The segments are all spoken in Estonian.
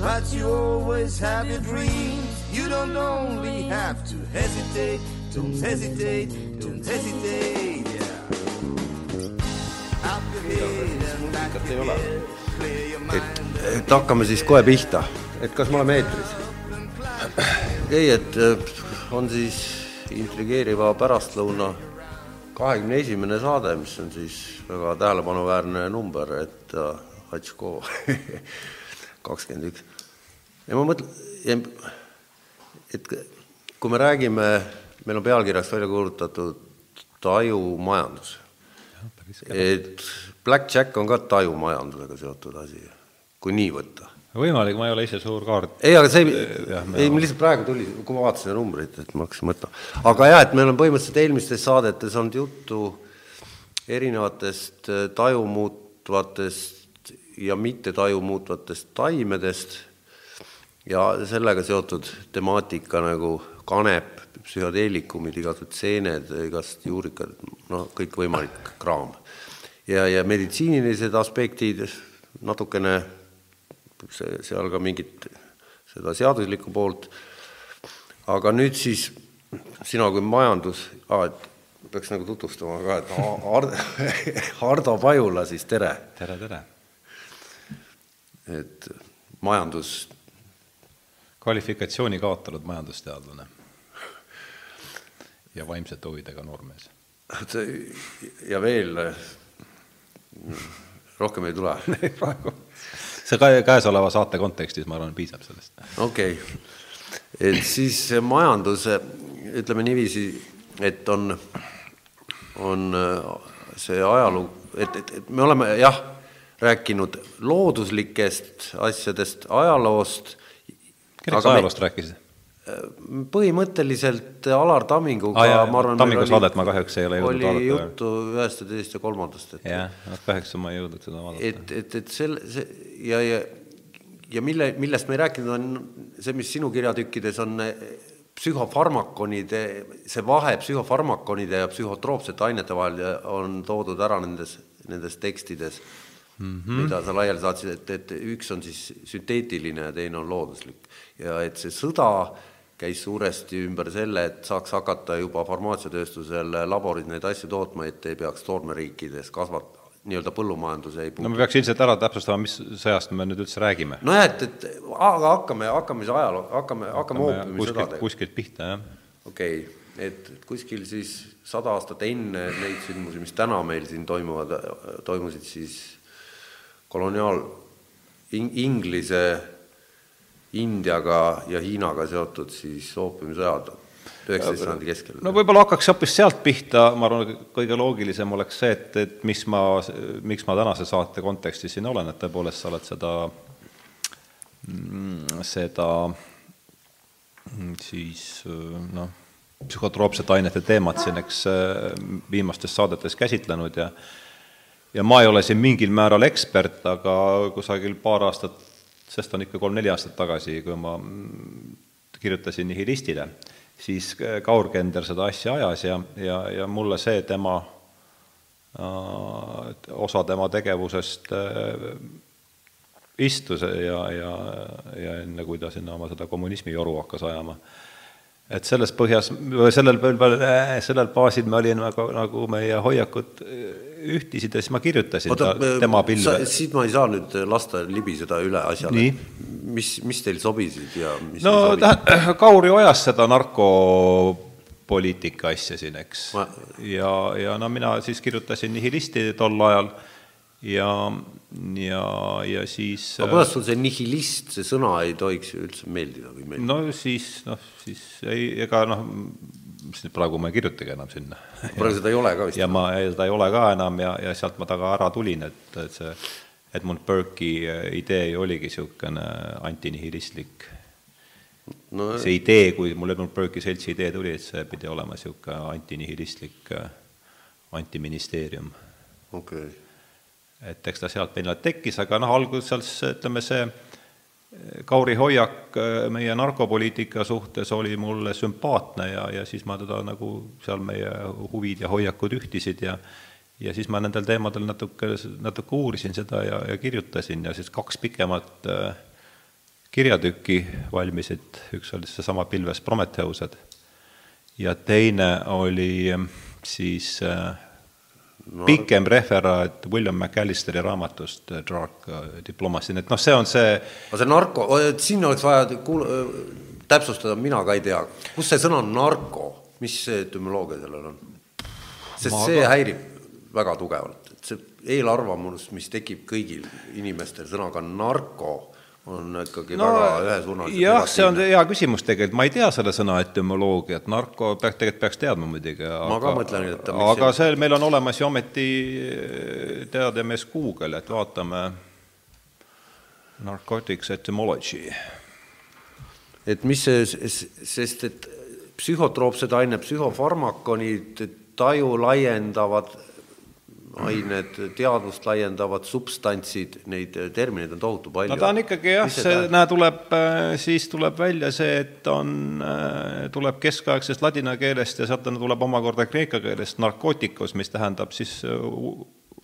But you always have your dreams. You don't only have to hesitate, don't hesitate, don't hesitate. Yeah. Up your head and back your head. Clear your mind. et hakkame siis kohe pihta, et kas me oleme eetris? ei, et äh, on siis intrigeeriva pärastlõuna kahekümne esimene saade, mis on siis väga tähelepanuväärne number, et äh, Hatško kakskümmend üks. ja ma mõtlen, et kui me räägime, meil on pealkirjaks välja kuulutatud tajumajandus, et Black Jack on ka tajumajandusega seotud asi, kui nii võtta võimalik, ma ei ole ise suur kaart. ei, aga see ei, ei, lihtsalt praegu tuli, kui ma vaatasin neid numbreid, et ma hakkasin mõtlema. aga jah, et meil on põhimõtteliselt eelmistes saadetes olnud juttu erinevatest äh, taju muutvatest ja mitte taju muutvatest taimedest ja sellega seotud temaatika nagu kanep, psühhedeelikumid, igasugused seened, igast juurikad, noh, kõikvõimalik kraam. ja, ja meditsiinilised aspektid natukene see, seal ka mingit seda seaduslikku poolt, aga nüüd siis sina kui majandus ah,, peaks nagu tutvustama ka, et Ha- Har- Hardo Pajula siis, tere! tere, tere! Et majandus, kvalifikatsiooni kaotanud majandusteadlane ja vaimsete huvidega noormees. ja veel rohkem ei tule. praegu. see ka käesoleva saate kontekstis, ma arvan, piisab sellest. okei okay., et siis majandus, ütleme niiviisi, et on, on äh, see ajalugu, et, et, et me oleme jah, rääkinud looduslikest asjadest, ajaloost. kelleks sa ajaloost rääkisid? põhimõtteliselt Alar Tamminguga jaa, ma arvan, Tammingu saadet ma kahjuks ei ole jõudnud oli vaadata. juttu ühest ja teisest ja kolmandast, et jah, kahjuks ma ei jõudnud seda vaadata. et, et, et selle, see ja, ja, ja mille, millest me ei rääkinud, on see, mis sinu kirjatükkides on eh, psühhofarmakonide, see vahe psühhofarmakonide ja psühhotroopsete ainete vahel on toodud ära nendes, nendes tekstides mm, -hmm. mida sa laiali saatsid, et, et üks on siis sünteetiline ja teine on looduslik. ja et see sõda käis suuresti ümber selle, et saaks hakata juba farmaatsiatööstusel laboris neid asju tootma, et ei peaks toormeriikides kasvat-, nii-öelda põllumajanduse ei no me peaks ilmselt ära täpsustama, mis sõjast me nüüd üldse räägime. nojah, et, et aga hakkame, hakkame siis ajaloo, hakkame, hakkame oopiumi kuskilt, pihta, jah. okei okay., et kuskil siis sada aastat enne neid sündmusi, mis täna meil siin toimuvad, toimusid siis koloniaal in, Inglise, Indiaga ja Hiinaga seotud siis oopiumisõjad üheksateist sajandi keskel. no võib-olla hakkaks hoopis sealt pihta, ma arvan, kõige loogilisem oleks see, et, et mis ma, miks ma tänase saate kontekstis siin olen, et tõepoolest sa oled seda, seda mm, siis noh, psühhotroopsete ainete teemat siin, eks viimastes saadetes käsitlenud ja ja ma ei ole siin mingil määral ekspert, aga kusagil paar aastat, sest on ikka kolm-neli aastat tagasi, kui ma kirjutasin Nihilistile, siis Kaur Kender seda asja ajas ja, ja, ja mulle see tema, osa tema tegevusest äh, istus ja, ja, ja enne, kui ta sinna oma seda kommunismi joru hakkas ajama. Et selles põhjas, sellel, sellel baasil me olime nagu, nagu meie hoiakud ühtisid ja siis ma kirjutasin oota, ta, tema pilve. siit ma ei saa nüüd lasta libiseda üle asjale. Mis, mis teil sobisid ja mis no tähendab, Kauri ajas seda narkopoliitika asja siin, eks Ma- ja, ja no mina siis kirjutasin nihilisti tol ajal ja, ja, ja siis aga kuidas sul see nihilist, see sõna ei tohiks ju üldse meeldida või meeldida? no siis, noh, siis ei, ega noh, siis praegu ma ei kirjutagi enam sinna. praegu seda ei ole ka vist. ja ma, seda ei ole ka enam ja, ja sealt ma taga ära tulin, et, et see, Edmund Burke'i äh, idee ju oligi niisugune antinihilistlik no see idee, kui mul Edmund Burke'i seltsi idee tuli, et see pidi olema niisugune antinihilistlik äh, antiministeerium. okei okay. Et eks ta sealt meil tekkis, aga noh, alguses ütleme, see Kauri hoiak meie narkopoliitika suhtes oli mulle sümpaatne ja, ja siis ma teda nagu seal meie huvid ja hoiakud ühtisid ja ja siis ma nendel teemadel natuke, natuke uurisin seda ja, ja kirjutasin ja siis kaks pikemat äh, kirjatükki valmisid, üks oli seesama Pilves Prometheused ja teine oli siis no. pikem referaat William McAllisteri raamatust Dark Diplomacy, nii et noh, see on see aga see narko, siin oleks vaja kuul-, täpsustada, mina ka ei tea, kus see sõna narko, mis etümoloogia sellel on? sest ma see ka... häirib väga tugevalt, et see eelarvamus, mis tekib kõigil inimestel sõnaga narko, on ikkagi no, väga ühesuunaliselt jah, see on hea küsimus tegelikult, ma ei tea selle sõna etümoloogiat, narko peaks, tegelikult peaks teadma muidugi, aga mõtlen, et aga see, meil on olemas ju ometi teademees Google, et vaatame narcotics etymology. et mis see, sest et psühhotroopsed ained, psühhofarmakonid, taju laiendavad ained, teadvust laiendavad substantsid, neid termineid on tohutu palju. no ta on ikkagi jah, see, näe, tuleb, äh, siis tuleb välja see, et on, äh, tuleb keskaegsest ladina keelest ja sealt tuleb omakorda kreeka keelest narkootikus, mis tähendab siis äh,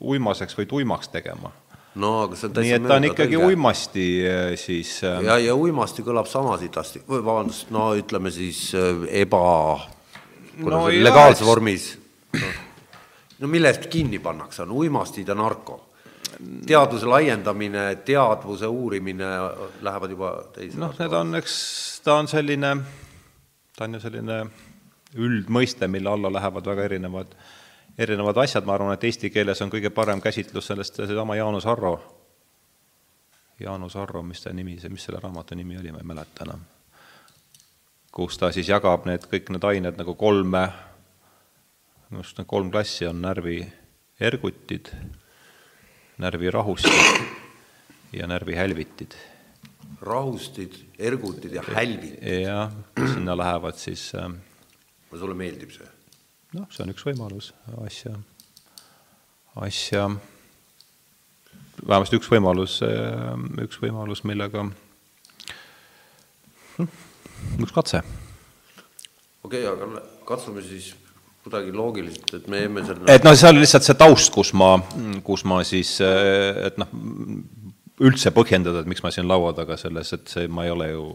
uimaseks või tuimaks tegema. No aga see on täitsa nii et ta on ikkagi tõlge. uimasti siis ja, ja uimasti kõlab sama sitasti, või vabandust, no ütleme siis eba, no, legaalses vormis. no no mille eest kinni pannakse, on uimastid ja narko. teadvuse laiendamine, teadvuse uurimine lähevad juba teise noh, need on, eks ta on selline, ta on ju selline üldmõiste, mille alla lähevad väga erinevad, erinevad asjad, ma arvan, et eesti keeles on kõige parem käsitlus sellest seesama Jaanus Arro, Jaanus Arro, mis ta nimi, mis selle raamatu nimi oli, ma ei mäleta enam. kus ta siis jagab need, kõik need ained nagu kolme minu arust need kolm klassi on närviergutid, närvirahustid ja närvihälvitid. rahustid, ergutid ja hälvitid? jah, sinna lähevad siis äh, no sulle meeldib see? noh, see on üks võimalus asja, asja, vähemasti üks võimalus, äh, üks võimalus, millega, hm, üks katse. okei okay,, aga katsume siis kuidagi loogiliselt, et me jäime selle et noh, see oli lihtsalt see taust, kus ma, kus ma siis, et noh, üldse põhjendada, et miks ma siin laua taga selles, et see, ma ei ole ju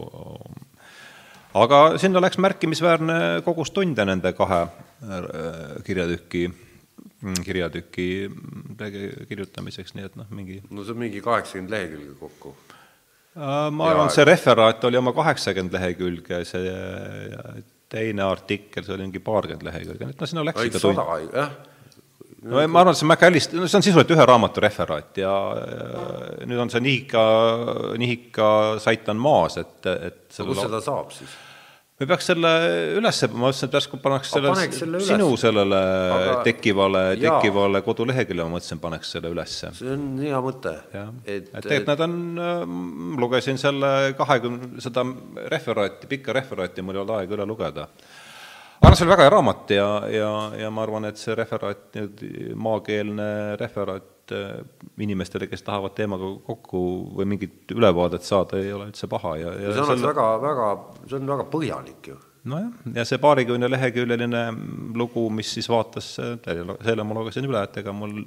aga sinna läks märkimisväärne kogus tunde nende kahe äh, kirjatüki, kirjatüki kirjutamiseks, nii et noh, mingi no see on mingi kaheksakümmend lehekülge kokku. Äh, ma arvan, see referaat oli oma kaheksakümmend lehekülge, see teine artikkel, see oli mingi paarkümmend lehekülge, et no sinna läks ikka tund. jah. no ma arvan, et see McAllist-, no see on sisuliselt ühe raamatu referaat ja, ja nüüd on see Nihika, Nihika sait on maas, et, et kus seda saab siis? Me peaks selle üles, ma mõtlesin, et järsku paneks selle, selle sinu sellele Aga... tekkivale, tekkivale koduleheküljele, ma mõtlesin, paneks selle ülesse. see on hea mõte. et, et tegelikult nad on, äh, lugesin selle kahekümne, seda referaati, pikka referaati, mul ei olnud aega üle lugeda. aga see oli väga hea raamat ja, ja, ja ma arvan, et see referaat, maakeelne referaat Äh, inimestele, kes tahavad teemaga kokku või mingit ülevaadet saada, ei ole üldse paha ja, ja see on selle... väga, väga, see on väga põhjalik ju. nojah, ja see paarikümne leheküljeline lugu, mis siis vaatas, selle ma lugesin üle, et ega mul,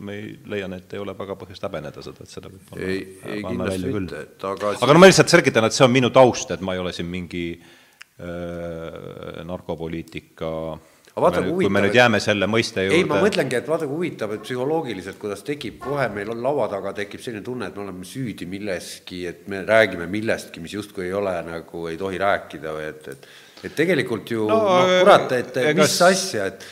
ma ei, leian, et ei ole väga põhjust häbeneda seda, et seda võib ei, ei kindlasti mitte, et aga aga no ma lihtsalt selgitan, et see on minu taust, et ma ei ole siin mingi äh, narkopoliitika äh, aga vaata, kui huvitav. kui me nüüd jääme selle mõiste juurde. ei, ma mõtlengi, et vaata, kui huvitav, et psühholoogiliselt, kuidas tekib, kohe meil on laua taga tekib selline tunne, et me oleme süüdi milleski, et me räägime millestki, mis justkui ei ole nagu, ei tohi rääkida või et, et et tegelikult ju no, noh, kurat, et egas... mis asja, et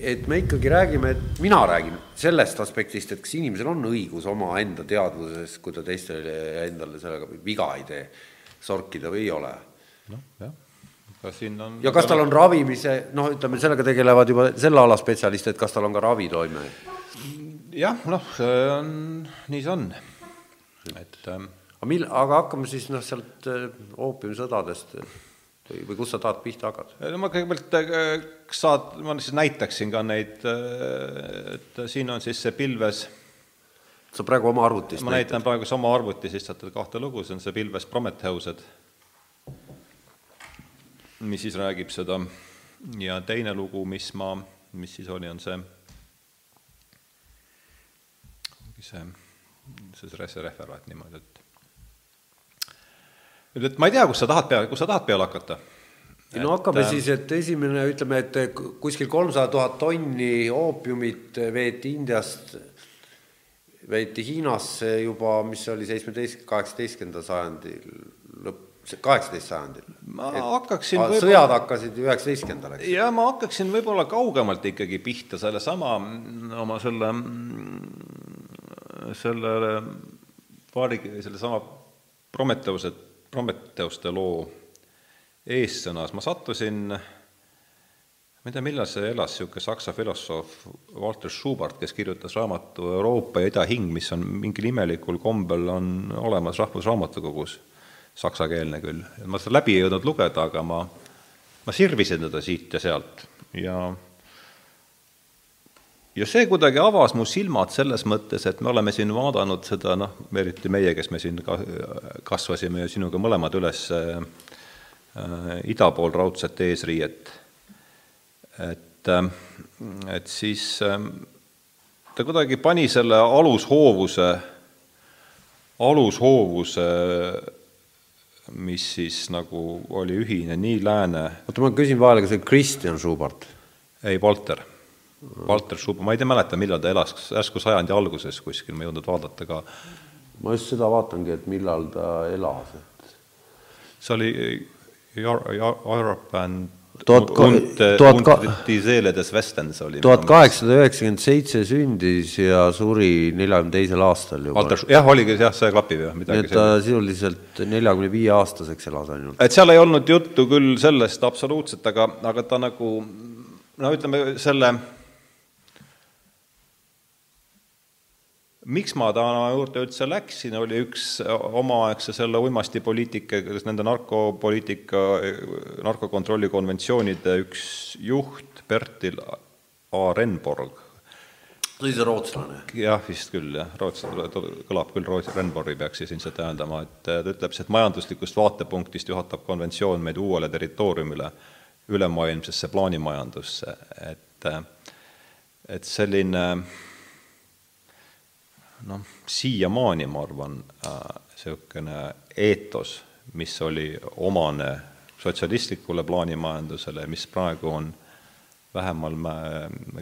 et me ikkagi räägime, et mina räägin sellest aspektist, et kas inimesel on õigus omaenda teadvuses, kui ta teistele endale sellega viga ei tee, sorkida või ei ole. noh, jah kas siin on ja kas tal on ravimise, noh, ütleme, sellega tegelevad juba selle ala spetsialistid, et kas tal on ka ravitoime? jah, noh, see on, nii see on, et ähm, aga mil-, aga hakkame siis noh, sealt äh, oopiumisõdadest või, või kust sa tahad pihta hakata? no ma kõigepealt äh, saad, ma siis näitaksin ka neid, äh, et siin on siis see pilves, sa praegu oma arvutist ma näitan praegu sama arvuti, siis saate kahte lugu, see on see pilves Prometheused, mis siis räägib seda ja teine lugu, mis ma, mis siis oli, on see, see, see, see referaat niimoodi, et et ma ei tea, kus sa tahad peale, kus sa tahad peale hakata? no hakkame et, siis, et esimene, ütleme, et kuskil kolmsada tuhat tonni oopiumit veeti Indiast, veeti Hiinasse juba, mis oli seitsmeteist, kaheksateistkümnendal sajandil kaheksateist sajandil. ma et, hakkaksin võib-olla sõjad hakkasid üheksateistkümnendal, eks? ja ma hakkaksin võib-olla kaugemalt ikkagi pihta sellesama oma selle, selle paari, sellesama Prometheuse Prometheuste loo eessõnas, ma sattusin, ma ei tea, millal see elas, niisugune saksa filosoof Walter Schubert, kes kirjutas raamatu Euroopa ja ida hing, mis on mingil imelikul kombel, on olemas Rahvusraamatukogus, saksakeelne küll. ma seda läbi ei jõudnud lugeda, aga ma, ma sirvisin teda siit ja sealt ja ja see kuidagi avas mu silmad selles mõttes, et me oleme siin vaadanud seda noh, eriti meie, kes me siin ka kasvasime ju sinuga mõlemad üles äh, ida pool raudset eesriiet, et äh,, et siis äh, ta kuidagi pani selle alushoovuse, alushoovuse mis siis nagu oli ühine nii lääne oota, ma küsin vahele, kas see Kristjan Schubert? ei, Walter Walter Schub, ma ei tea, mäleta, millal ta elas, järsku sajandi alguses kuskil, ma ei jõudnud vaadata ka. ma just seda vaatangi, et millal ta elas, et. see oli Europe and tuhat kaheksasada üheksakümmend seitse sündis ja suri neljakümne teisel aastal juba. Jah, oligi jah, see klapib jah, midagi. nii et ta sisuliselt neljakümne viie aastaseks elas ainult. et seal ei olnud juttu küll sellest absoluutselt, aga, aga ta nagu no ütleme, selle miks ma ta juurde üldse läksin, oli üks omaaegse selle uimastipoliitika, nende narkopoliitika, narkokontrolli konventsioonide üks juht, Bertil A. Renborg. oli see rootslane? jah, vist küll jah, rootslane, kõlab küll Rootsi, Renborgi peaks siis ilmselt tähendama, et ta ütleb, et majanduslikust vaatepunktist juhatab konventsioon meid uuele territooriumile, ülemaailmsesse plaanimajandusse, et et selline äh, noh, siiamaani ma arvan, niisugune äh, eetos, mis oli omane sotsialistlikule plaanimajandusele, mis praegu on vähemal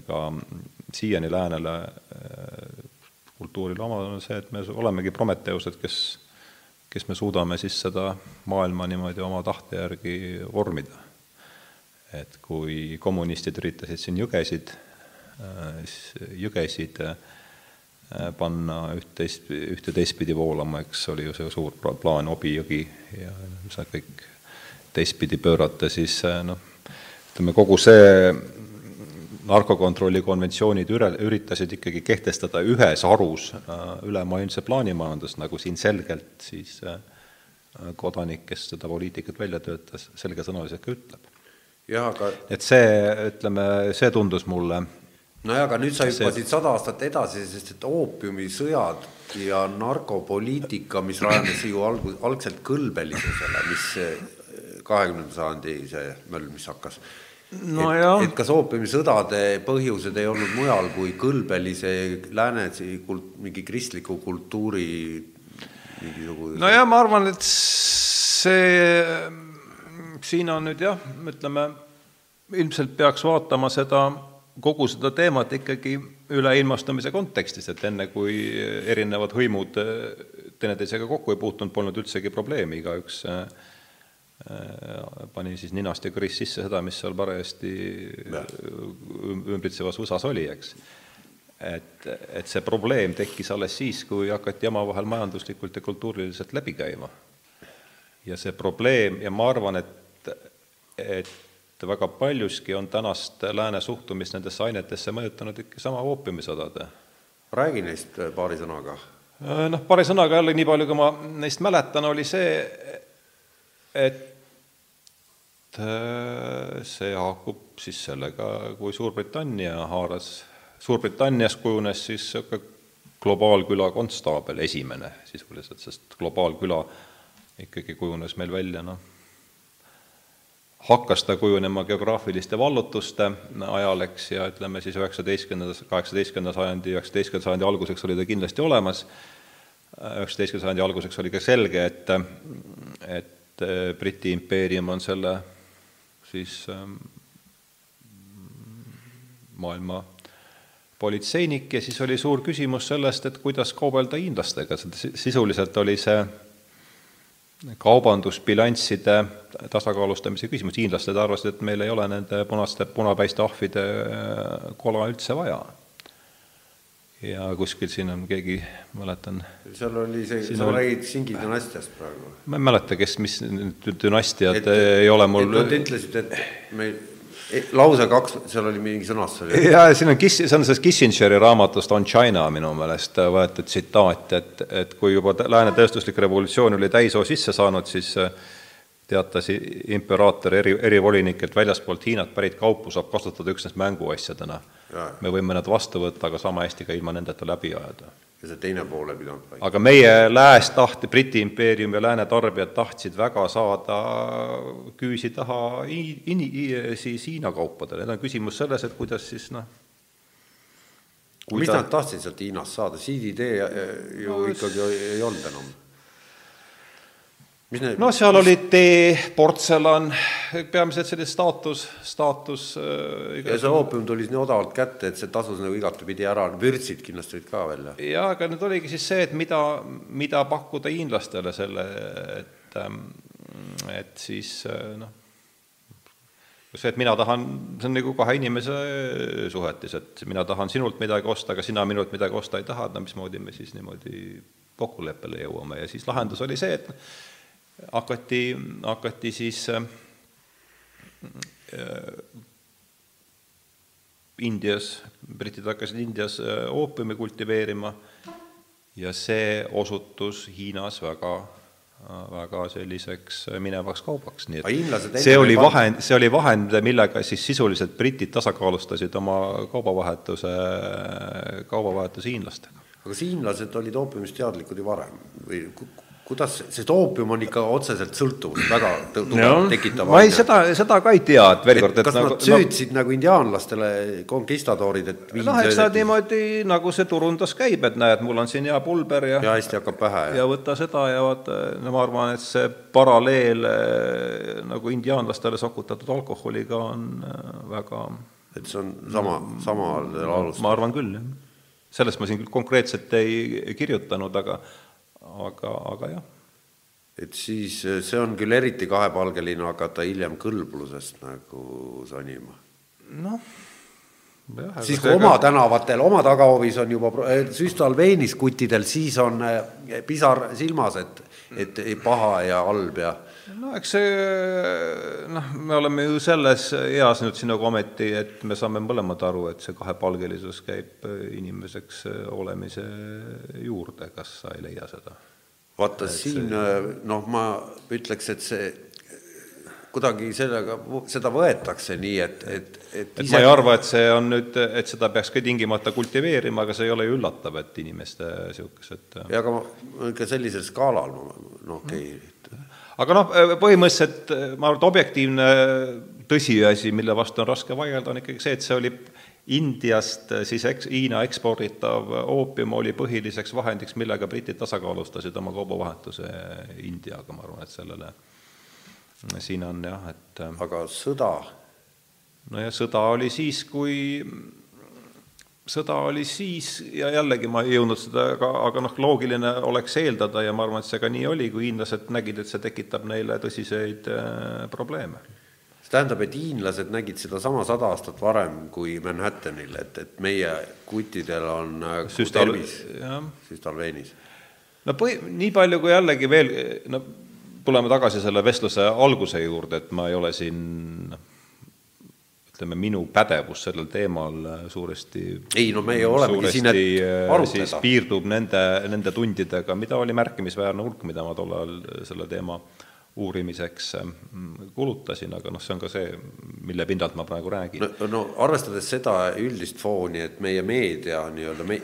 ka siiani läänele äh, kultuurile oma, on see, et me olemegi Prometheused, kes, kes me suudame siis seda maailma niimoodi oma tahte järgi vormida. et kui kommunistid üritasid siin jõgesid, äh, jõgesid panna üht-teist, ühte teistpidi voolama, eks oli ju see suur plaan Obi jõgi ja see kõik teistpidi pöörata, siis äh, noh, ütleme kogu see narkokontrolli konventsioonid üre, üritasid ikkagi kehtestada ühes harus äh, ülemaailmse plaanimajandust, nagu siin selgelt siis kodanik, kes seda poliitikat välja töötas, selgesõnaliselt ka ütleb. jah, aga et see, ütleme, see tundus mulle nojah, aga nüüd sa hüppasid sada aastat edasi, sest et oopiumisõjad ja narkopoliitika, mis rajanes ju alg-, algselt kõlbelisusele, mis kahekümnenda sajandi see möll, mis hakkas. no et, et kas oopiumisõdade põhjused ei olnud mujal kui kõlbelise lääne kult-, mingi kristliku kultuuri mingisugune nojah, ma arvan, et see, siin on nüüd jah, ütleme, ilmselt peaks vaatama seda kogu seda teemat ikkagi üleilmastumise kontekstis, et enne, kui erinevad hõimud äh, teineteisega kokku ei puutunud, polnud üldsegi probleemi, igaüks äh, äh, pani siis ninast ja kõrist sisse seda, mis seal parajasti ümbritsevas USA-s oli, eks. et, et see probleem tekkis alles siis, kui hakati omavahel majanduslikult ja kultuuriliselt läbi käima. ja see probleem ja ma arvan, et, et et väga paljuski on tänast lääne suhtumist nendesse ainetesse mõjutanud ikka sama oopiumisõdade räägi neist äh, paari sõnaga. noh, paari sõnaga jälle, nii palju, kui ma neist mäletan, oli see, et see haakub siis sellega, kui Suurbritannia haaras, Suurbritannias kujunes siis niisugune globaalküla konstaabel, esimene sisuliselt, sest globaalküla ikkagi kujunes meil välja, noh, hakkas ta kujunema geograafiliste vallutuste ajal, eks, ja ütleme siis üheksateistkümnendas, kaheksateistkümnenda sajandi, üheksateistkümnenda sajandi alguseks oli ta kindlasti olemas, üheksateistkümnenda sajandi alguseks oli ka selge, et et Briti impeerium on selle siis ähm, maailma politseinik ja siis oli suur küsimus sellest, et kuidas kaubelda hiinlastega, sisuliselt oli see kaubandusbilansside tasakaalustamise küsimus, hiinlased arvasid, et meil ei ole nende punaste, punapäiste ahvide äh, kola üldse vaja. ja kuskil siin on keegi, mäletan seal oli see, sa oli... räägid Singi dünastiast praegu? ma ei mäleta, kes, mis dünastiad ei ole mul et nad ütlesid, et meil lause kaks, seal oli mingi sõnastus oli. jaa, siin on Kiss, see on sellest Kissingeri raamatust On China minu meelest võetud tsitaat, et, et kui juba lääne tööstuslik revolutsioon oli täishoo sisse saanud, siis äh, teatas imperaator eri, erivolinik, et väljaspoolt Hiinat pärit kaupu saab kasutada üksnes mänguasjadena. me võime nad vastu võtta, aga sama hästi ka ilma nendeta läbi ajada. Ja see teine pool ei pidanud paika. aga meie lääs tahti, Briti impeerium ja lääne tarbijad tahtsid väga saada küüsi taha in-, siis Hiina kaupadele, nüüd on küsimus selles, et kuidas siis noh, mis ta... nad tahtsid sealt Hiinast saada, siididee ju no, ikkagi ei olnud enam Need... no seal oli tee, portselan, peamiselt selline staatus, staatus äh, ja see oopium tuli nii odavalt kätte, et see tasus nagu igatepidi ära, vürtsid kindlasti olid ka veel. jaa, aga nüüd oligi siis see, et mida, mida pakkuda hiinlastele selle, et, ähm, et siis äh, noh, see, et mina tahan, see on nagu kahe inimese suhetes, et mina tahan sinult midagi osta, aga sina minult midagi osta ei taha, et no mismoodi me siis niimoodi kokkuleppele jõuame ja siis lahendus oli see, et hakati, hakati siis äh, Indias, britid hakkasid Indias äh, oopiumi kultiveerima ja see osutus Hiinas väga väga selliseks minevaks kaubaks, nii et see oli vahend, see oli vahend, millega siis sisuliselt britid tasakaalustasid oma kaubavahetuse, kaubavahetuse hiinlastega. aga kas hiinlased olid oopiumist teadlikud ju varem või kuidas, sest oopium on ikka otseselt sõltuvust väga tugevalt tekitav ma ei, seda, seda ka ei tea, et veel kord, et kas nagu, nad süüdsid no, nagu indiaanlastele, konkistadoorid, et noh, eks nad niimoodi, nagu see turundus käib, et näed, mul on siin hea pulber ja ja hästi hakkab pähe. ja võta seda ja vaata, no ma arvan, et see paralleel eh, nagu indiaanlastele sokutatud alkoholiga on eh, väga et see on sama, samal alusel? ma arvan küll, jah. sellest ma siin küll konkreetselt ei kirjutanud, aga aga, aga jah. et siis eh, see on küll eriti kahepalgeline hakata hiljem kõlblusest nagu sonima. noh jah, siis kui oma ka... tänavatel, oma tagahoovis on juba eh, süstalveenis kuttidel, siis on eh, pisar silmas, et, et paha ja halb ja no eks see, noh, me oleme ju selles eas nüüd siin nagu ometi, et me saame mõlemad aru, et see kahepalgelisus käib inimeseks olemise juurde, kas sa ei leia seda? vaata et siin see... noh, ma ütleks, et see kuidagi sellega, seda võetakse nii, et, et, et ise... et ma ei arva, et see on nüüd, et seda peaks ka tingimata kultiveerima, aga see ei ole ju üllatav, et inimeste niisugused ja aga ikka sellisel skaalal, no okei okay aga noh, põhimõtteliselt ma arvan, et objektiivne tõsiasi, mille vastu on raske vaielda, on ikkagi see, et see oli Indiast siis eks-, Hiina eksporditav oopium oli põhiliseks vahendiks, millega britid tasakaalustasid oma kaubavahetuse Indiaga, ma arvan, et sellele siin on jah, et aga sõda? no ja sõda oli siis, kui sõda oli siis ja jällegi ma ei jõudnud seda, aga, aga noh, loogiline oleks eeldada ja ma arvan, et see ka nii oli, kui hiinlased nägid, et see tekitab neile tõsiseid äh, probleeme. see tähendab, et hiinlased nägid sedasama sada aastat varem kui Manhattanil, et, et meie kuttidel on äh, Süstal, tervis süstalveenis. no põhi, nii palju kui jällegi veel, no tuleme tagasi selle vestluse alguse juurde, et ma ei ole siin ütleme, minu pädevus sellel teemal äh, suuresti ei no meie olemegi siin, et äh, arutleda. piirdub nende, nende tundidega, mida oli märkimisväärne hulk, mida ma tol ajal selle teema uurimiseks kulutasin, aga noh, see on ka see, mille pinnalt ma praegu räägin. no, no arvestades seda üldist fooni, et meie meedia nii-öelda me,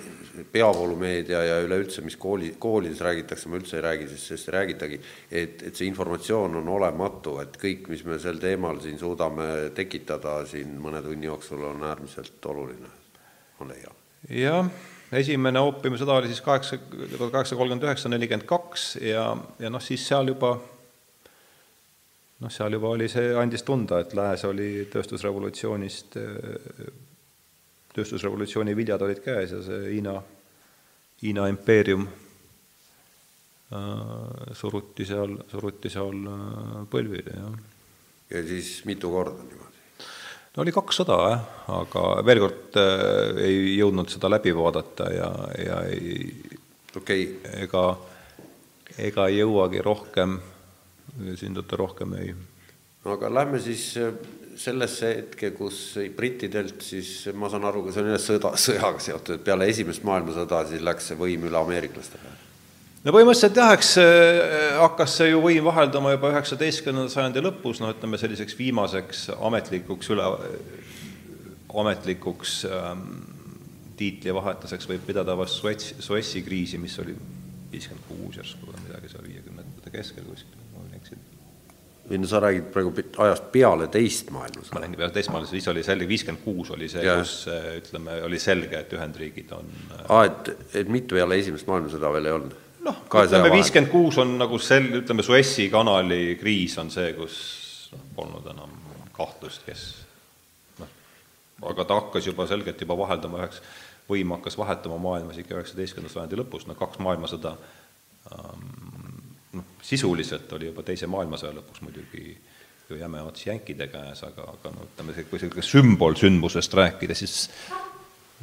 peavoolumeedia ja üleüldse, mis kooli, koolides räägitakse, ma üldse ei räägi, sest sellest ei räägitagi, et, et see informatsioon on olematu, et kõik, mis me sel teemal siin suudame tekitada siin mõne tunni jooksul, on äärmiselt oluline, ma leian. jah, esimene oopiumsõda oli siis kaheksa, tuhat kaheksasada kolmkümmend üheksa, nelikümmend kaks ja, ja noh, siis seal juba noh, seal juba oli see, andis tunda, et lääs oli tööstusrevolutsioonist, tööstusrevolutsiooni viljad olid käes ja see Hiina, Hiina impeerium äh, suruti seal, suruti seal äh, põlvili, jah. ja siis mitu korda niimoodi? no oli kaks sõda, jah, aga veel kord äh, ei jõudnud seda läbi vaadata ja, ja ei okei okay. ega, ega ei jõuagi rohkem esindada rohkem ei. no aga lähme siis äh, sellesse hetke, kus brittidelt siis, ma saan aru, see on jälle sõda, sõjaga seotud, et peale esimest maailmasõda siis läks see võim üle ameeriklaste peale? no põhimõtteliselt jah, eks äh, hakkas see ju võim vahelduma juba üheksateistkümnenda sajandi lõpus, no ütleme selliseks viimaseks ametlikuks üle, ametlikuks ähm, tiitlivahetuseks võib pidada vast Suessi, Suessi kriisi, mis oli viiskümmend kuus järsku või midagi seal viiekümnendate keskel kuskil või no sa räägid praegu ajast peale teist maailmasõda? ma räägin peale teist maailmasõda, siis oli selge, viiskümmend kuus oli see, kus äh, ütleme, oli selge, et Ühendriigid on äh, aa, et, et mitte peale esimest maailmasõda veel ei olnud? noh, ütleme viiskümmend kuus on nagu sel-, ütleme, Suessi kanali kriis on see, kus noh, polnud enam kahtlust, kes noh, aga ta hakkas juba selgelt juba vaheldama üheks, võim hakkas vahetama maailmas ikka üheksateistkümnenda sajandi lõpus, no kaks maailmasõda ähm, noh, sisuliselt oli juba Teise maailmasõja lõpus muidugi ju jäme ots jänkide käes, aga, aga no ütleme, see, kui niisugune sümbolsündmusest rääkida, siis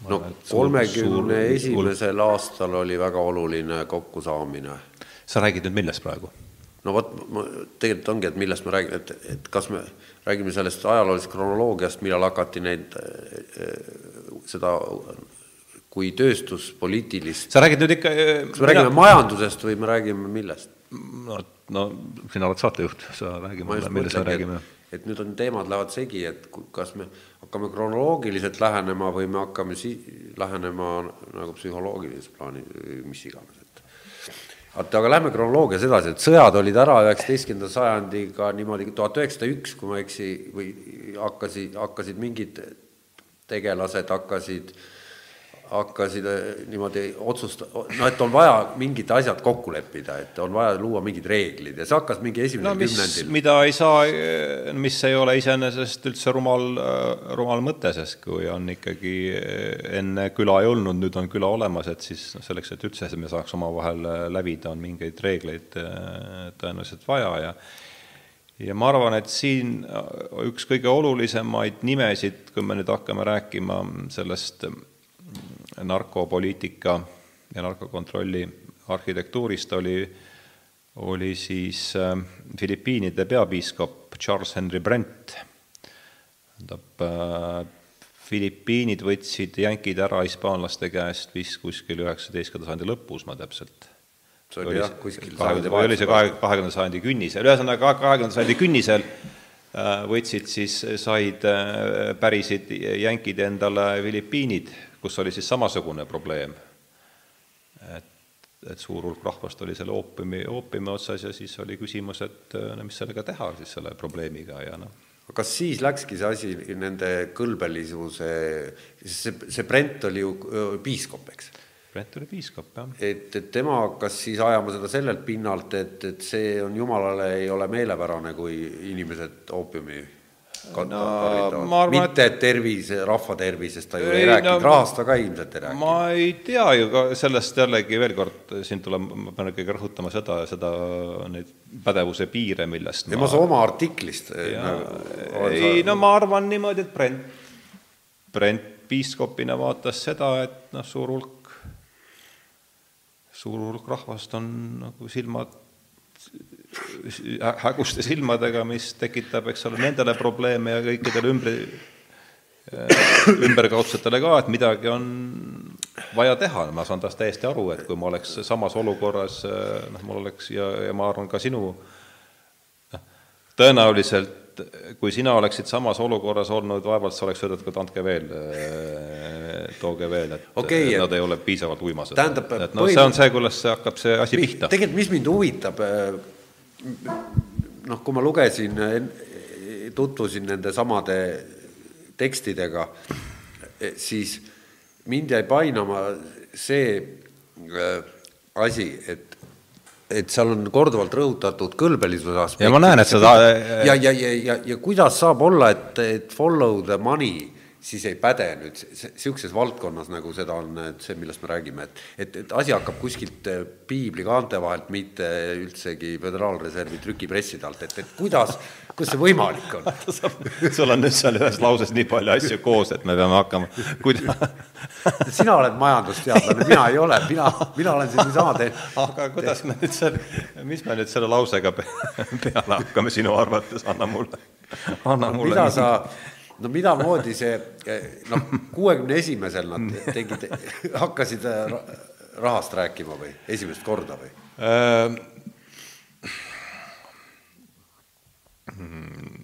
no kolmekümne esimesel aastal oli väga oluline kokkusaamine. sa räägid nüüd millest praegu? no vot, ma, tegelikult ongi, et millest me räägime, et, et kas me räägime sellest ajaloolisest kronoloogiast, millal hakati neid, seda kui tööstuspoliitilist sa räägid nüüd ikka kas me mina... räägime majandusest või me räägime millest? No, no sina oled saatejuht, sa räägi mulle, millest me räägime. et nüüd on, teemad lähevad segi, et kas me hakkame kronoloogiliselt lähenema või me hakkame si-, lähenema nagu psühholoogilises plaanis, mis iganes, et vaata, aga lähme kronoloogias edasi, et sõjad olid ära üheksateistkümnenda sajandiga niimoodi, tuhat üheksasada üks, kui ma ei eksi, või hakkasid, hakkasid mingid tegelased hakkasid äh, hakkasid eh, niimoodi otsusta-, no et on vaja mingid asjad kokku leppida, et on vaja luua mingid reeglid ja see hakkas mingi esimesel no, kümnendil. mida ei saa, mis ei ole iseenesest üldse rumal, rumal mõte, sest kui on ikkagi eh, enne küla ei olnud, nüüd on küla olemas, et siis noh, selleks, et üldse me saaks omavahel eh, lävida, on mingeid reegleid tõenäoliselt vaja ja ja ma arvan, et siin üks kõige olulisemaid nimesid, kui me nüüd hakkame rääkima sellest narkopoliitika ja narkokontrolli arhitektuurist oli, oli siis äh, Filipiinide peapiiskop Charles Henry Brent. tähendab, äh, Filipiinid võtsid jänkid ära hispaanlaste käest vist kuskil üheksateistkümnenda sajandi lõpus, ma täpselt see oli jah, kuskil sajandi või oli see kahe, kahekümnenda sajandi künnisel, ühesõnaga kahekümnenda sajandi künnisel võtsid siis, said, pärisid jänkid endale Filipiinid kus oli siis samasugune probleem. et, et suur hulk rahvast oli selle oopiumi, oopiumi otsas ja siis oli küsimus, et no mis sellega teha siis selle probleemiga ja noh kas siis läkski see asi nende kõlbelisuse, see, see Brent oli ju piiskop, eks? Brent oli piiskop, jah. et, et tema hakkas siis ajama seda sellelt pinnalt, et, et see on jumalale ei ole meelepärane, kui inimesed oopiumi no, ma arvan, mitte et tervise, rahva tervisest ta ju ei, ei rääkinud no,, rahast ta ka ilmselt ei rääkinud. ma ei tea ju ka sellest jällegi veel kord, siin tuleb, ma pean ikkagi rõhutama seda, seda, neid pädevuse piire, millest ei, ma saan oma artiklist ja, nagu, ei sa... no ma arvan niimoodi, et Brent, Brent piiskopina vaatas seda, et noh, suur hulk, suur hulk rahvast on nagu silmad häguste silmadega, mis tekitab, eks ole, nendele probleeme ja kõikidele ümbri, ümberkaudsetele ka, et midagi on vaja teha, ma saan tast täiesti aru, et kui ma oleks samas olukorras, noh, mul oleks ja, ja ma arvan ka sinu, noh, tõenäoliselt kui sina oleksid samas olukorras olnud, vaevalt sa oleks öelnud, et andke veel, tooge veel, et et- nad ei ole piisavalt uimased. Tähendab, et põhim- see on see, kuidas see hakkab see asi pihta. tegelikult, mis mind huvitab, noh, kui ma lugesin, tutvusin nende samade tekstidega, siis mind jäi painama see äh, asi, et, et seal on korduvalt rõhutatud kõlbelisuse aspekti. Ja ma näen, et seda- ja, ja, ja, ja, ja kuidas saab olla, et, et follow the money siis ei päde nüüd niisuguses valdkonnas, nagu seda on see, millest me räägime, et et, et asi hakkab kuskilt eh, piibli kaante vahelt, mitte üldsegi Föderaalreservi trükipresside alt, et, et kuidas, kuidas see võimalik on? sul on nüüd seal ühes lauses nii palju asju koos, et me peame hakkama, kuida-, sina oled majandusteadlane, mina ei ole, mina, mina olen siin niisama teinud. aga kuidas me nüüd selle, mis me nüüd selle lausega pe- peale hakkame sinu arvates, anna mulle, anna mulle. mida sa, no midamoodi see, noh, kuuekümne esimesel nad tegid, hakkasid ra- rahast rääkima või esimest korda või? Äh,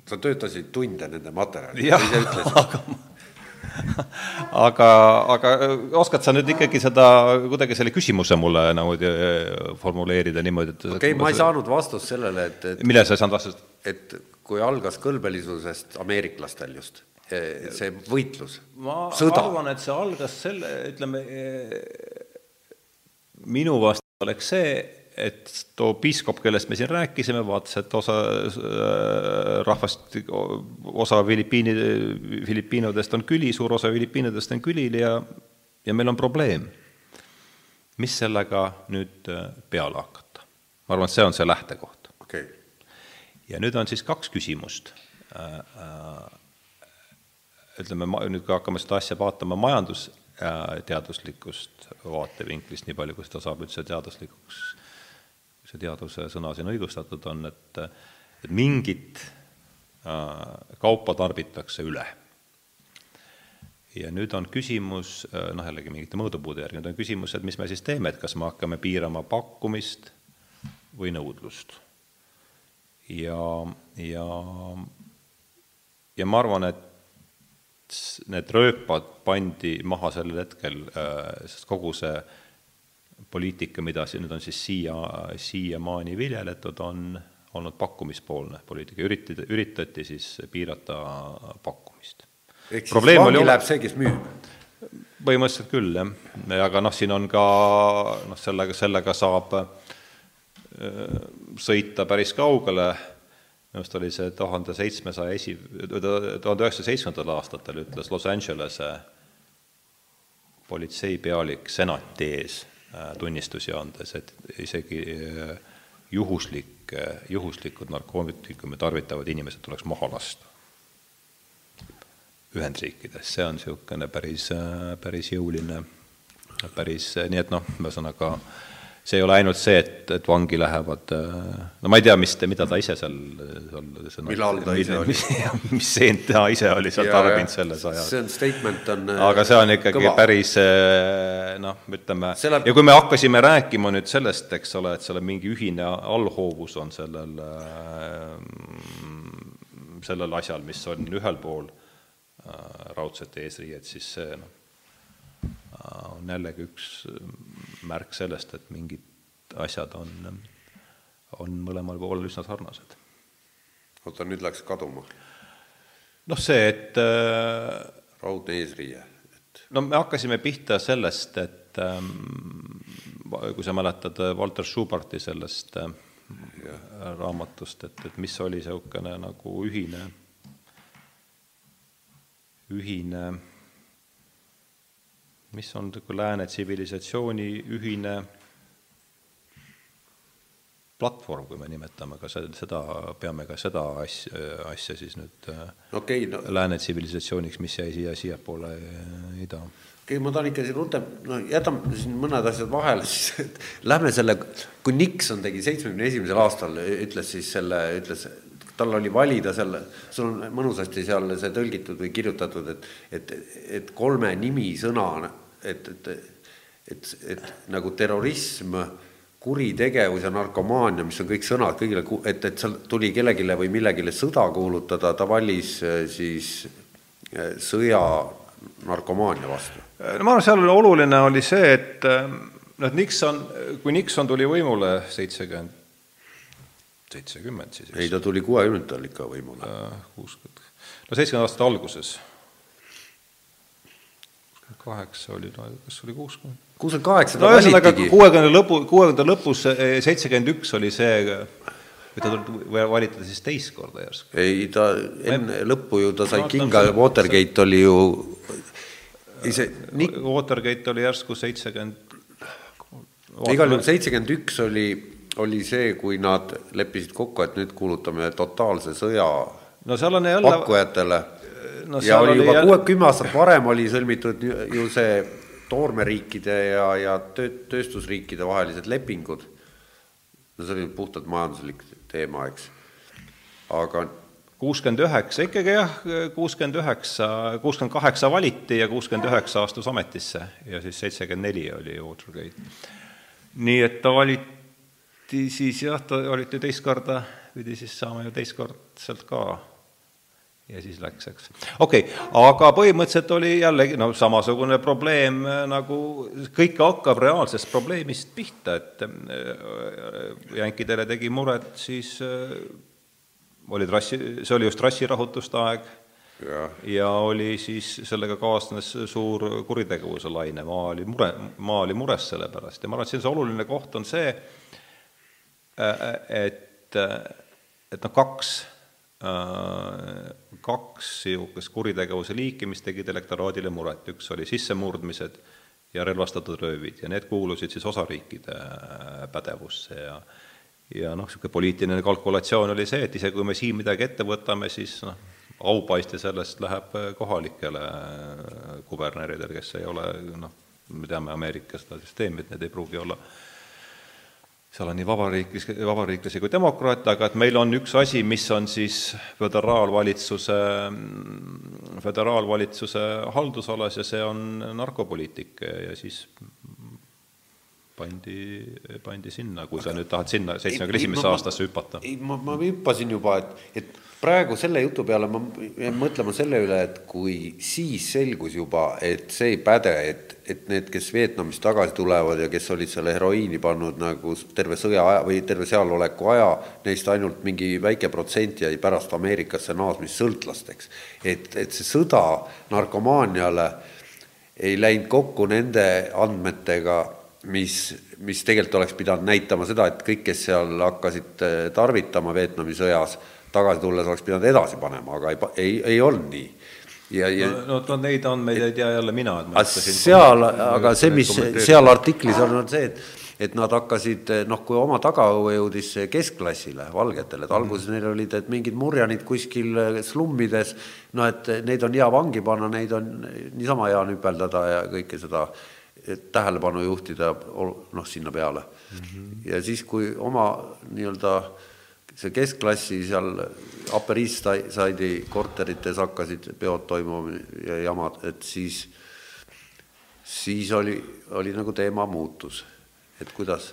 sa töötasid tunde nende materjalidega, aga, aga, aga oskad sa nüüd ikkagi seda, kuidagi selle küsimuse mulle nagu äh, formuleerida niimoodi, et okei okay,, ma ei saanud vastust sellele, et, et, millele sa ei saanud vastust? et kui algas kõlbelisusest ameeriklastel just eh, see võitlus, ma sõda, arvan, et see algas selle, ütleme, minu vastus oleks see, et too piiskop, kellest me siin rääkisime, vaatas, et osa äh, rahvast, osa Filipiini, Filipiinidest on küli, suur osa Filipiinidest on külil ja, ja meil on probleem. mis sellega nüüd peale hakata? ma arvan, et see on see lähtekoht. Ja nüüd on siis kaks küsimust. ütleme, ma nüüd, kui hakkame seda asja vaatama majandusteaduslikust vaatevinklist, nii palju, kui seda saab üldse teaduslikuks, see teaduse sõna siin õigustatud on, et, et mingit kaupa tarbitakse üle. ja nüüd on küsimus, noh jällegi mingite mõõdupuude järgi, nüüd on küsimus, et mis me siis teeme, et kas me hakkame piirama pakkumist või nõudlust ja, ja, ja ma arvan, et need rööpad pandi maha sellel hetkel, sest kogu see poliitika, mida siin nüüd on siis siia, siiamaani viljeletud, on olnud pakkumispoolne poliitika, üritati, üritati siis piirata pakkumist. ehk siis Probleem oli vangi ole- läheb see, kes müüb. põhimõtteliselt küll, jah. aga noh, siin on ka noh, sellega, sellega saab öö, sõita päris kaugele, minu arust oli see tuhande seitsmesaja esi-, tuhande üheksasaja seitsmendal aastatel ütles Los Angelese politseipealik senati ees äh, tunnistusi andes, et isegi äh, juhuslik, juhuslikud narkootikumi tarvitavad inimesed tuleks maha lasta. Ühendriikides, see on niisugune päris, päris jõuline, päris, nii et noh, ühesõnaga see ei ole ainult see, et, et vangi lähevad, no ma ei tea, mis, mida ta ise seal, seal Mille all ta ise oli? mis, mis seent ta ise oli seal tarbinud selles ajas see on statement on aga see on ikkagi kõva. päris eh, noh, ütleme ja kui me hakkasime rääkima nüüd sellest, eks ole, et seal on mingi ühine allhoovus on sellel, sellel asjal, mis on ühel pool äh, raudset eesriiet, siis see noh, on jällegi üks märk sellest, et mingid asjad on, on mõlemal poolel üsna sarnased. oota, nüüd läks kaduma. noh, see, et äh, raudne eesriie, et no me hakkasime pihta sellest, et ähm, kui sa mäletad Walter Schubarti sellest äh, raamatust, et, et mis oli niisugune nagu ühine, ühine, mis on nagu lääne tsivilisatsiooni ühine platvorm, kui me nimetame ka se- seda, peame ka seda asja, asja siis nüüd äh, okay, no lääne tsivilisatsiooniks, mis jäi siia siiapoole ida. okei okay,, ma tahan ikka siin rutem, no jätame siin mõned asjad vahele siis, et lähme selle, kui Nixon tegi seitsmekümne esimesel aastal, ütles siis selle, ütles, tal oli valida seal, sul on mõnusasti seal see tõlgitud või kirjutatud, et, et, et kolme nimisõna, et, et, et, et nagu terrorism, kuritegevus ja narkomaania, mis on kõik sõnad kõigile, et, et seal tuli kellelegi või millegile sõda kuulutada, ta valis eh, siis eh, sõja narkomaania vastu. no ma arvan, seal oli oluline oli see, et noh, et Nixon, kui Nixon tuli võimule seitsekümmend seitsekümmend siis. ei, ta tuli kuuekümnendatel ikka võimule. kuuskümmend, no seitsmekümnenda aastate alguses. kuuskümmend kaheksa oli, no kas oli kuuskümmend? kuuskümmend kaheksa ta valitigi. kuuekümnenda lõpu, kuuekümnenda lõpus, eh, seitsekümmend üks oli see, või ta valiti siis teist korda järsku? ei, ta enne lõppu ju ta sai no, kinga, Watergate oli ju ise nii... Watergate oli järsku seitsekümmend igal juhul seitsekümmend üks oli oli see, kui nad leppisid kokku, et nüüd kuulutame totaalse sõja no seal on jälle pakkujatele no, ja oli juba kuue, kümme aastat varem oli sõlmitud ju see toormeriikide ja, ja töö, tööstusriikide vahelised lepingud. no see oli puhtalt majanduslik teema, eks, aga kuuskümmend üheksa, ikkagi jah, kuuskümmend üheksa, kuuskümmend kaheksa valiti ja kuuskümmend üheksa astus ametisse ja siis seitsekümmend neli oli Watergate. nii et ta valiti valiti, siis jah, ta olite teist korda, pidi siis saama ju teistkordselt ka. ja siis läks, eks. okei okay,, aga põhimõtteliselt oli jällegi no samasugune probleem nagu kõike hakkab reaalsest probleemist pihta, et äh, jänkidele tegi muret siis äh, oli trassi, see oli just rassirahutuste aeg ja. ja oli siis, sellega kaasnes suur kuritegevuse laine, maa oli mure, maa oli mures selle pärast ja ma arvan, et siin see oluline koht on see, Äh, et, et noh, kaks, äh, kaks niisugust kuritegevuse liiki, mis tegid elektoraadile muret, üks oli sissemurdmised ja relvastatud röövid ja need kuulusid siis osariikide äh, pädevusse ja ja noh, niisugune poliitiline kalkulatsioon oli see, et isegi kui me siin midagi ette võtame, siis noh, aupaiste sellest läheb kohalikele kuberneridele, kes ei ole noh, me teame Ameerika seda süsteemi, et need ei pruugi olla äh, seal on nii vabariiklis, vabariiklasi kui demokraate, aga et meil on üks asi, mis on siis föderaalvalitsuse, föderaalvalitsuse haldusalas ja see on narkopoliitika ja siis pandi, pandi sinna, kui sa nüüd tahad sinna seitsmekümne esimesse aastasse hüpata. ei, ma, ma hüppasin juba, et, et praegu selle jutu peale ma jään mõtlema selle üle, et kui siis selgus juba, et see ei päde, et, et need, kes Vietnamist tagasi tulevad ja kes olid selle heroiini pannud nagu terve sõja aja või terve sealoleku aja, neist ainult mingi väike protsent jäi pärast Ameerikasse naasmist sõltlasteks. et, et see sõda narkomaaniale ei läinud kokku nende andmetega, mis, mis tegelikult oleks pidanud näitama seda, et kõik, kes seal hakkasid tarvitama Vietnami sõjas, tagasi tulles oleks pidanud edasi panema, aga ei, ei, ei olnud nii. ja, ja no, no neid andmeid ei tea jälle mina, et ma seal, aga see, mis seal artiklis on, on see, et et nad hakkasid noh, kui oma tagaõue jõudis keskklassile, valgetele, et alguses neil olid, et mingid murjanid kuskil slummides, noh, et neid on hea vangi panna, neid on niisama hea nüpeldada ja kõike seda tähelepanu juhtida noh, sinna peale mm. -hmm. ja siis, kui oma nii-öelda äh, see keskklassi seal Upper East Side'i korterites hakkasid peod toimuma ja jamad, et siis, siis oli, oli nagu teema muutus, et kuidas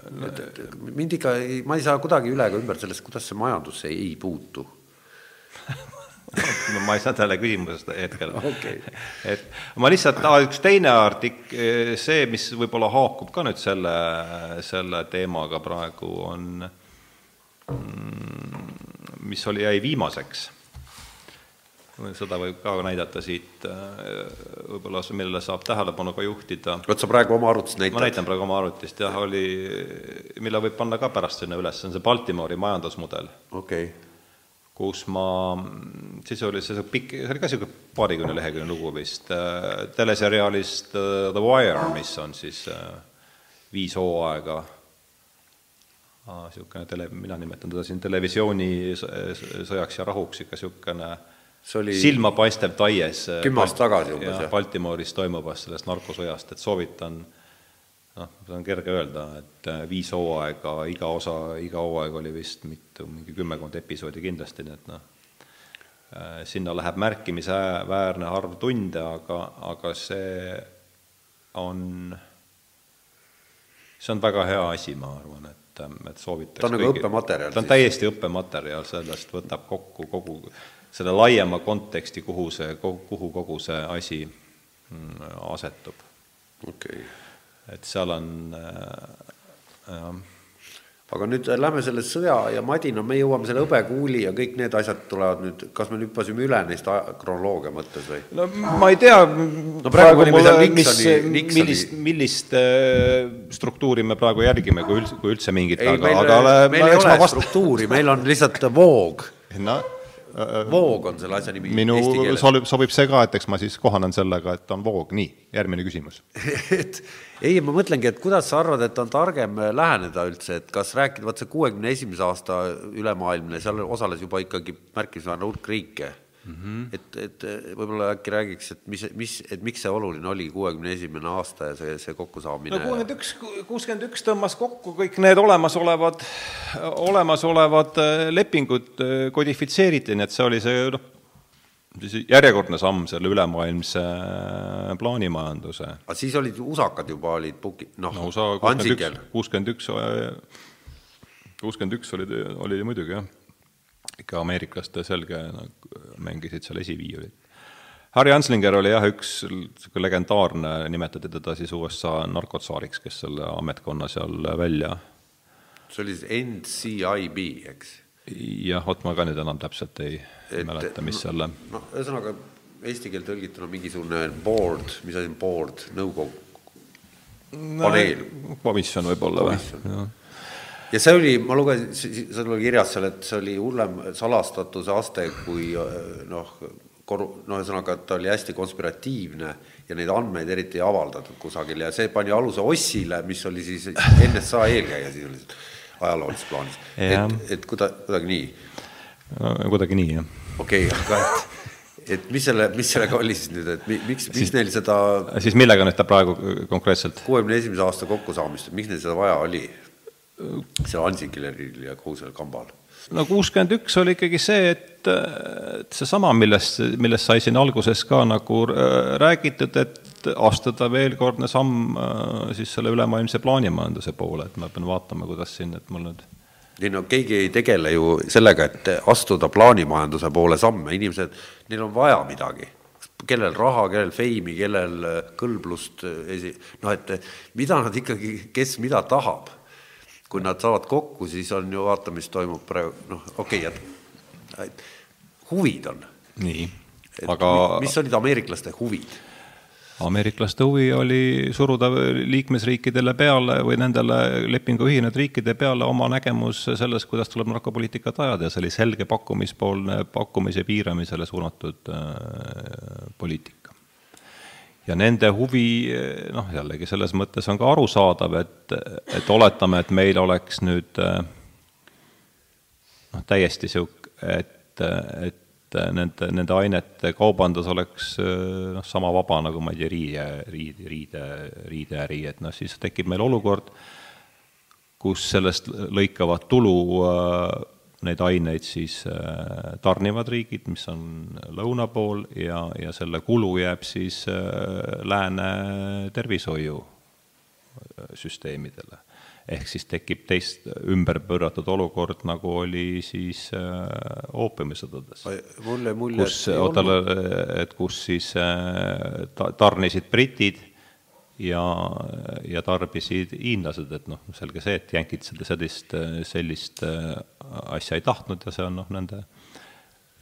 et mind ikka, ma ei saa kuidagi üle ega ümber sellest, kuidas see majandusse ei puutu. No ma ei saa talle küsimusest hetkel. Okay.. et ma lihtsalt, üks teine artik-, see, mis võib-olla haakub ka nüüd selle, selle teemaga praegu, on mis oli, jäi viimaseks. seda võib ka näidata siit, äh, võib-olla millele saab tähelepanu ka juhtida. vot sa praegu oma arvutist näitad? ma näitan praegu oma arvutist, jah, oli, mille võib panna ka pärast sinna üles, see on see Baltimoori majandusmudel. okei okay kus ma, siis oli see pikk, see oli ka niisugune paarikümne lehekülje lugu vist, äh, teleseriaalist äh, The Wire, mis on siis viis hooaega niisugune tele, mina nimetan teda siin televisioonisõjaks ja rahuks, ikka niisugune oli... silmapaistev taies kümme aastat tagasi umbes, jah? Baltimooris toimuvast sellest narkosõjast, et soovitan noh, seda on kerge öelda, et äh, viis hooaega, iga osa, iga hooaeg oli vist mitu, mingi kümmekond episoodi kindlasti, nii et noh, äh, sinna läheb märkimisväärne arv tunde, aga, aga see on, see on väga hea asi, ma arvan, et, et soovitaks ta on nagu õppematerjal ta on täiesti õppematerjal, sellest võtab kokku kogu selle laiema konteksti, kuhu see, kuhu kogu see asi mm, asetub. okei okay et seal on äh, jah. Aga nüüd lähme selle sõja ja madina, me jõuame selle hõbekuuli ja kõik need asjad tulevad nüüd, kas me hüppasime üle neist kronoloogia mõttes või? no ma ei tea no praegu olime seal Nixoni, Nixoni millist, millist äh, struktuuri me praegu järgime, kui üldse, kui üldse mingit, aga, aga meil ei ole struktuuri, meil on lihtsalt voog no voog on selle asja nimi minu sobib, sobib see ka, et eks ma siis kohanen sellega, et on voog, nii, järgmine küsimus. Et ei, ma mõtlengi, et kuidas sa arvad, et on targem läheneda üldse, et kas rääkida, vot see kuuekümne esimese aasta ülemaailmne, seal osales juba ikkagi märkimisväärne hulk riike Mm -hmm. et, et võib-olla äkki räägiks, et mis, mis, et miks see oluline oli, kuuekümne esimene aasta ja see, see kokkusaamine? no kuuskümmend üks, kuuskümmend üks tõmbas kokku kõik need olemasolevad, olemasolevad äh, lepingud äh, kodifitseeriti, nii et see oli see noh, siis järjekordne samm selle ülemaailmse plaanimajanduse. aga siis olid usakad juba olid puki-, noh no, üks, kuuskümmend üks, kuuskümmend üks oli, oli muidugi jah ikka ameeriklaste selge nagu mängisid seal esiviiulit. Harry Anslinger oli jah, üks niisugune legendaarne, nimetati teda siis USA narkotsaariks, kes selle ametkonna seal välja see oli siis NCIB, eks? jah, vot ma ka nüüd enam täpselt ei et, mäleta, mis no, selle no ühesõnaga, eesti keel tõlgituna mingisugune board, mis asi on board, nõukogu, paneel no,? komisjon võib-olla või? Ja see oli, ma lugesin, seal oli kirjas seal, et see oli hullem salastatuse aste kui noh, koru-, no ühesõnaga, et ta oli hästi konspiratiivne ja neid andmeid eriti ei avaldatud kusagil ja see pani aluse Ossile, mis oli siis NSA eelkäija sisuliselt ajaloolises plaanis. et, et kuida-, kuidagi nii no,? kuidagi nii, jah. okei okay,, aga et et mis selle, mis sellega oli siis nüüd, et miks, miks siis, neil seda siis millega nüüd ta praegu konkreetselt? kuuekümne esimese aasta kokkusaamist, miks neil seda vaja oli? Seal Ansikileril ja kogu sellel kambal? no kuuskümmend üks oli ikkagi see, et, et seesama, millest, millest sai siin alguses ka nagu äh, räägitud, et astuda veelkordne samm äh, siis selle ülemaailmse plaanimajanduse poole, et ma pean vaatama, kuidas siin, et mul nüüd ei no keegi ei tegele ju sellega, et astuda plaanimajanduse poole samme, inimesed, neil on vaja midagi. kellel raha, kellel feimi, kellel kõlblust, noh et mida nad ikkagi, kes mida tahab kui nad saavad kokku, siis on ju, vaata, mis toimub praegu, noh, okei okay,, et huvid on. nii, aga mis olid ameeriklaste huvid? ameeriklaste huvi oli suruda liikmesriikidele peale või nendele lepingu ühinenud riikide peale oma nägemus sellest, kuidas tuleb narkopoliitikat ajada ja see oli selge pakkumispoolne, pakkumise piiramisele suunatud äh, poliitika ja nende huvi noh, jällegi selles mõttes on ka arusaadav, et, et oletame, et meil oleks nüüd noh, täiesti sihuke, et, et nende, nende ainete kaubandus oleks noh, sama vaba nagu ma ei tea, riide, riide, riide, riideäri, et noh, siis tekib meil olukord, kus sellest lõikavad tulu äh, neid aineid siis äh, tarnivad riigid, mis on lõuna pool ja, ja selle kulu jääb siis äh, lääne tervishoiusüsteemidele. ehk siis tekib teist ümberpööratud olukord, nagu oli siis äh, oopiumisõdades. mulle, mulje kus, oota, et kus siis ta, tarnisid britid ja, ja tarbisid hiinlased, et noh, selge see, et jänkid seda sellist, sellist äh, asja ei tahtnud ja see on noh, nende,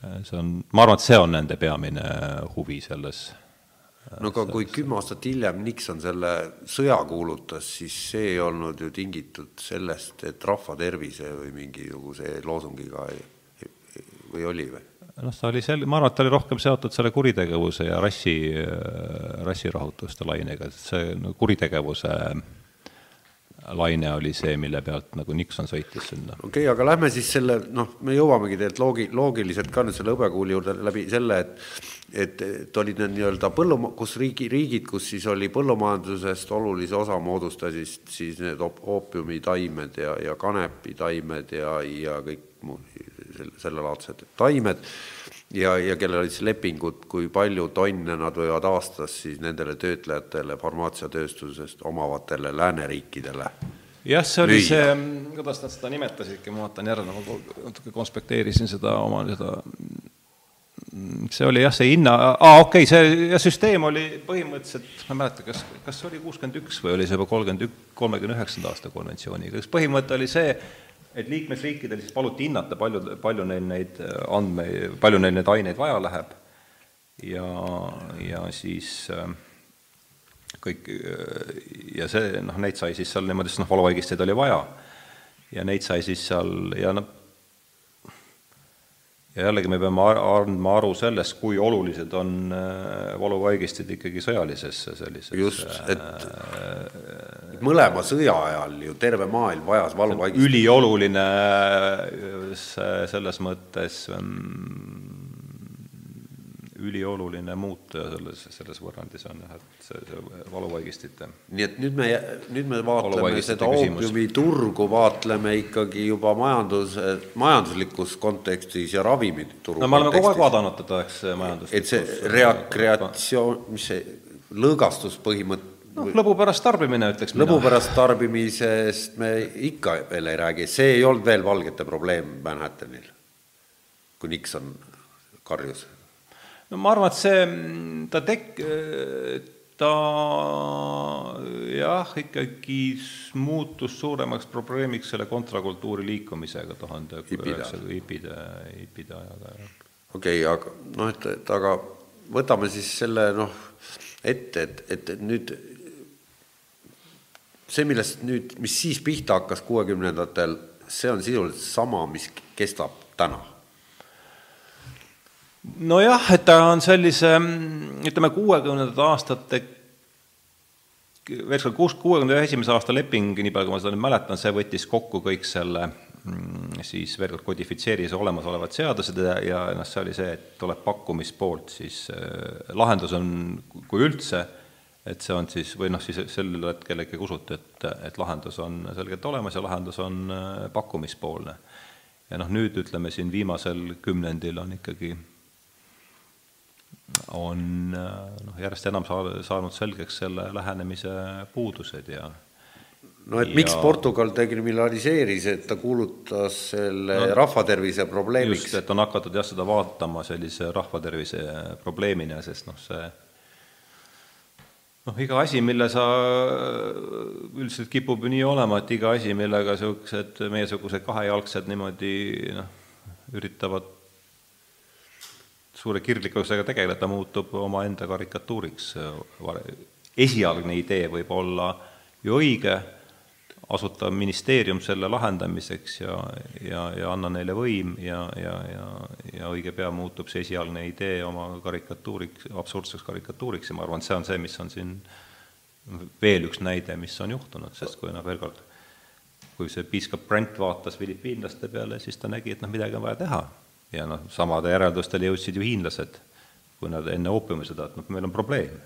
see on, ma arvan, et see on nende peamine huvi selles no aga kui kümme aastat hiljem Nixon selle sõja kuulutas, siis see ei olnud ju tingitud sellest, et rahva tervise või mingisuguse loosungiga või oli või? Noh, ta oli sel-, ma arvan, et ta oli rohkem seotud selle kuritegevuse ja rassi, rassirahutuste lainega, et see no, kuritegevuse laine oli see, mille pealt nagu Nixon sõitis sinna. okei okay,, aga lähme siis selle, noh, me jõuamegi tegelikult loogi-, loogiliselt ka nüüd selle hõbekuuli juurde läbi selle, et et, et olid need nii-öelda põlluma-, kus riigi, riigid, kus siis oli põllumajandusest olulise osa moodustasid siis need oopiumitaimed ja, ja kanepitaimed ja, ja kõik muud sellelaadsed taimed ja, ja kellel olid siis lepingud, kui palju tonne nad võivad aastas siis nendele töötlejatele farmaatsiatööstusest omavatele lääneriikidele jah, see oli lüüa. see, kuidas nad seda nimetasidki, ma vaatan järele, ma natuke konspekteerisin seda oma seda see oli jah, see hinna, aa okei okay,, see ja süsteem oli põhimõtteliselt, ma ei mäleta, kas, kas see oli kuuskümmend üks või oli see juba kolmkümmend ük-, kolmekümne üheksanda aasta konventsiooniga, kas põhimõte oli see, et liikmesriikidel siis paluti hinnata, palju, palju neil neid andmeid, palju neil neid aineid vaja läheb ja, ja siis äh, kõik ja see, noh, neid sai siis seal niimoodi, sest noh, valuvaigisteid oli vaja. ja neid sai siis seal ja noh, ja jällegi me peame andma aru sellest, kui olulised on äh, valuvaigistid ikkagi sõjalises sellises just, et äh, mõlema sõja ajal ju terve maailm vajas valuvaigistid. ülioluline äh, selles mõttes mm, ülioluline muutuja selles, selles võrrandis on jah, et see, see valuvaigistite. nii et nüüd me, nüüd me vaatleme seda oopiumiturgu, vaatleme ikkagi juba majandus, majanduslikus kontekstis ja ravimiturgu no me oleme kogu aeg vaadanud teda, eks, majanduslikus et see rekreatsioon, mis see lõõgastuspõhimõte noh, lõbu pärast tarbimine, ütleks mina. lõbu pärast tarbimisest me ikka veel ei räägi, see ei olnud veel valgete probleem Manhattanil, kui Nixon karjus no ma arvan, et see, ta tek-, ta jah, ikkagi muutus suuremaks probleemiks selle kontrakultuuri liikumisega tuhande üheksasaja hipide, hipide ajaga. okei okay,, aga noh, et, et aga võtame siis selle noh, ette, et, et, et nüüd see, millest nüüd, mis siis pihta hakkas kuuekümnendatel, see on sisuliselt sama, mis kestab täna nojah, et ta on sellise, ütleme, kuuekümnendate aastate veel kord, kuus, kuuekümne esimese aasta leping, nii palju kui ma seda nüüd mäletan, see võttis kokku kõik selle mm, siis veel kord kodifitseeris olemasolevad seadused ja, ja noh, see oli see, et tuleb pakkumispoolt, siis äh, lahendus on, kui üldse, et see on siis, või noh, siis sel hetkel ikkagi usuti, et, et lahendus on selgelt olemas ja lahendus on äh, pakkumispoolne. ja noh, nüüd ütleme siin viimasel kümnendil on ikkagi on noh, järjest enam saa-, saanud selgeks selle lähenemise puudused ja no et ja... miks Portugal dekriminaliseeris, et ta kuulutas selle no, rahvatervise probleemiks? just, et on hakatud jah, seda vaatama sellise rahvatervise probleemina, sest noh, see noh, iga asi, mille sa, üldiselt kipub ju nii olema, et iga asi, millega niisugused meiesugused kahejalgsed niimoodi noh, üritavad suure kirglikkusega tegeleda, muutub omaenda karikatuuriks. esialgne idee võib olla ju õige, asuta ministeerium selle lahendamiseks ja, ja, ja anna neile võim ja, ja, ja, ja õige pea muutub see esialgne idee oma karikatuuriks, absurdseks karikatuuriks ja ma arvan, et see on see, mis on siin veel üks näide, mis on juhtunud, sest kui noh, veel kord, kui see piiskop Brent vaatas filipiinlaste peale, siis ta nägi, et noh, midagi on vaja teha ja noh, samade järeldustele jõudsid ju hiinlased, kui nad enne oopiumisõda, et noh, meil on probleem.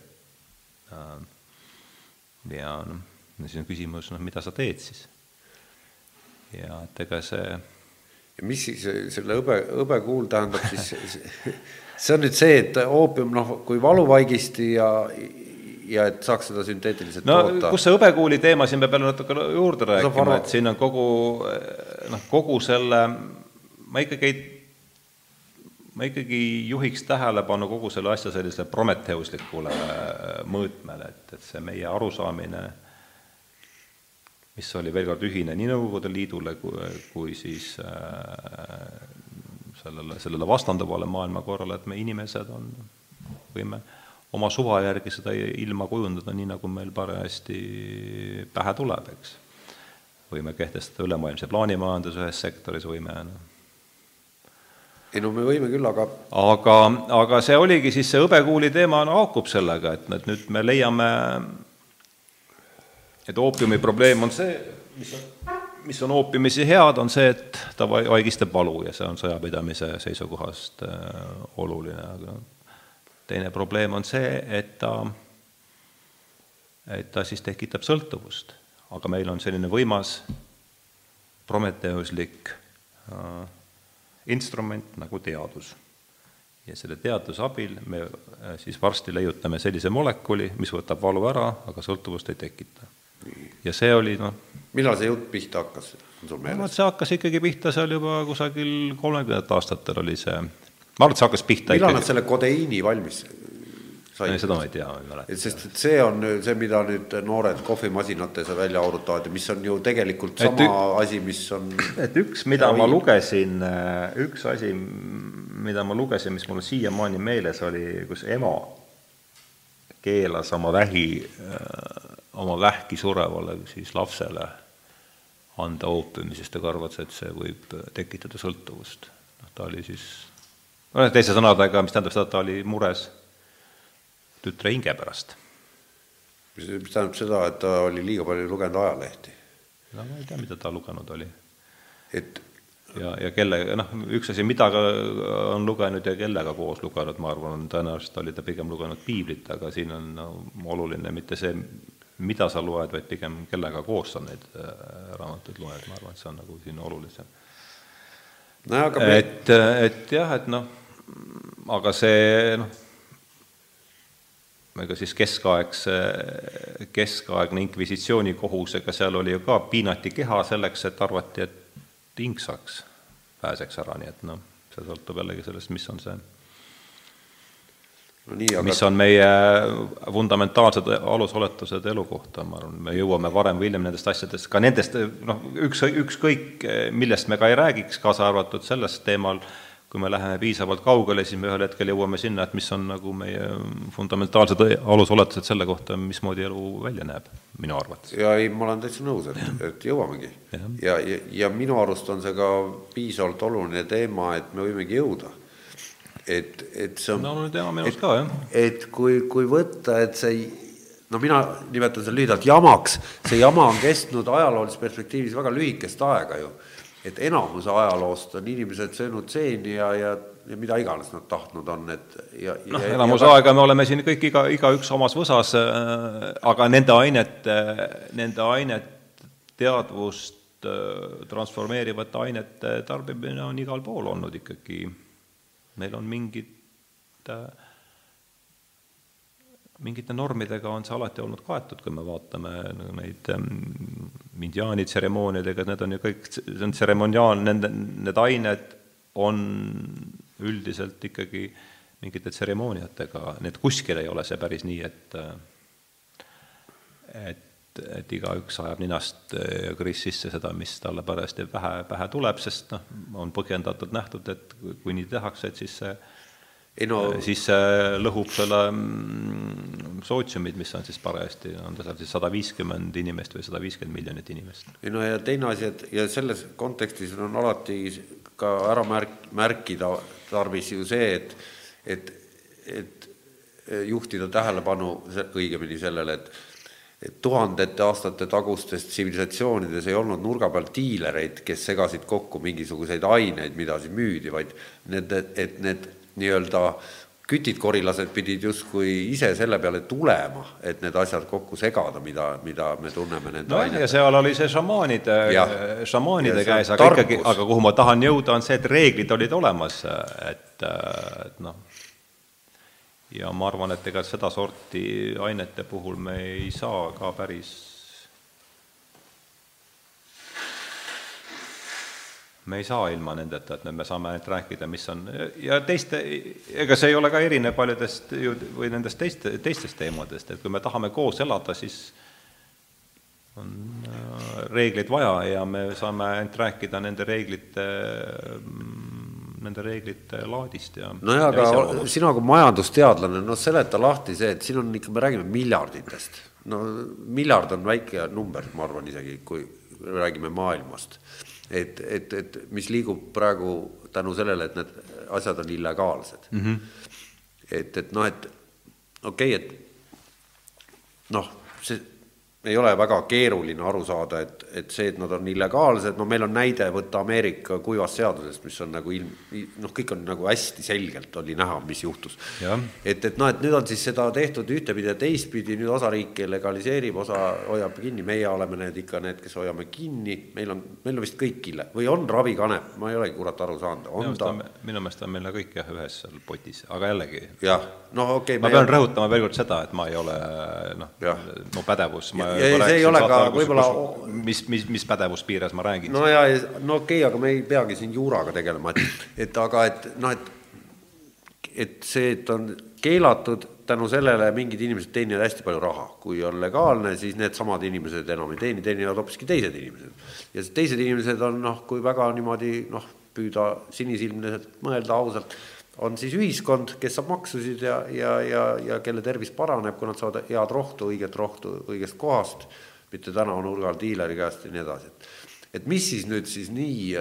ja noh, siis on küsimus, noh, mida sa teed siis? ja et ega see ja mis siis selle hõbe, hõbekuul tähendab siis, see on nüüd see, et oopium noh, kui valuvaigisti ja ja et saaks seda sünteetiliselt no, toota. kus see hõbekuuli teema, siin peab jälle natuke juurde rääkima, et siin on kogu noh, kogu selle, ma ikkagi ei ma ikkagi juhiks tähelepanu kogu selle asja sellisele prometeuslikule äh, mõõtmele, et, et see meie arusaamine, mis oli veel kord ühine nii Nõukogude Liidule kui, kui siis äh, sellele, sellele vastanduvale maailmakorrale, et me inimesed on, võime oma suva järgi seda ilma kujundada nii, nagu meil parajasti pähe tuleb, eks. võime kehtestada ülemaailmse plaanimajanduse ühes sektoris, võime noh, ei no me võime küll, aga aga, aga see oligi siis, see hõbekuuli teema no, haakub sellega, et, et nüüd me leiame, et oopiumi probleem on see, mis on, mis on oopiumisi head, on see, et ta vaigistab valu ja see on sõjapidamise seisukohast äh, oluline, aga teine probleem on see, et ta, et ta siis tekitab sõltuvust. aga meil on selline võimas prometeuslik äh, instrument nagu teadus. ja selle teaduse abil me äh, siis varsti leiutame sellise molekuli, mis võtab valu ära, aga sõltuvust ei tekita. ja see oli noh millal see jutt pihta hakkas, on sul meeles? see hakkas ikkagi pihta seal juba kusagil kolmekümnendatel aastatel oli see, ma arvan, et see hakkas pihta millal ikkagi. nad selle kodeiini valmis said? seda ma ei tea, ma ei mäleta. et sest et see on see, mida nüüd noored kohvimasinates välja aurutavad ja mis on ju tegelikult Et sama ü- asi, mis on et üks, mida ma lugesin, üks asi, mida ma lugesin, mis mul siiamaani meeles oli, kus ema keelas oma vähi, oma vähki surevale siis lapsele anda oopiumi, sest ta arvas, et see võib tekitada sõltuvust. noh, ta oli siis, noh, teiste sõnadega, mis tähendab seda, et ta oli mures tütre hinge pärast. mis tähendab seda, et ta oli liiga palju lugenud ajalehti. no ma ei tea, mida ta lugenud oli et ja, ja kellega, noh, üks asi, mida ka on lugenud ja kellega koos lugenud, ma arvan, on tõenäoliselt oli ta pigem lugenud piiblit, aga siin on no, oluline mitte see, mida sa loed, vaid pigem kellega koos sa neid äh, raamatuid loed, ma arvan, et see on nagu siin olulisem. aga me, et, et jah, et noh, aga see noh, ega siis keskaegse, keskaegne inkvisitsioonikohus, ega seal oli ju ka, piinati keha selleks, et arvati, et hing saaks, pääseks ära, nii et noh, see sõltub jällegi sellest, mis on see, no nii, aga mis on meie fundamentaalsed alusoletused elu kohta, ma arvan, me jõuame varem või hiljem nendest asjadest, ka nendest noh, üks, ükskõik, millest me ka ei räägiks, kaasa arvatud sellest teemal, kui me läheme piisavalt kaugele, siis me ühel hetkel jõuame sinna, et mis on nagu meie fundamentaalsed alusoletused selle kohta, mismoodi elu välja näeb, minu arvates. ja ei, ma olen täitsa nõus, et, et jõuamegi. Jah. ja, ja, ja minu arust on see ka piisavalt oluline teema, et me võimegi jõuda. et, et see on no oluline teema minu arust ka, jah. et kui, kui võtta, et see, no mina nimetan seda lühidalt jamaks, see jama on kestnud ajaloolises perspektiivis väga lühikest aega ju. Et enamuse ajaloost on inimesed söönud seeni ja, ja, ja mida iganes nad tahtnud on, et ja noh, enamus ja, aega me oleme siin kõik iga, igaüks omas võsas, aga nende ainete, nende ainet, teadvust äh, transformeerivate ainete tarbimine on igal pool olnud ikkagi, meil on mingid, mingite normidega on see alati olnud kaetud, kui me vaatame neid ähm, indiaani tseremooniadega, need on ju kõik, see on tseremoniaal, nende, need ained on üldiselt ikkagi mingite tseremooniatega, need kuskil ei ole see päris nii, et et, et igaüks ajab ninast ja kõris sisse seda, mis talle parajasti pähe, pähe tuleb, sest noh, on põhjendatult nähtud, et kui- kui nii tehakse, et siis see ei no siis see lõhub selle mm, sootsiumid, mis on siis parajasti, on ta seal siis sada viiskümmend inimest või sada viiskümmend miljonit inimest. ei no ja teine asi, et ja selles kontekstis on alati ka ära märk-, märkida tarvis ju see, et, et, et juhtida tähelepanu õigemini sellele, et et tuhandete aastate tagustes tsivilisatsioonides ei olnud nurga peal diilereid, kes segasid kokku mingisuguseid aineid, mida siis müüdi, vaid need, et need nii-öelda kütid-korilased pidid justkui ise selle peale tulema, et need asjad kokku segada, mida, mida me tunneme nende nojah, ja seal oli see šamaanide šamaanide käes, aga tarkus. ikkagi, aga kuhu ma tahan jõuda, on see, et reeglid olid olemas, et, et noh, ja ma arvan, et ega sedasorti ainete puhul me ei saa ka päris me ei saa ilma nendeta, et me saame ainult rääkida, mis on, ja teiste, ega see ei ole ka erinev paljudest ju või nendest teiste, teistest teemadest, et kui me tahame koos elada, siis on äh, reegleid vaja ja me saame ainult rääkida nende reeglite, nende reeglite laadist ja nojah, ja aga sina kui majandusteadlane, no seleta lahti see, et siin on ikka, me räägime miljarditest. no miljard on väike number, ma arvan isegi, kui räägime maailmast. Et, et, et mis liigub praegu tänu sellele, et need asjad on illegaalsed mm. -hmm. et, et noh, et okei okay,, et noh, see ei ole väga keeruline aru saada, et, et see, et nad on illegaalsed, no meil on näide võtta Ameerika kuivast seadusest, mis on nagu ilm, noh, kõik on nagu hästi selgelt oli näha, mis juhtus. et, et noh, et nüüd on siis seda tehtud ühtepidi ja teistpidi, nüüd osa riike legaliseerib, osa hoiab kinni, meie oleme need ikka need, kes hoiame kinni, meil on, meil on vist kõik ille- või on ravikanep, ma ei olegi kurat aru saanud, on ta minu meelest on meil kõik jah, ühes seal potis, aga jällegi, jah, noh, okei okay, ma pean rõhutama veel kord seda, et ma ei ole noh mu pädevus, ma Ja- ja see ei ole ka võib-olla- mis, mis, mis pädevuspiires ma räägin no ja, no okei okay,, aga me ei peagi siin juuraga tegelema, et, et aga et noh, et et see, et on keelatud, tänu sellele mingid inimesed teenivad hästi palju raha, kui on legaalne, siis needsamad inimesed enam ei teeni, teenivad hoopiski teised inimesed. ja teised inimesed on noh, kui väga niimoodi noh, püüda sinisilmselt mõelda ausalt, on siis ühiskond, kes saab maksusid ja, ja, ja, ja kelle tervis paraneb, kui nad saavad head rohtu, õiget rohtu õigest kohast, mitte tänavanurgal diileri käest ja nii edasi, et et mis siis nüüd siis nii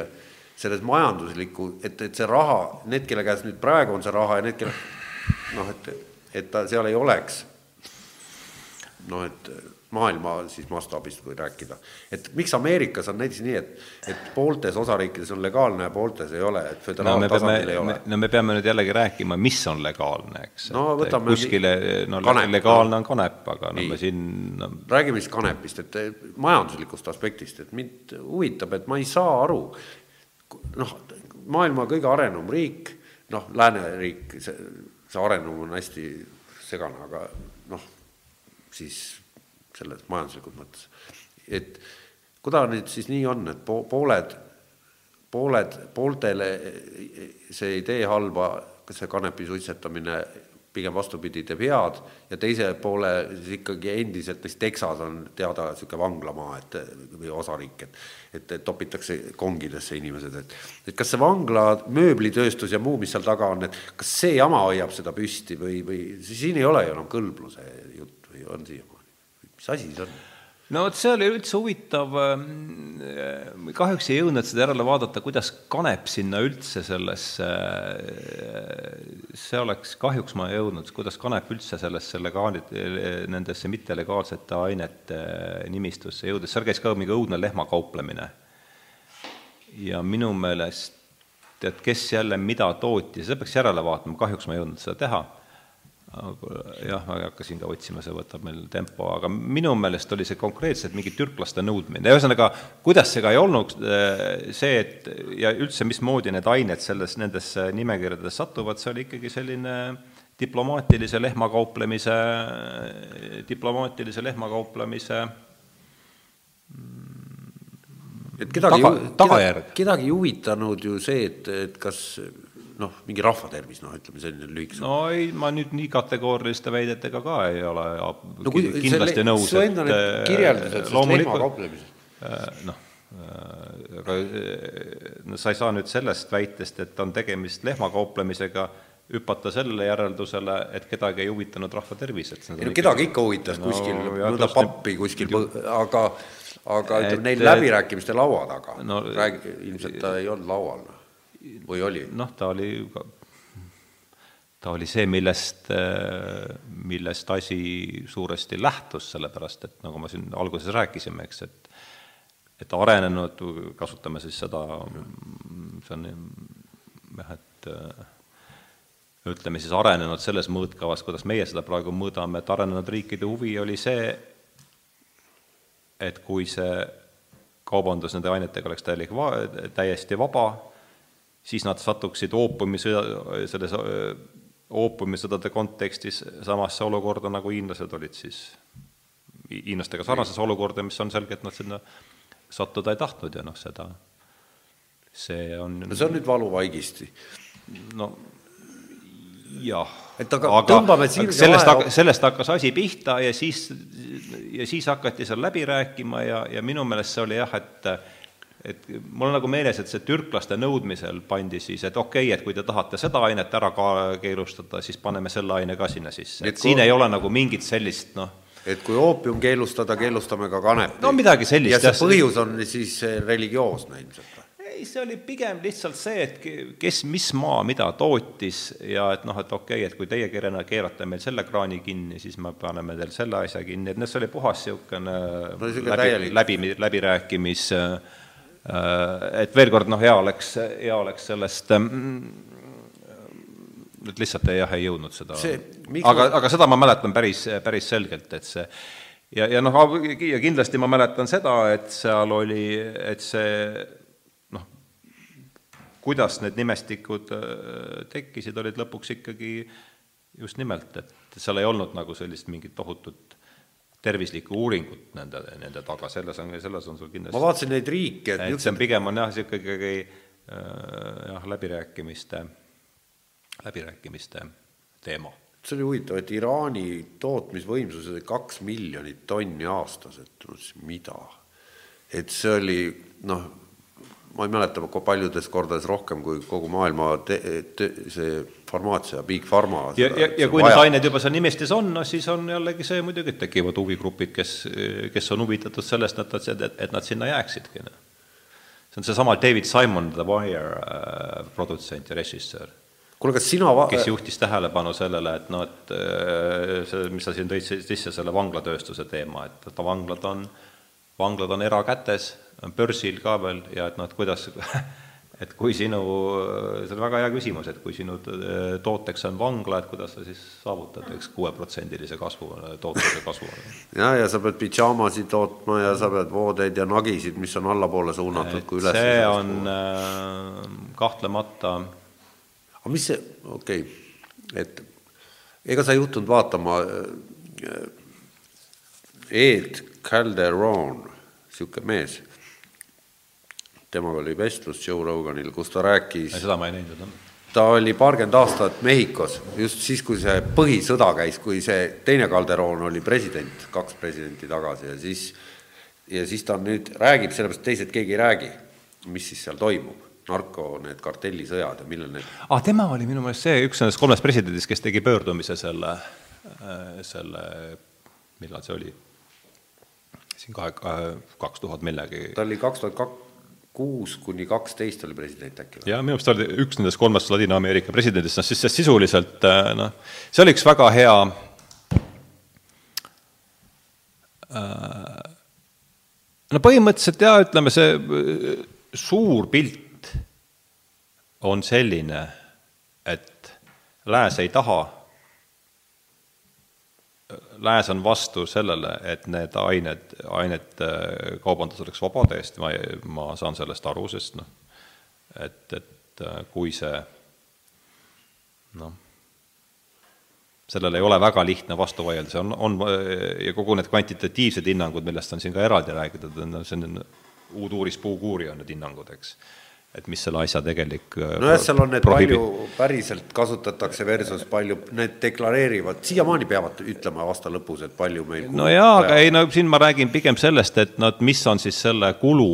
selles majandusliku, et, et see raha, need, kelle käes nüüd praegu on see raha ja need, kelle noh, et, et ta seal ei oleks. Noh, et maailma siis mastaabist kui rääkida. et miks Ameerikas on näiteks nii, et, et pooltes osariikides on legaalne ja pooltes ei ole, et no me peame, föderaaltasandil ei ole. no me peame nüüd jällegi rääkima, mis on legaalne, eks. No võtame kuskile, no kanep, legaalne on kanep, aga no me siin no, räägime siis kanepist, et majanduslikust aspektist, et mind huvitab, et ma ei saa aru, noh, maailma kõige arenum riik, noh, lääneriik, see, see arenum on hästi segane, aga noh, siis selles majanduslikult mõttes, et kui ta nüüd siis nii on, et po-, pooled, pooled, pooltele see ei tee halba, see kanepi suitsetamine pigem vastupidi, teeb head ja teise poole siis ikkagi endiselt, näiteks Texas on teada niisugune vanglamaa, et või osariik, et et, et topitakse kongidesse inimesed, et et kas see vangla, mööblitööstus ja muu, mis seal taga on, et kas see jama hoiab seda püsti või, või siin ei ole ju enam kõlbluse jutt või on siiamaani? Mis asi see on? no vot, see oli üldse huvitav, ähm, kahjuks ei jõudnud seda järele vaadata, kuidas kanep sinna üldse sellesse, see oleks, kahjuks ma ei jõudnud, kuidas kanep üldse sellesse legaali-, nendesse mittelegaalsete ainete nimistusse jõudis, seal käis ka mingi õudne lehmakauplemine. ja minu meelest, et kes jälle mida tootis, seda peaks järele vaatama, kahjuks ma ei jõudnud seda teha aga jah, ma ei hakka siin ka otsima, see võtab meil tempo, aga minu meelest oli see konkreetselt mingi türklaste nõudmine, ühesõnaga, kuidas see ka ei olnud, see, et ja üldse, mismoodi need ained selles, nendesse nimekirjadesse satuvad, see oli ikkagi selline diplomaatilise lehmakauplemise, diplomaatilise lehmakauplemise et kedagi Taga- tagajärg. keda- kedagi ei huvitanud ju see, et, et kas noh, mingi rahvatervis, noh, ütleme selline lühikese no ei, ma nüüd nii kategooriliste väidetega ka ei ole no kui kindlasti nõus, su enda need äh, kirjeldused lehmakauplemisest. Äh, noh, äh, aga no sa ei saa nüüd sellest väitest, et on tegemist lehmakauplemisega, hüpata sellele järeldusele, et kedagi ei huvitanud rahva tervis, et ei no kedagi ikka huvitas No, kuskil mõnda pappi kuskil, aga aga ütleme, Et- neil läbirääkimiste laua taga No- räägi, ilmselt ta ei olnud laual, noh. Või oli? noh, ta oli, ta oli see, millest, millest asi suuresti lähtus, sellepärast et nagu me siin alguses rääkisime, eks, et et arenenud, kasutame siis seda, see on jah, et ütleme siis arenenud selles mõõtkavas, kuidas meie seda praegu mõõdame, et arenenud riikide huvi oli see, et kui see kaubandus nende ainetega oleks täielik va-, täiesti vaba, siis nad satuksid oopumisõda, selles öö, oopumisõdade kontekstis samasse olukorda, nagu hiinlased olid siis, hiinlastega sarnasesse olukorda, mis on selge, et nad sinna sattuda ei tahtnud ja noh, seda, see on no see on nüüd valuvaigisti. no jah. Et aga tõmbame aga sirge sellest vahe- sellest hakkas asi pihta ja siis, ja siis hakati seal läbi rääkima ja, ja minu meelest see oli jah, et et mul on nagu meeles, et see türklaste nõudmisel pandi siis, et okei okay,, et kui te tahate seda ainet ära ka keelustada, siis paneme selle aine ka sinna sisse, Et et kui- siin ei ole nagu mingit sellist noh, et kui oopium keelustada, keelustame ka kanepi. No midagi sellist, ja see jah. põhjus on siis religioosne ilmselt või? ei, see oli pigem lihtsalt see, et kes, mis maa mida tootis ja et noh, et okei okay,, et kui teie keerana keerate meil selle kraani kinni, siis me paneme teil selle asja kinni, et noh, see oli puhas niisugune no, läbi, läbi, läbirääkimis äh, et veel kord, noh, hea oleks, hea oleks sellest mm, et lihtsalt ei, jah, ei jõudnud seda, aga, aga seda ma mäletan päris, päris selgelt, et see ja, ja noh, ja kindlasti ma mäletan seda, et seal oli, et see noh, kuidas need nimestikud äh, tekkisid, olid lõpuks ikkagi just nimelt, et seal ei olnud nagu sellist mingit tohutut tervislikku uuringut nende, nende taga, selles on, selles on sul kindlasti ma vaatasin neid riike, et, et see on pigem on jah, niisugune ikkagi äh, jah, läbirääkimiste läbirääkimiste teema. see oli huvitav, et Iraani tootmisvõimsused olid kaks miljonit tonni aastas, et mida, et see oli noh, ma ei mäleta, paljudes kordades rohkem kui kogu maailma te, te, see farmaatsia, Big Pharma. ja, ja, ja kui need ained juba seal nimestis on, no siis on jällegi see muidugi, et tekivad huvigrupid, kes, kes on huvitatud sellest, et nad, et, et nad sinna jääksidki. Noh. see on seesama David Simon, The Wire äh, produtsent ja režissöör kuule, kas sina va-... kes juhtis tähelepanu sellele, et noh, et äh, see, mis sa siin tõid sisse, selle vanglatööstuse teema, et, et vanglad on, vanglad on erakätes, börsil ka veel ja et noh, et kuidas et kui sinu, see on väga hea küsimus, et kui sinu äh, tooteks on vangla, et kuidas sa siis saavutad, eks, kuueprotsendilise kasvu, tootluse kasvu? ja, ja sa pead pidžaamasid tootma ja sa pead voodeid ja nagisid, mis on allapoole suunatud, kui üles see on äh, kahtlemata aga mis see, okei okay,, et ega sa ei juhtunud vaatama äh, Ed Calderon, niisugune mees, temaga oli vestlus Joe Roganil, kus ta rääkis seda ma ei näinud, jah ta oli paarkümmend aastat Mehhikos, just siis, kui see põhisõda käis, kui see teine Calderon oli president, kaks presidenti tagasi ja siis, ja siis ta nüüd räägib, sellepärast teised keegi ei räägi, mis siis seal toimub narko, need kartellisõjad ja millal need ah, tema oli minu meelest see üks nendest kolmest presidendist, kes tegi pöördumise selle, äh, selle, millal see oli? siin kahe, kaks tuhat millegi. ta oli kaks tuhat kak-, kuus kuni kaksteist oli president äkki või? jaa, minu meelest ta oli üks nendest kolmest Ladina-Ameerika presidendist, noh siis sisuliselt äh, noh, see oli üks väga hea äh, no põhimõtteliselt jaa, ütleme see suur pilt on selline, et lääs ei taha, lääs on vastu sellele, et need ained, ainete kaubandus oleks vaba, täiesti. Ma, ma saan sellest aru, sest noh, et, et kui see noh, sellele ei ole väga lihtne vastu vaielda, see on, on ja kogu need kvantitatiivsed hinnangud, millest on siin ka eraldi räägitud, see on uuduuris puukuuri on need hinnangud, eks et mis selle asja tegelik äh, nojah, seal on need prohibi... palju päriselt kasutatakse versus palju, need deklareerivad, siiamaani peavad ütlema aasta lõpus, et palju meil no jaa, aga ei no siin ma räägin pigem sellest, et noh, et mis on siis selle kulu,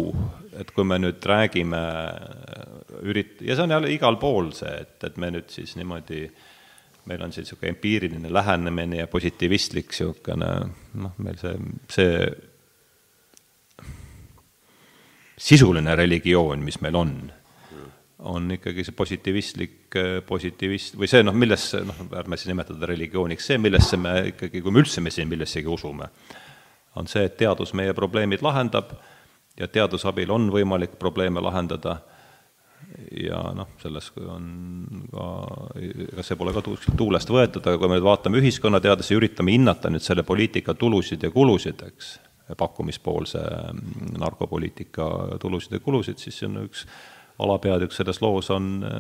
et kui me nüüd räägime äh, ürit-, ja see on jälle igal pool see, et, et me nüüd siis niimoodi meil on siin niisugune empiiriline lähenemine ja positiivistlik niisugune noh, meil see, see sisuline religioon, mis meil on, on ikkagi see positiivistlik, positiivist, või see noh, millesse, noh, ärme siis nimetada religiooniks, see, millesse me ikkagi, kui me üldse me siin millessegi usume, on see, et teadus meie probleemid lahendab ja teaduse abil on võimalik probleeme lahendada. Ja noh, selles on ka, ega see pole ka tuulest võetud, aga kui me nüüd vaatame ühiskonnateadlasi üritame hinnata nüüd selle poliitika tulusid ja kulusid, eks, pakkumispoolse mm, narkopoliitika tulusid ja kulusid, siis see on üks alapeatükk selles loos on äh,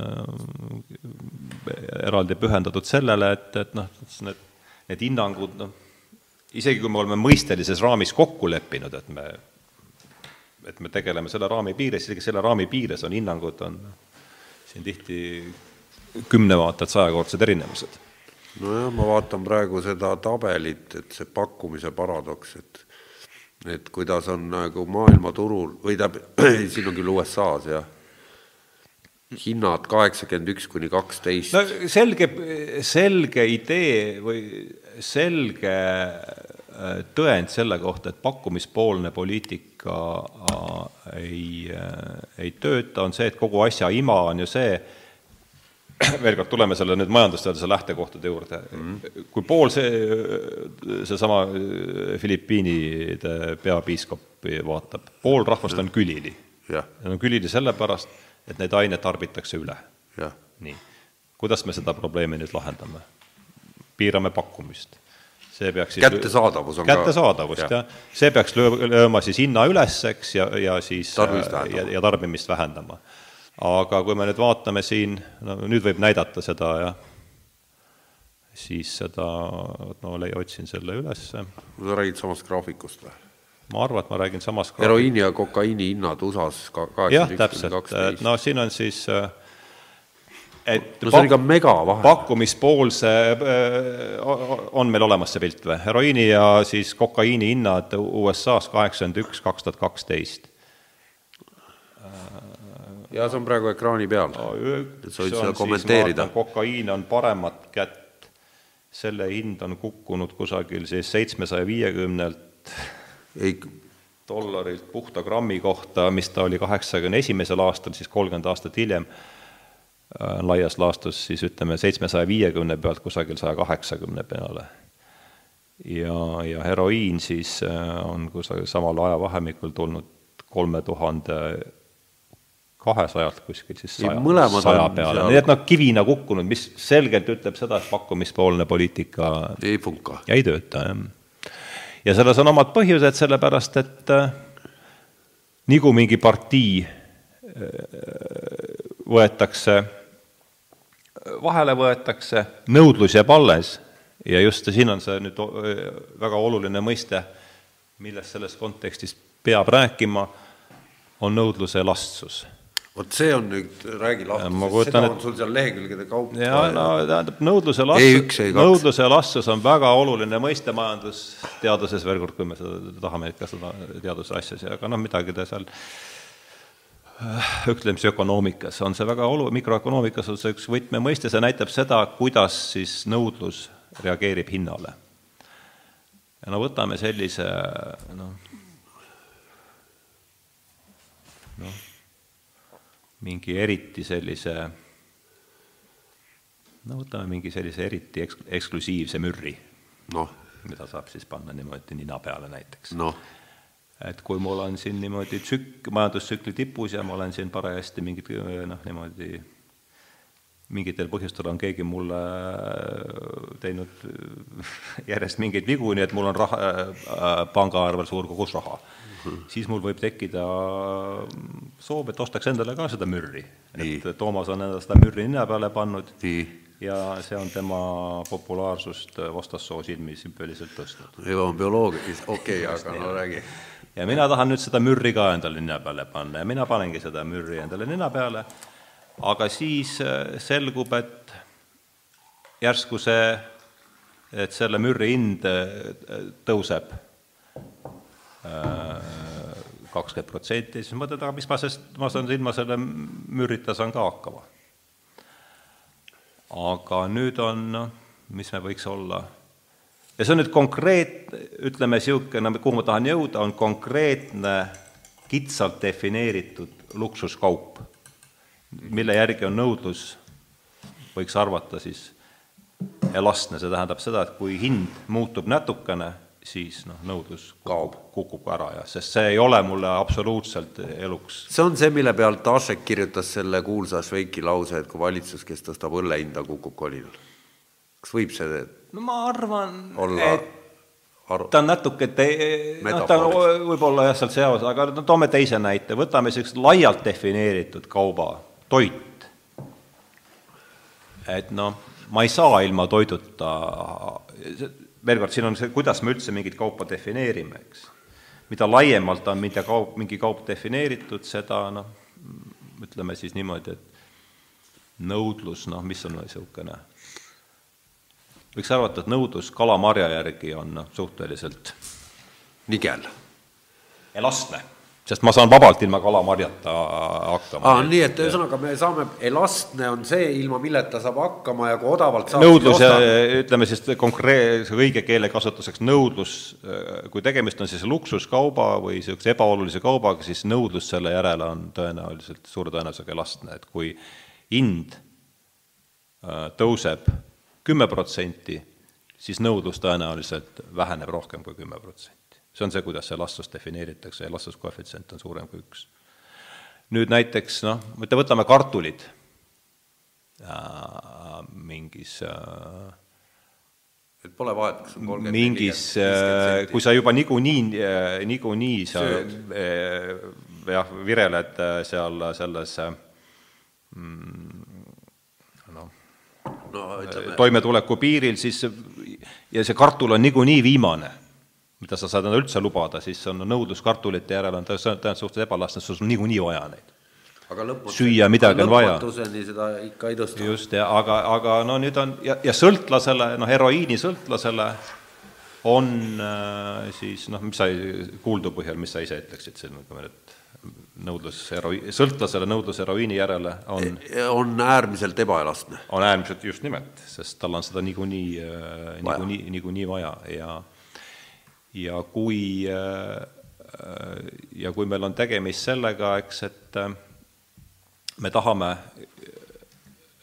eraldi pühendatud sellele, et, et noh, need, need hinnangud, noh, isegi kui me oleme mõistelises raamis kokku leppinud, et me, et me tegeleme selle raami piires, isegi selle raami piires on hinnangud, on siin tihti kümne vaata et sajakordsed erinevused. nojah, ma vaatan praegu seda tabelit, et see pakkumise paradoks, et et kuidas on nagu maailmaturul või tähendab, siin on küll USA-s jah, hinnad kaheksakümmend üks kuni kaksteist. no selge, selge idee või selge äh, tõend selle kohta, et pakkumispoolne poliitika äh, ei, ei tööta, on see, et kogu asja ima on ju see, veel kord, tuleme selle nüüd majandusteaduse lähtekohtade juurde mm. -hmm. kui pool see, seesama Filipiinide peapiiskop vaatab, pool rahvast on külili. Nad on külili sellepärast, et neid aineid tarbitakse üle. nii, kuidas me seda probleemi nüüd lahendame? piirame pakkumist. see peaks siis kättesaadavus on kättesaadavust, jah. see peaks lööma siis hinna üles, eks, ja, ja siis tarbimist ja, ja tarbimist vähendama aga kui me nüüd vaatame siin, no nüüd võib näidata seda ja siis seda, no otsin selle ülesse. sa räägid samast graafikust või? ma arvan, et ma räägin samast heroiini ja kokaiini hinnad USA-s ka jah, täpselt, no siin on siis et no see on ikka mega vahe. pakkumispoolse, on meil olemas see pilt või? heroiini ja siis kokaiini hinnad USA-s kaheksakümmend üks, kaks tuhat kaksteist ja see on praegu ekraani peal no,. sa võid seda kommenteerida. kokaiin on paremat kätt, selle hind on kukkunud kusagil siis seitsmesaja viiekümnelt ei dollarilt puhta grammi kohta, mis ta oli kaheksakümne esimesel aastal, siis kolmkümmend aastat hiljem, äh, laias laastus siis ütleme seitsmesaja viiekümne pealt kusagil saja kaheksakümne peale. ja, ja heroiin siis äh, on kusagil samal ajavahemikul tulnud kolme tuhande kahesajalt kuskil siis saja, saja peale, nii et noh, kivina kukkunud, mis selgelt ütleb seda, et pakkumispoolne poliitika ei funka. ei tööta, jah. ja selles on omad põhjused, sellepärast et äh, nii kui mingi partii äh, võetakse, vahele võetakse, nõudlus jääb alles ja just siin on see nüüd väga oluline mõiste, millest selles kontekstis peab rääkima, on nõudluse elastsus vot see on nüüd, räägi lahti, sest seda on sul seal lehekülgede kaupa. ja no tähendab, nõudluse elastsus, nõudluse elastsus on väga oluline mõiste majandusteaduses, veel kord, kui me seda tahame ikka seda teaduse asjas, aga noh, midagi ta seal äh, ütlemisi ökonoomikas on see väga olu-, mikroökonoomikas on see üks võtmemõiste, see näitab seda, kuidas siis nõudlus reageerib hinnale. ja no võtame sellise noh, noh mingi eriti sellise no võtame mingi sellise eriti eks-, eksklusiivse mürri noh, mida saab siis panna niimoodi nina peale näiteks noh. et kui mul on siin niimoodi tsük-, majandustsükli tipus ja ma olen siin parajasti mingit noh, niimoodi mingitel põhjustel on keegi mulle teinud järjest mingeid vigu, nii et mul on raha äh,, pangaarvel suur kogus raha siis mul võib tekkida soov, et ostaks endale ka seda mürri. et Toomas on endale seda mürri nina peale pannud Nii. ja see on tema populaarsust vastassoo silmis hüppeliselt tõstnud. Eva on bioloog, okei okay,, aga no räägi. ja mina tahan nüüd seda mürri ka endale nina peale panna ja mina panengi seda mürri endale nina peale, aga siis äh, selgub, et järsku see, et selle mürri hind äh, tõuseb Äh, kakskümmend protsenti, siis mõtled, aga mis ma sest, ma saan ilma selle mürrita saan ka hakkama. aga nüüd on, noh, mis me võiks olla, ja see on nüüd konkreet-, ütleme niisugune, kuhu ma tahan jõuda, on konkreetne kitsalt defineeritud luksuskaup, mille järgi on nõudlus, võiks arvata siis, elastne, see tähendab seda, et kui hind muutub natukene siis noh, nõudlus kaob, kukub ära ja, sest see ei ole mulle absoluutselt eluks. see on see, mille pealt Ašek kirjutas selle kuulsa Šveiki lause, et kui valitsus, kes tõstab õlle hinda, kukub kolinal. kas võib see no ma arvan, et Ar ta on natuke te-, noh, ta võib-olla jah, seal seos, aga no toome teise näite, võtame sellist laialt defineeritud kauba, toit. et noh, ma ei saa ilma toiduta veel kord, siin on see, kuidas me üldse mingit kaupa defineerime, eks. mida laiemalt on mida kaup, mingi kaup defineeritud, seda noh, ütleme siis niimoodi, et nõudlus, noh, mis on niisugune, võiks arvata, et nõudlus kalamarja järgi on noh, suhteliselt nigel. elastne. Sest ma saan vabalt ilma kalamarjata hakkama. aa, nii et ühesõnaga me saame, elastne on see, ilma milleta saab hakkama ja kui odavalt saab nõudlus ja ütleme siis konkreetse õige keelekasutuseks nõudlus, kui tegemist on siis luksuskauba või niisuguse ebaolulise kaubaga, siis nõudlus selle järele on tõenäoliselt suure tõenäosusega elastne, et kui hind äh, tõuseb kümme protsenti, siis nõudlus tõenäoliselt väheneb rohkem kui kümme protsenti see on see, kuidas see elastsust defineeritakse, elastsuskoefitsient on suurem kui üks. nüüd näiteks noh, võtame kartulid. Äh, mingis äh, et pole vahet, kas on kolmkümmend mingis, äh, kui sa juba niikuinii, äh, niikuinii sa äh, jah, vireled seal selles mm, noh no, ütleme, toimetuleku piiril, siis ja see kartul on niikuinii viimane mida sa saad endale üldse lubada, siis on nõudlus kartulite järele on tõenäoliselt suhteliselt ebalastne, sul on niikuinii vaja neid. süüa midagi on vaja. seda ikka ei tõsta. just, ja aga, aga no nüüd on ja, ja sõltlasele, noh, heroiinisõltlasele on äh, siis noh, mis sa kuuldu põhjal, mis sa ise ütleksid siin, kui me nüüd nõudlus heroi-, sõltlasele nõudlus heroiini järele on e, on äärmiselt ebaelastne. on äärmiselt, just nimelt, sest tal on seda niikuinii, äh, niikuinii, niikuinii vaja ja ja kui, äh, ja kui meil on tegemist sellega, eks, et äh, me tahame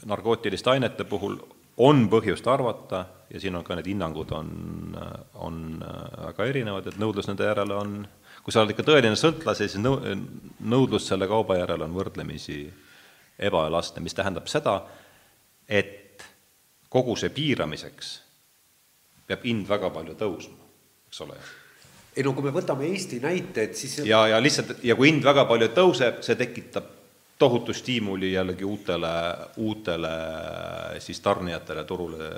narkootiliste ainete puhul on põhjust arvata ja siin on ka need hinnangud on, on väga erinevad, et nõudlus nende järele on, kui sa oled ikka tõeline sõltlase, siis nõu-, nõudlus selle kauba järele on võrdlemisi ebaelastne, mis tähendab seda, et koguse piiramiseks peab hind väga palju tõusma eks ole. ei no kui me võtame Eesti näite, et siis ja, ja lihtsalt, ja kui hind väga palju tõuseb, see tekitab tohutu stiimuli jällegi uutele, uutele siis tarnijatele turule,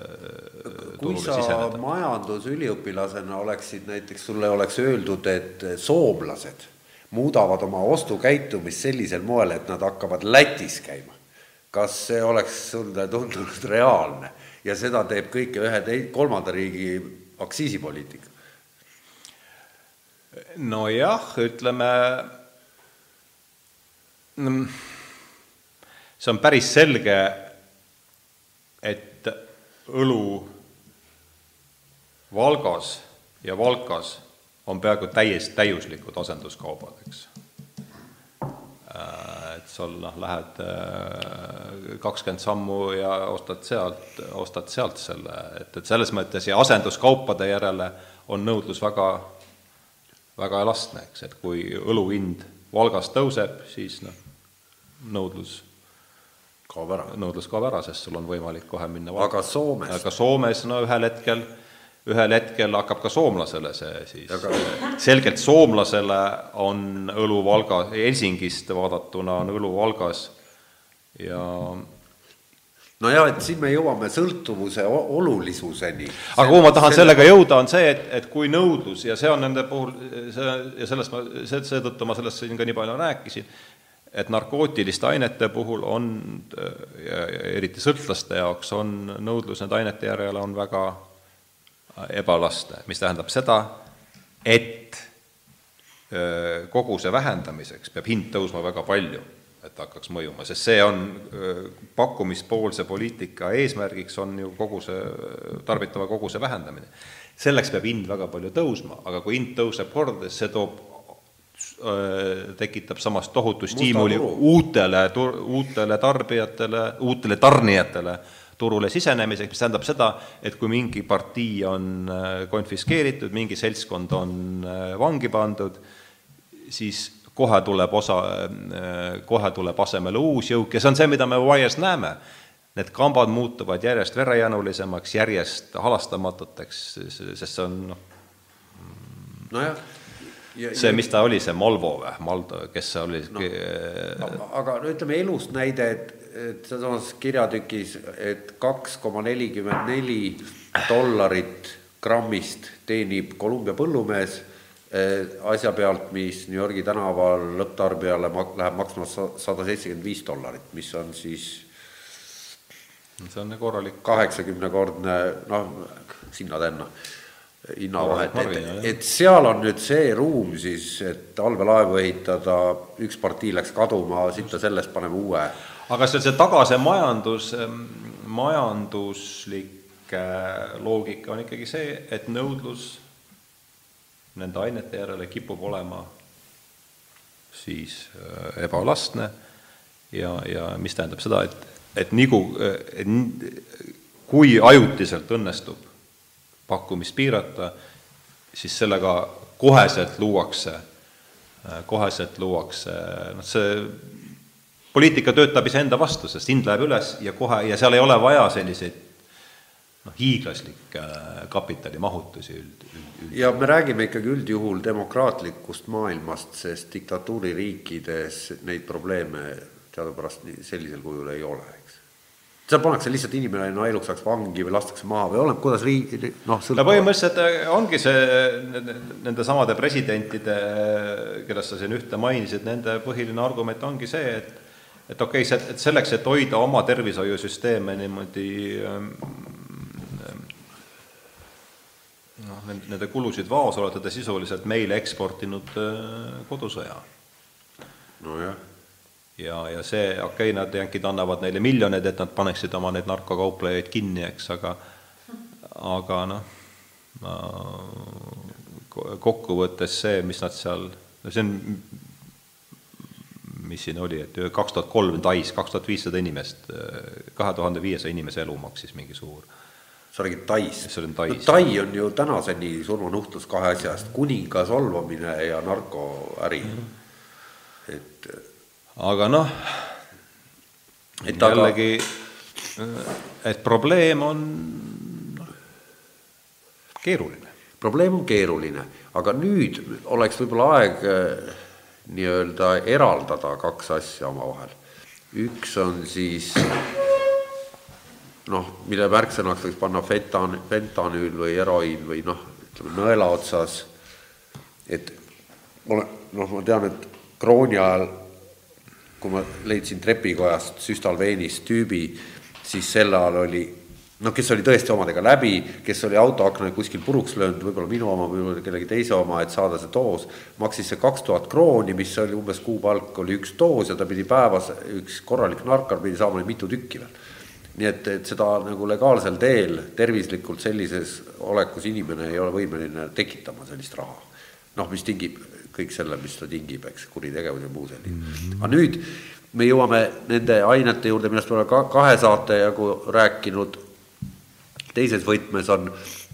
kui sa siseneda. majandusüliõpilasena oleksid näiteks, sulle oleks öeldud, et soomlased muudavad oma ostukäitumist sellisel moel, et nad hakkavad Lätis käima. kas see oleks sulle tundunud reaalne ja seda teeb kõike ühe tei-, kolmanda riigi aktsiisipoliitika? Nojah, ütleme, mm, see on päris selge, et õlu Valgas ja Valkas on peaaegu täiesti täiuslikud asenduskaubad, eks. Äh, et sul noh, lähed äh, kakskümmend sammu ja ostad sealt, ostad sealt selle, et, et selles mõttes ja asenduskaupade järele on nõudlus väga väga elastne, eks, et kui õlu hind Valgas tõuseb, siis noh, nõudlus kaob ära. nõudlus kaob ära, sest sul on võimalik kohe minna aga Soomes? aga Soomes no ühel hetkel, ühel hetkel hakkab ka soomlasele see siis aga..., selgelt soomlasele on õlu Valga, Helsingist vaadatuna on õlu Valgas ja nojah, et siin me jõuame sõltuvuse olulisuseni. aga kuhu ma tahan selle... sellega jõuda, on see, et, et kui nõudlus ja see on nende puhul, see ja sellest ma, see, seetõttu ma sellest siin ka nii palju rääkisin, et narkootiliste ainete puhul on ja, ja eriti sõltlaste jaoks on nõudlus nende ainete järele on väga ebalastne, mis tähendab seda, et koguse vähendamiseks peab hind tõusma väga palju et hakkaks mõjuma, sest see on pakkumispoolse poliitika eesmärgiks on ju koguse, tarbitava koguse vähendamine. selleks peab hind väga palju tõusma, aga kui hind tõuseb kordades, see toob tekitab samas tohutu stiimuli uutele, uutele tarbijatele, uutele tarnijatele turule sisenemiseks, mis tähendab seda, et kui mingi partii on konfiskeeritud, mingi seltskond on vangi pandud, siis kohe tuleb osa, kohe tuleb asemele uus jõuk ja see on see, mida me Wires näeme. Need kambad muutuvad järjest verejanulisemaks, järjest halastamatuteks, sest see on noh, nojah, see, mis ta oli, see Malvo või, Maldo, kes see oli no,? aga no ütleme elust näide, et, et sealsamas kirjatükis, et kaks koma nelikümmend neli dollarit grammist teenib Kolumbia põllumees asja pealt, mis New Yorgi tänaval lõpptarbijale mak-, läheb maksma sada seitsekümmend viis dollarit, mis on siis see on korralik kaheksakümnekordne, noh, sinna-tänna. hinnavahet, et, et seal on nüüd see ruum siis, et allveelaevu ehitada, üks partii läks kaduma, sitta sellest paneme uue. aga see, see tagasi majandus, majanduslik äh, loogika on ikkagi see, et nõudlus nende ainete järele kipub olema siis äh, ebalastne. Ja, ja mis tähendab seda, et, et nagu, et n- kui ajutiselt õnnestub pakkumist piirata, siis sellega koheselt luuakse, koheselt luuakse, noh see poliitika töötab iseenda vastu, sest hind läheb üles ja kohe, ja seal ei ole vaja selliseid noh, hiiglaslikke kapitalimahutusi üld, üld, üld. ja me räägime ikkagi üldjuhul demokraatlikust maailmast, sest diktatuuririikides neid probleeme teadupärast sellisel kujul ei ole, eks. seal pannakse lihtsalt inimene no eluks ajaks vangi või lastakse maha või oleneb, kuidas riik, noh, no põhimõtteliselt äh, ongi see nende samade presidentide, kellest sa siin ühte mainisid, nende põhiline argument ongi see, et et okei okay,, et selleks, et hoida oma tervishoiusüsteeme niimoodi ähm, noh, nende kulusid vaos, olete te sisuliselt meile eksportinud äh, kodusõja. nojah, ja, ja see, okei okay,, nad jänkid annavad neile miljoneid, et nad paneksid oma neid narkokauplejaid kinni, eks, aga aga noh, kokkuvõttes see, mis nad seal, no see on, mis siin oli, et kaks tuhat kolm Tais, kaks tuhat viissada inimest, kahe tuhande viiesaja inimese elu maksis mingi suur sa räägid Tais. See on Tais. no Tai on ju tänaseni surmanuhtlus kahe asja eest, kuninga solvamine ja narkoäri mm. -hmm. et aga noh, Et aga- jällegi, et probleem on keeruline. probleem on keeruline, aga nüüd oleks võib-olla aeg eh, nii-öelda eraldada kaks asja omavahel. üks on siis noh, mille märksõnaks võiks panna fetan-, fentanüül või heroiin või noh, ütleme nõela otsas. et ole, noh, ma tean, et krooni ajal, kui ma leidsin trepikojast süstalveenist tüübi, siis sel ajal oli noh, kes oli tõesti omadega läbi, kes oli autoakna kuskil puruks löönud, võib-olla minu oma, võib-olla kellegi teise oma, et saada see doos, maksis see kaks tuhat krooni, mis oli umbes kuupalk, oli üks doos ja ta pidi päevas, üks korralik narkar pidi saama mitu tükki veel. Nii et, et seda nagu legaalsel teel tervislikult sellises olekus inimene ei ole võimeline tekitama sellist raha. noh, mis tingib kõik selle, mis ta tingib, eks, kuritegevus ja muu selline mm. -hmm. aga nüüd me jõuame nende ainete juurde, millest me oleme ka kahe saate jagu rääkinud teises võtmes on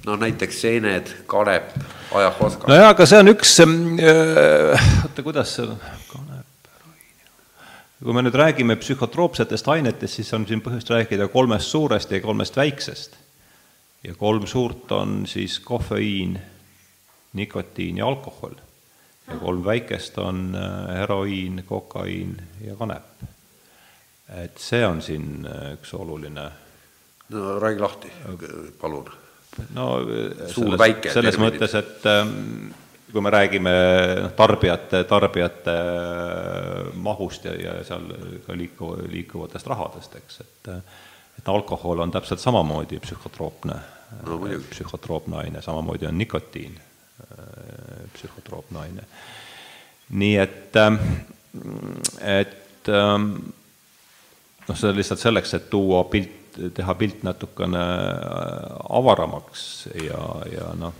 no näiteks seened, kanep, ajahuaska. nojah, aga see on üks, oota, kuidas see, kui me nüüd räägime psühhotroopsetest ainetest, siis on siin põhjust rääkida kolmest suurest ja kolmest väiksest. ja kolm suurt on siis kofeiin, nikotiin ja alkohol. ja kolm väikest on äh, heroiin, kokaiin ja kanep. et see on siin äh, üks oluline no räägi lahti, palun. no Suur selles, väike selles terminid. mõttes, et ähm, kui me räägime noh, tarbijate, tarbijate äh, mahust ja, ja seal ka liiku-, liikuvatest rahadest, eks, et et alkohol on täpselt samamoodi psühhotroopne No muidugi. psühhotroopne aine, samamoodi on nikotiin äh, psühhotroopne aine. nii et, et ähm, noh, see on lihtsalt selleks, et tuua pilt, teha pilt natukene äh, avaramaks ja, ja noh,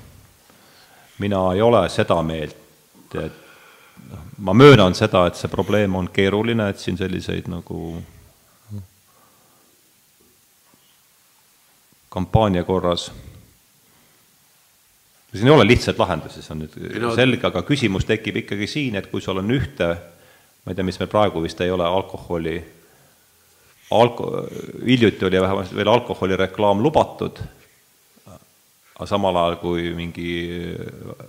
mina ei ole seda meelt, et noh, ma möönan seda, et see probleem on keeruline, et siin selliseid nagu kampaania korras siin ei ole lihtsaid lahendusi, see on nüüd no- selge, aga küsimus tekib ikkagi siin, et kui sul on ühte, ma ei tea, mis meil praegu vist ei ole, alkoholi, alko-, hiljuti oli vähemasti veel alkoholireklaam lubatud, aga samal ajal, kui mingi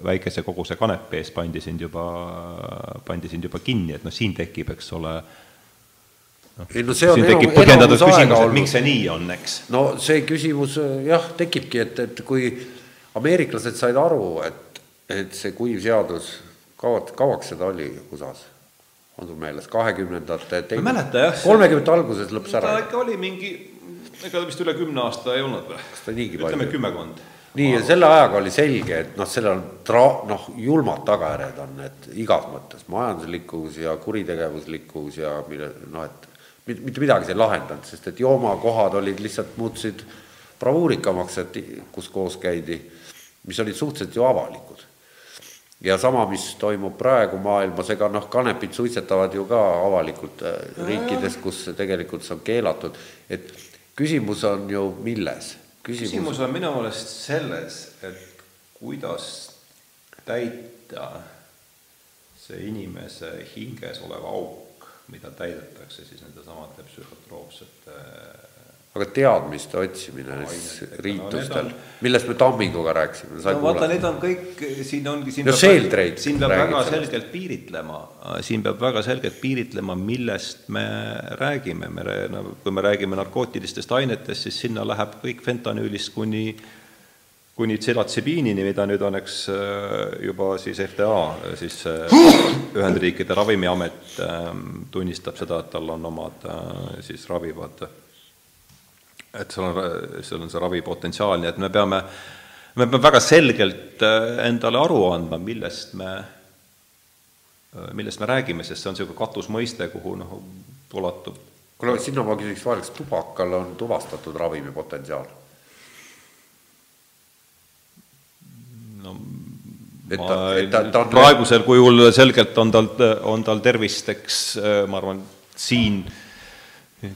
väikese koguse kanepi eest pandi sind juba, pandi sind juba kinni, et noh, siin tekib, eks ole, ei no see on siin tekib põhjendatud küsimus, et miks see nii on, eks. no see küsimus äh, jah, tekibki, et, et kui ameeriklased said aru, et, et see kuiv seadus, kaua, kauaks seda oli USA-s? on sul meeles, kahekümnendate Ma ei mäleta, jah. kolmekümnendate alguses lõppes ära. ikka oli mingi, ega ta vist üle kümne aasta ei olnud või? ütleme kümmekond. Nii, ja selle ajaga oli selge, et noh, sellel on tra-, noh, julmad tagajärjed on need igas mõttes, majanduslikkus ja kuritegevuslikkus ja mille, noh, et mitte midagi see ei lahendanud, sest et joomakohad olid lihtsalt, muutusid bravuurikamaks, et kus koos käidi, mis olid suhteliselt ju avalikud. ja sama, mis toimub praegu maailmas, ega noh, kanepit suitsetavad ju ka avalikult äh, riikides, kus tegelikult see on keelatud, et küsimus on ju milles? Küsimus, küsimus on minu meelest selles, et kuidas täita see inimese hinges olev auk, mida täidetakse siis nende samade psühhotroopsete aga teadmiste otsimine riitustel no,, millest me Tamminguga rääkisime. no vaata, need on kõik, siin ongi, siin no, peab, siin peab väga sellest. selgelt piiritlema, siin peab väga selgelt piiritlema, millest me räägime, me, no kui me räägime narkootilistest ainetest, siis sinna läheb kõik fentanüülist kuni kuni tselatsebiinini, mida nüüd on, eks juba siis FDA, siis Ühendriikide Ravimiamet ähm, tunnistab seda, et tal on omad äh, siis ravivad et seal on, seal on see ravipotentsiaal, nii et me peame, me peame väga selgelt äh, endale aru andma, millest me, äh, millest me räägime, sest see on niisugune katusmõiste, kuhu noh, ulatub kuule, sinna ma küsiks vahel, kas tubakal on tuvastatud ravimipotentsiaal? no et ta, et ta, ta on praegusel kujul selgelt on tal, on tal tervist, eks äh, ma arvan, siin äh,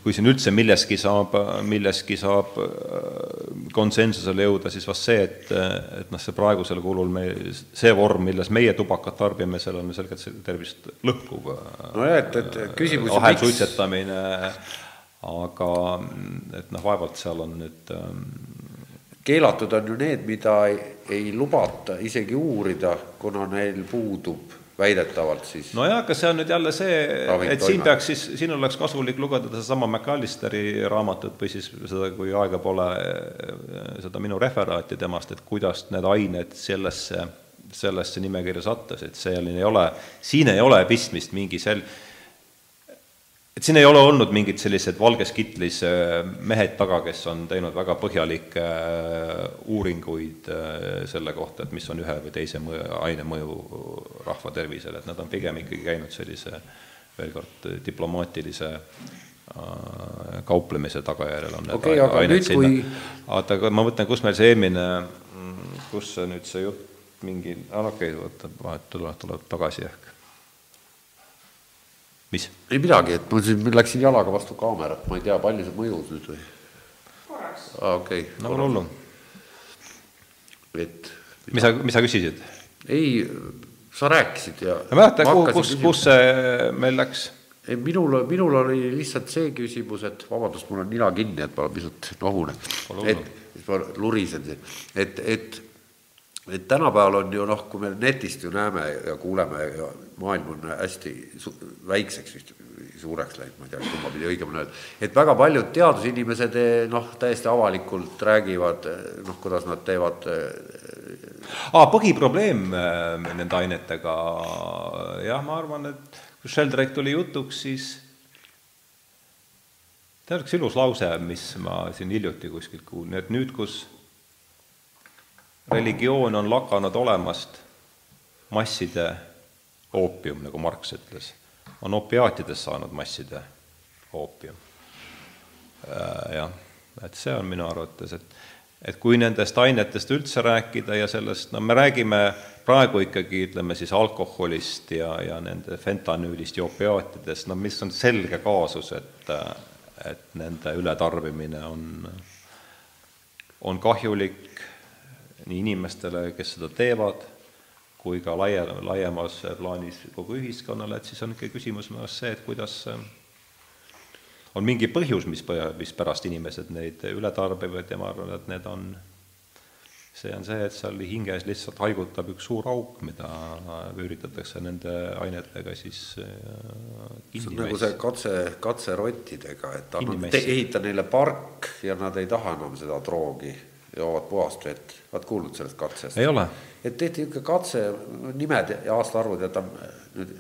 kui siin üldse milleski saab, milleski saab äh, konsensusele jõuda, siis vast see, et, et noh, see praegusel kulul me, see vorm, milles meie tubakat tarbime, seal on selgelt tervist lõhkuv. nojah, et, et küsimus ahelsuitsetamine, aga et noh, vaevalt seal on nüüd ähm, keelatud on ju need, mida ei, ei lubata isegi uurida, kuna neil puudub väidetavalt siis. nojah, aga see on nüüd jälle see, et siin peaks siis, siin oleks kasulik lugeda sedasama McAllisteri raamatut või siis seda, kui aega pole, seda minu referaati temast, et kuidas need ained sellesse, sellesse nimekirja sattus, et seal ei ole, siin ei ole pistmist mingi sel-, et siin ei ole olnud mingid sellised valges kitlis äh, mehed taga, kes on teinud väga põhjalikke äh, uuringuid äh, selle kohta, et mis on ühe või teise mõju, aine mõju rahva tervisele, et nad on pigem ikkagi käinud sellise veel kord diplomaatilise kauplemise tagajärjel on need okay, ained sinna. kui.... oota, aga ma mõtlen, kus meil see eelmine, kus see nüüd see jutt mingi, okei okay,, oota, vahet tuleb, tuleb tagasi ehk mis? ei midagi, et ma siin läksin jalaga vastu kaamerat, ma ei tea, palju see mõjus nüüd või? korraks. aa, okei okay,. no pole hullu. et. mis sa, mis sa küsisid? ei, sa rääkisid ja. ma mäletan, kuhu, kus, kus see meil läks? ei, minul, minul oli lihtsalt see küsimus, et vabandust, mul on nina kinni, et ma pisut nohunen. et, siis ma lurisen siin, et, et et tänapäeval on ju noh, kui me netist ju näeme ja kuuleme ja maailm on hästi su väikseks vist suureks läinud, ma ei tea, kumba pidi õigem on öelda, et väga paljud teadusinimesed noh, täiesti avalikult räägivad noh, kuidas nad teevad ah,. põhiprobleem eh, nende ainetega, jah, ma arvan, et kui Sheldrake tuli jutuks, siis tead, üks ilus lause, mis ma siin hiljuti kuskilt kuulsin, et nüüd, kus religioon on lakanud olemast masside oopium, nagu Marx ütles, on opiaatidest saanud masside oopium. Äh, jah, et see on minu arvates, et et kui nendest ainetest üldse rääkida ja sellest, no me räägime praegu ikkagi, ütleme siis alkoholist ja, ja nende fentanüülist ja opiaatidest, no mis on selge kaasus, et et nende ületarbimine on, on kahjulik nii inimestele, kes seda teevad, kui ka laia, laiemas plaanis kogu ühiskonnale, et siis on ikka küsimus minu arust see, et kuidas on mingi põhjus, mis, mis pärast inimesed neid üle tarbivad ja ma arvan, et need on, see on see, et seal hinges lihtsalt haigutab üks suur auk, mida üritatakse nende ainetega siis kinni see on nagu see katse, katse rottidega, et annad, ehita neile park ja nad ei taha enam seda droogi joovad puhast vett. Oled kuulnud sellest katsest? ei ole. et tehti niisugune katse, nimed ja aastaarvud jätan nüüd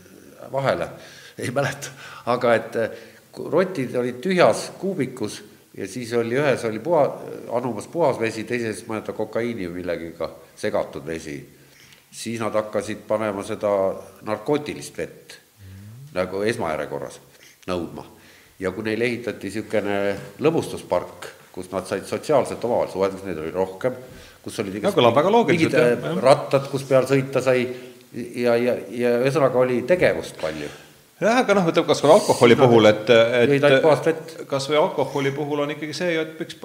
vahele, ei mäleta, aga et rotid olid tühjas kuubikus ja siis oli ühes oli puha, anumas puhas vesi, teises ma ei mäleta kokaiini või millegagi segatud vesi. siis nad hakkasid panema seda narkootilist vett nagu esmajärjekorras nõudma. ja kui neile ehitati niisugune lõbustuspark, kus nad said sotsiaalselt omavahel suhelda, neid oli rohkem, kus olid väga loogiliselt, jah. rattad, kus peal sõita sai ja, ja, ja ühesõnaga oli tegevust palju jah, aga noh, ütleme kas või alkoholi puhul, et, et kas või alkoholi puhul on ikkagi see, et miks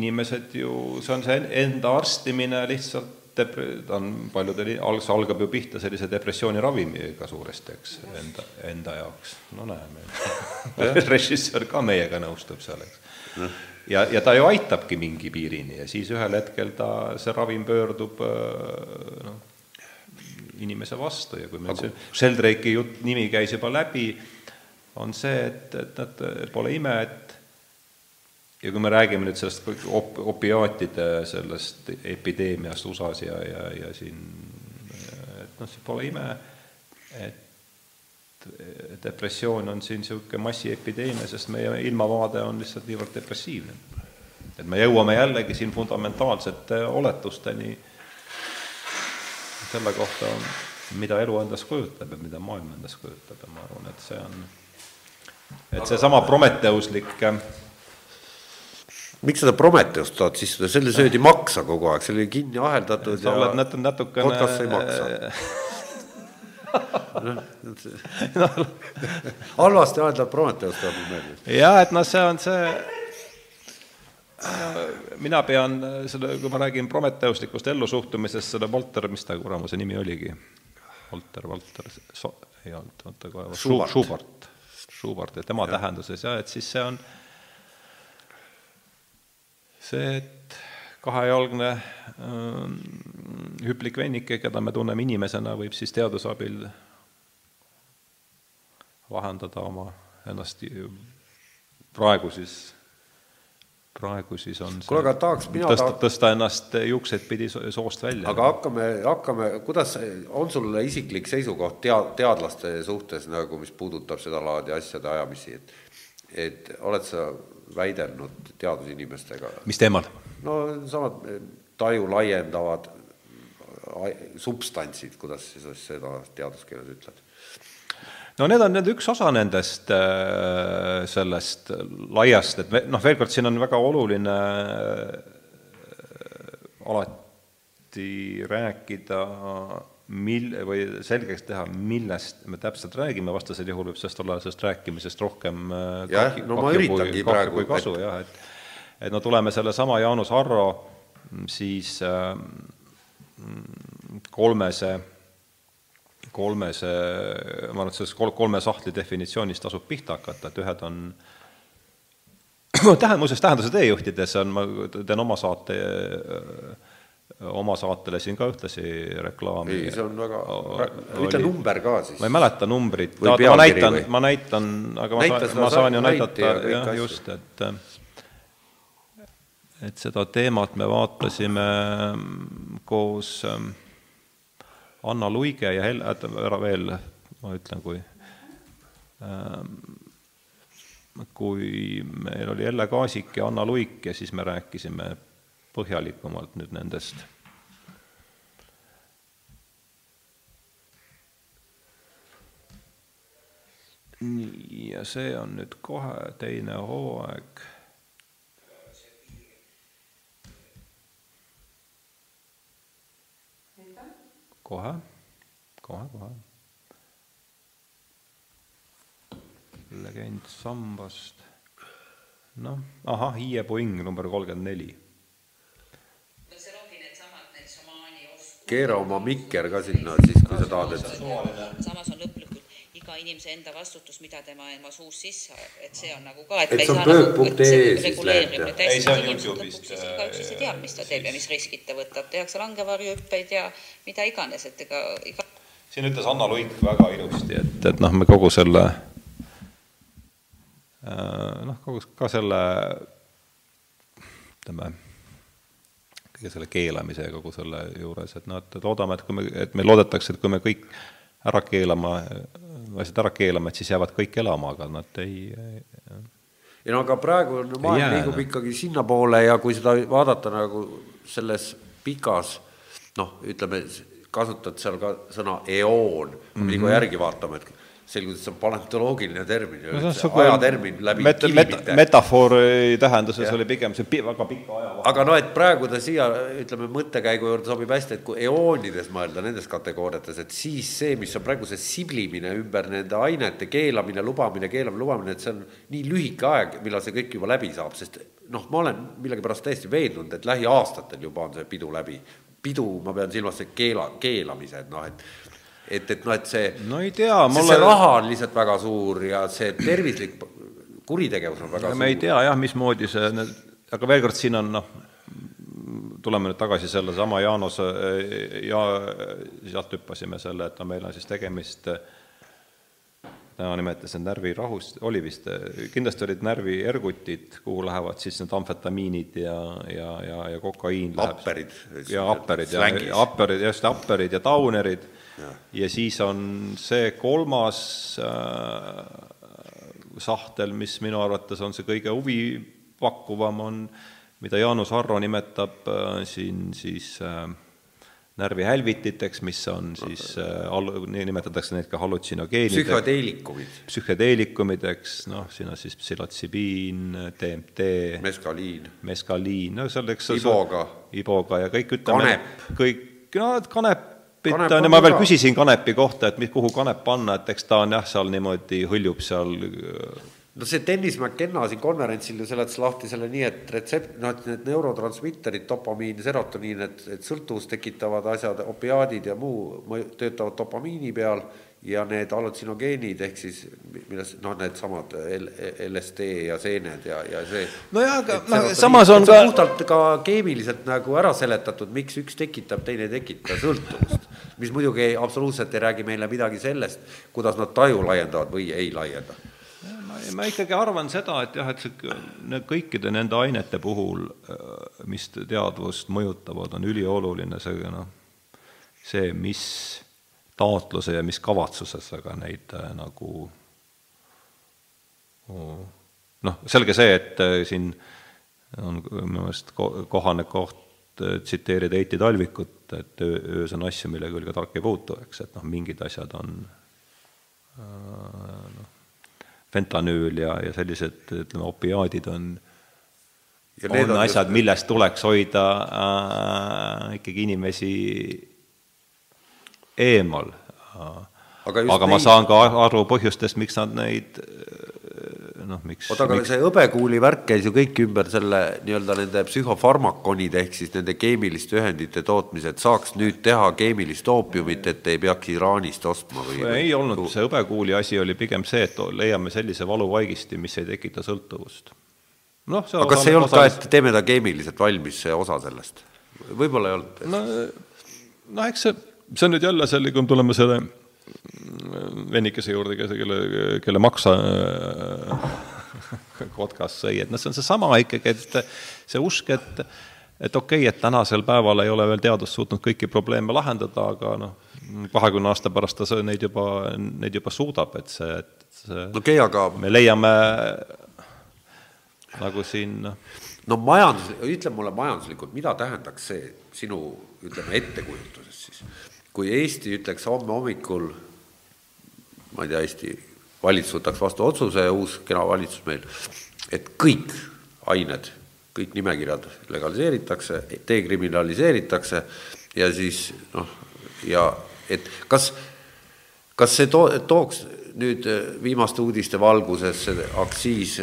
inimesed ju, see on see enda arstimine lihtsalt dep-, ta on paljudel, alg-, algab ju pihta sellise depressiooni ravimiga suuresti, eks, enda, enda jaoks. no näeme režissöör ka meiega nõustub seal, eks. Ja, ja ta ju aitabki mingi piirini ja siis ühel hetkel ta, see ravim pöördub noh, inimese vastu ja kui meil see Sheldrake'i jutt, nimi käis juba läbi, on see, et, et nad, pole ime, et ja kui me räägime nüüd sellest op-, opiaatide sellest epideemiast USA-s ja, ja, ja siin, et noh, see pole ime, et depressioon on siin niisugune massiepideemia, sest meie ilmavaade on lihtsalt niivõrd depressiivne. et me jõuame jällegi siin fundamentaalsete oletusteni. Selle kohta, mida elu endast kujutab ja mida maailm endast kujutab. Ja ma arvan, et see on, et seesama prometeuslik miks seda Prometheust tahad sisse, selle söödi maksa kogu aeg, see oli kinni aheldatud sa oled nat-, natukene podcast sai maksa halvasti aheldatud Prometheus tuleb meelde. jaa, et noh, see on see mina pean selle, kui ma räägin prometeuslikust ellusuhtumisest, seda Volter, mis ta kuramuse nimi oligi? Volter, Volter, ei olnud, oota kohe, Schubart, Schubart ja tema ja. tähenduses ja et siis see on see, et kahejalgne ähm, hüplik vennike, keda me tunneme inimesena, võib siis teaduse abil vahendada oma ennast praegu siis praegu siis on kuule, aga tahaks mina tõsta tahaks..., tõsta ennast juukseid pidi soost välja. aga hakkame, hakkame, kuidas, on sul isiklik seisukoht tea-, teadlaste suhtes nagu, mis puudutab sedalaadi asjade ajamisi, et et oled sa väidelnud teadusinimestega? mis teemal? no samad taju laiendavad substantsid, kuidas siis seda teaduskeeles ütled no need on nüüd üks osa nendest, äh, sellest laiast, et noh, veel kord, siin on väga oluline äh, alati rääkida mil-, või selgeks teha, millest me täpselt räägime, vastasel juhul võib sellest olla, sellest rääkimisest rohkem äh, jah, no ma üritangi praegu, kasu et... jah, et et no tuleme sellesama Jaanus Harro siis äh, kolmese kolmes, ma arvan, et sellest kolme sahtli definitsioonist tasub pihta hakata, et ühed on tähe-, muuseas, Tähenduse teejuhtides on, ma teen oma saate, oma saatele siin ka ühtlasi reklaami. ei, see on väga, ütle number ka siis. ma ei mäleta numbrit, ma näitan, ma näitan, aga ma Näita saan, ma saan ju näidata, jah, just, et et seda teemat me vaatasime koos äh, Anna Luige ja Hel-, ära veel, ma ütlen, kui ähm, kui meil oli Elle Kaasik ja Anna Luik ja siis me rääkisime põhjalikumalt nüüd nendest nii, ja see on nüüd kohe teine hooaeg kohe, kohe, kohe. legend sambast, noh, ahah, Hiie Boing number kolmkümmend neli. keera oma mikker ka sinna siis, kui sa tahad, et samas on lõpp iga inimese enda vastutus, mida tema ema suus sisse, et see on nagu ka, et, et see on pöök.ee siis läheb, jah? ei, see on Youtube'ist. igaüks ise teab, mis ta teeb ja mis riskid ta võtab, tehakse langevarjuhüppeid ja mida iganes, et ega iga siin ütles Anna Luik väga ilusti, et, et noh, me kogu selle äh, noh, kogu ka selle ütleme, kõige selle keelamise ja kogu selle juures, et noh, et loodame, et kui me, et meil loodetakse, et kui me kõik ära keelama asjad ära keelama, et siis jäävad kõik elama, aga nad ei ei no aga praegu no, maailm jää, liigub noh. ikkagi sinnapoole ja kui seda vaadata nagu selles pikas noh, ütleme, kasutad seal ka sõna eoon mm, -hmm. nagu järgi vaatama, et selgus, et see on paleontoloogiline termin no ajatermin läbi met-, met-, metafoori tähenduses oli pigem see pi, väga pika aja vahe. aga no et praegu ta siia, ütleme, mõttekäigu juurde sobib hästi, et kui eoonides mõelda nendes kategooriates, et siis see, mis on praegu see siblimine ümber nende ainete keelamine, lubamine, keelamine, lubamine, et see on nii lühike aeg, millal see kõik juba läbi saab, sest noh, ma olen millegipärast täiesti veendunud, et lähiaastatel juba on see pidu läbi. pidu, ma pean silmas see keela, keelamised, noh et et, et noh, et see no ei tea, mulle see raha on lihtsalt väga suur ja see tervislik kuritegevus on väga me suur. ei tea jah, mismoodi see, aga veel kord, siin on noh, tuleme nüüd tagasi sellesama Jaanuse ja sealt hüppasime selle, et no meil on siis tegemist täna nimetasin närvirahust, oli vist, kindlasti olid närviergutid, kuhu lähevad siis need amfetamiinid ja, ja, ja, ja kokaiin. Apperid. ja apperid ja, ja apperid, just apperid ja taunerid ja, siis on see kolmas äh, sahtel, mis minu arvates on see kõige huvipakkuvam, on, mida Jaanus Harro nimetab äh, siin siis äh, närvihälvititeks, mis on siis äh,, nii nimetatakse neid ka hallutsinogeenideks psühhoteelikumid, psühhedeelikumideks, noh, siin on siis psühhotsibiin, DMT, meskaliin, meskaliin, no seal eks Iboga. Iboga ja kõik ütleme, Kanep. kõik, no et kanepit Kanep on ja ma veel küsisin kanepi kohta, et mis, kuhu kanep panna, et eks ta on jah, seal niimoodi hõljub seal no see Dennis McKenna siin konverentsil ju seletas lahti selle nii, et retsept, noh, et need neurotransmitterid, dopamiin, serotoniin, et, et sõltuvust tekitavad asjad, opiaadid ja muu mõju- töötavad dopamiini peal ja need hallutsinogeenid ehk siis milles noh, needsamad LSD ja seened ja, ja see. Nojah, aga noh, samas on ka- puhtalt ka keemiliselt nagu ära seletatud, miks üks tekitab, teine ei tekita sõltuvust. mis muidugi ei, absoluutselt ei räägi meile midagi sellest, kuidas nad taju laiendavad või ei laienda ma, ma ikkagi arvan seda, et jah, et see need kõikide nende ainete puhul, mis teadvust mõjutavad, on ülioluline see noh, see, mis taotluse ja mis kavatsusega neid äh, nagu noh, selge see, et äh, siin on minu meelest ko-, kohane koht äh, tsiteerida Heiti Talvikut, et öö, öös on asju, mille külge tark ei puutu, eks, et noh, mingid asjad on noh, fentanüül ja, ja sellised, ütleme, opiaadid on, on asjad millest tuleks hoida äh, ikkagi inimesi eemal. Aga aga ma neid- saan ka aru põhjustest, miks nad neid äh, noh, miks, oota, aga miks see hõbekuuli värk käis ju kõik ümber selle nii-öelda nende psühhofarmakonide ehk siis nende keemiliste ühendite tootmise, et saaks nüüd teha keemilist oopiumit, et ei peaks Iraanist ostma või? ei olnud, see hõbekuuli asi oli pigem see, et leiame sellise valuvaigisti, mis ei tekita sõltuvust. noh, see aga kas ei olnud ka, et teeme ta keemiliselt valmis, see osa sellest? võib-olla ei olnud. no, no eks see, see on nüüd jälle selle, kui me tuleme selle vennikese juurde, kelle, kelle maksa kotkas sõi, et noh, see on seesama ikkagi, et see usk, et et okei okay,, et tänasel päeval ei ole veel teadus suutnud kõiki probleeme lahendada, aga noh, kahekümne aasta pärast ta neid juba, neid juba suudab, et see, et see okay,, aga me leiame nagu siin noh, no majandus, ütle mulle majanduslikult, mida tähendaks see sinu, ütleme, ettekujutuses siis? Kui Eesti ütleks homme hommikul, ma ei tea, Eesti valitsus võtaks vastu otsuse, uus kena valitsus meil, et kõik ained, kõik nimekirjad legaliseeritakse, dekriminaliseeritakse ja siis noh, ja et kas, kas see too-, tooks nüüd viimaste uudiste valguses aktsiis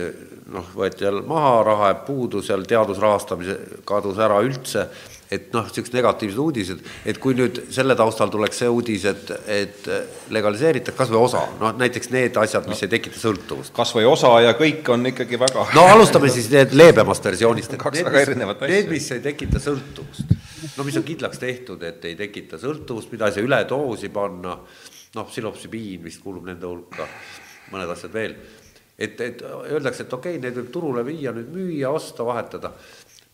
noh, võeti jälle maha, raha jääb puudu, seal teadusrahastamise kadus ära üldse, et noh, niisugused negatiivsed uudised, et kui nüüd selle taustal tuleks see uudis, et, et legaliseeritakse kas või osa, noh näiteks need asjad, mis ei tekita sõltuvust. kas või osa ja kõik on ikkagi väga no alustame siis need leebemast versioonist, et Kaks need, väga erinevat asja. need, mis ei tekita sõltuvust, no mis on kindlaks tehtud, et ei tekita sõltuvust, mida ei saa üledoosi panna, noh, psilopsübiin vist kuulub nende hulka, mõned asjad veel. et, et öeldakse, et okei okay,, need võib turule viia, nüüd müüa, osta, vahetada,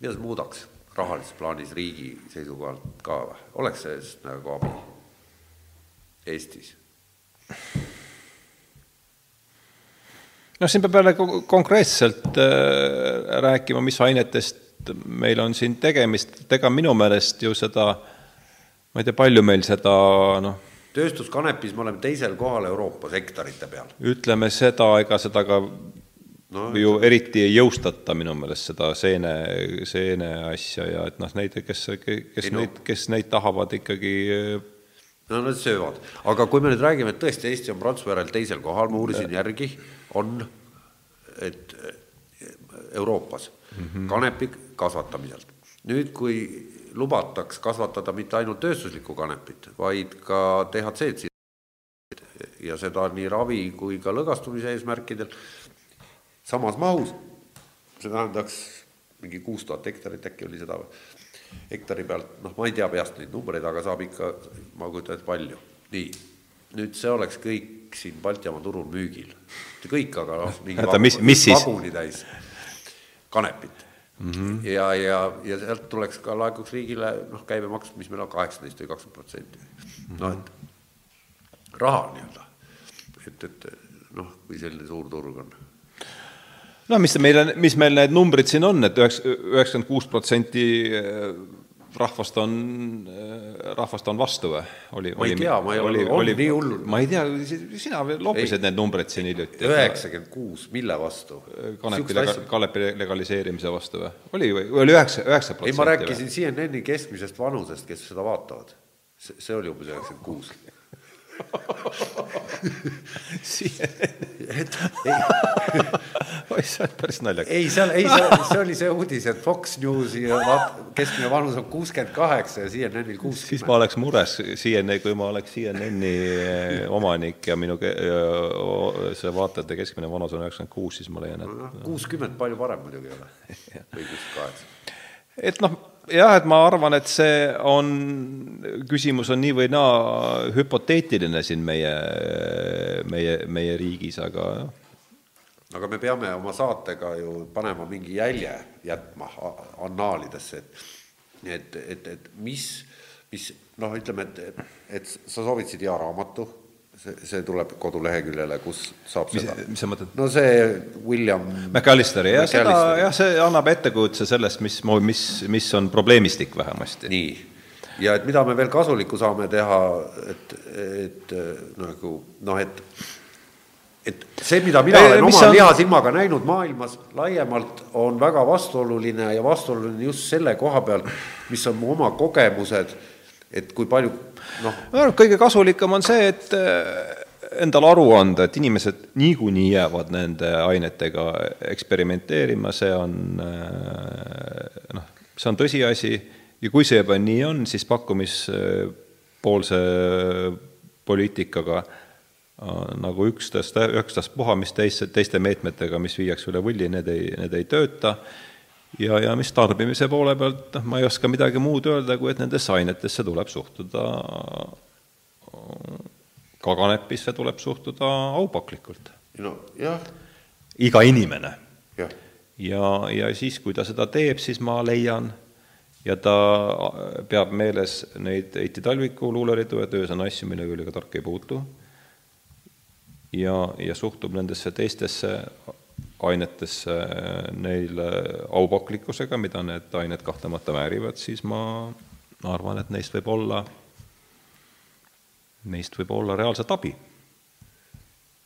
mida see muudaks rahalises plaanis riigi seisukohalt ka oleks sellest nagu abi Eestis? noh, siin peab jälle konkreetselt äh, rääkima, mis ainetest meil on siin tegemist, et ega minu meelest ju seda, ma ei tea, palju meil seda noh, tööstuskanepis me oleme teisel kohal Euroopas hektarite peal. ütleme seda, ega seda ka no, ju eriti ei jõustata minu meelest seda seene, seene asja ja et noh, neid, kes, kes ei, no. neid, kes neid tahavad ikkagi no nad söövad, aga kui me nüüd räägime, et tõesti Eesti on Prantsusmaa järel teisel kohal, ma uurisin järgi, on, et Euroopas mm -hmm. kanepi kasvatamiselt. nüüd, kui lubataks kasvatada mitte ainult tööstuslikku kanepit, vaid ka DHC-d ja seda nii ravi kui ka lõgastumise eesmärkidel samas mahus, see tähendaks mingi kuus tuhat hektarit, äkki oli seda hektari pealt, noh, ma ei tea peast neid numbreid, aga saab ikka, ma kujutan ette, palju. nii, nüüd see oleks kõik siin Baltimaa turul müügil. mitte kõik, aga noh, mingi Oota, mis, mis siis? vagunitäis kanepit mm. -hmm. ja, ja, ja sealt tuleks ka, laekuks riigile noh, käibemaks, mis meil on kaheksateist või kakskümmend protsenti. noh, et raha nii-öelda, et, et noh, kui selline suur turg on no mis meil, mis meil need numbrid siin on, et üheks, üheksakümmend kuus protsenti äh, rahvast on, äh, rahvast on vastu või? oli, ma ei ole olnud nii hull. ma ei tea, sina loopisid need numbrid siin hiljuti. üheksakümmend kuus, mille vastu? kanepi lega-, kanepi legaliseerimise vastu või? oli või, oli üheksa, üheksa protsenti? ei, ma rääkisin? CNN-i keskmisest vanusest, kes seda vaatavad. see, see oli umbes üheksakümmend kuus et ei oi, see on päris naljakas. ei, seal, ei, see, see oli see uudis, et Fox Newsi keskmine vanus on kuuskümmend kaheksa ja CNN-il kuuskümmend. siis ma oleks mures, CNN, kui ma oleks CNN-i eh, omanik ja minu see vaatajate keskmine vanus on üheksakümmend kuus, siis ma leian, et kuuskümmend palju parem muidugi ei ole või kuuskümmend kaheksa. et noh jah, et ma arvan, et see on, küsimus on nii või naa hüpoteetiline siin meie, meie, meie riigis, aga aga me peame oma saatega ju panema mingi jälje jätma annaalidesse, et et, et, et mis, mis noh, ütleme, et, et sa soovitasid hea raamatu see, see tuleb koduleheküljele, kus saab mis, seda. mis sa mõtled? no see William McAllisteri, jah, seda, jah, see annab ettekujutuse sellest, mis, mis, mis on probleemistik vähemasti. nii, ja et mida me veel kasulikku saame teha, et, et nagu noh, et et see, mida mina e, olen oma on... lihasilmaga näinud maailmas laiemalt, on väga vastuoluline ja vastuoluline just selle koha peal, mis on mu oma kogemused, et kui palju noh. ma arvan, et kõige kasulikum on see, et äh, endale aru anda, et inimesed niikuinii jäävad nende ainetega eksperimenteerima, see on äh, noh, see on tõsiasi ja kui see juba nii on, siis pakkumispoolse poliitikaga äh, nagu üksteist, ükstaspuha, mis teiste, teiste meetmetega, mis viiakse üle võlli, need ei, need ei tööta ja, ja mis tarbimise poole pealt, noh, ma ei oska midagi muud öelda, kui et nendesse ainetesse tuleb suhtuda, ka kanepisse tuleb suhtuda aupaklikult. no jah. iga inimene. ja, ja, ja siis, kui ta seda teeb, siis ma leian, ja ta peab meeles neid Heiti Talviku luuleridu, et öös on asju, millega ülika tark ei puutu, ja, ja suhtub nendesse teistesse ainetesse neile aupaklikkusega, mida need ained kahtlemata väärivad, siis ma arvan, et neist võib olla, neist võib olla reaalset abi.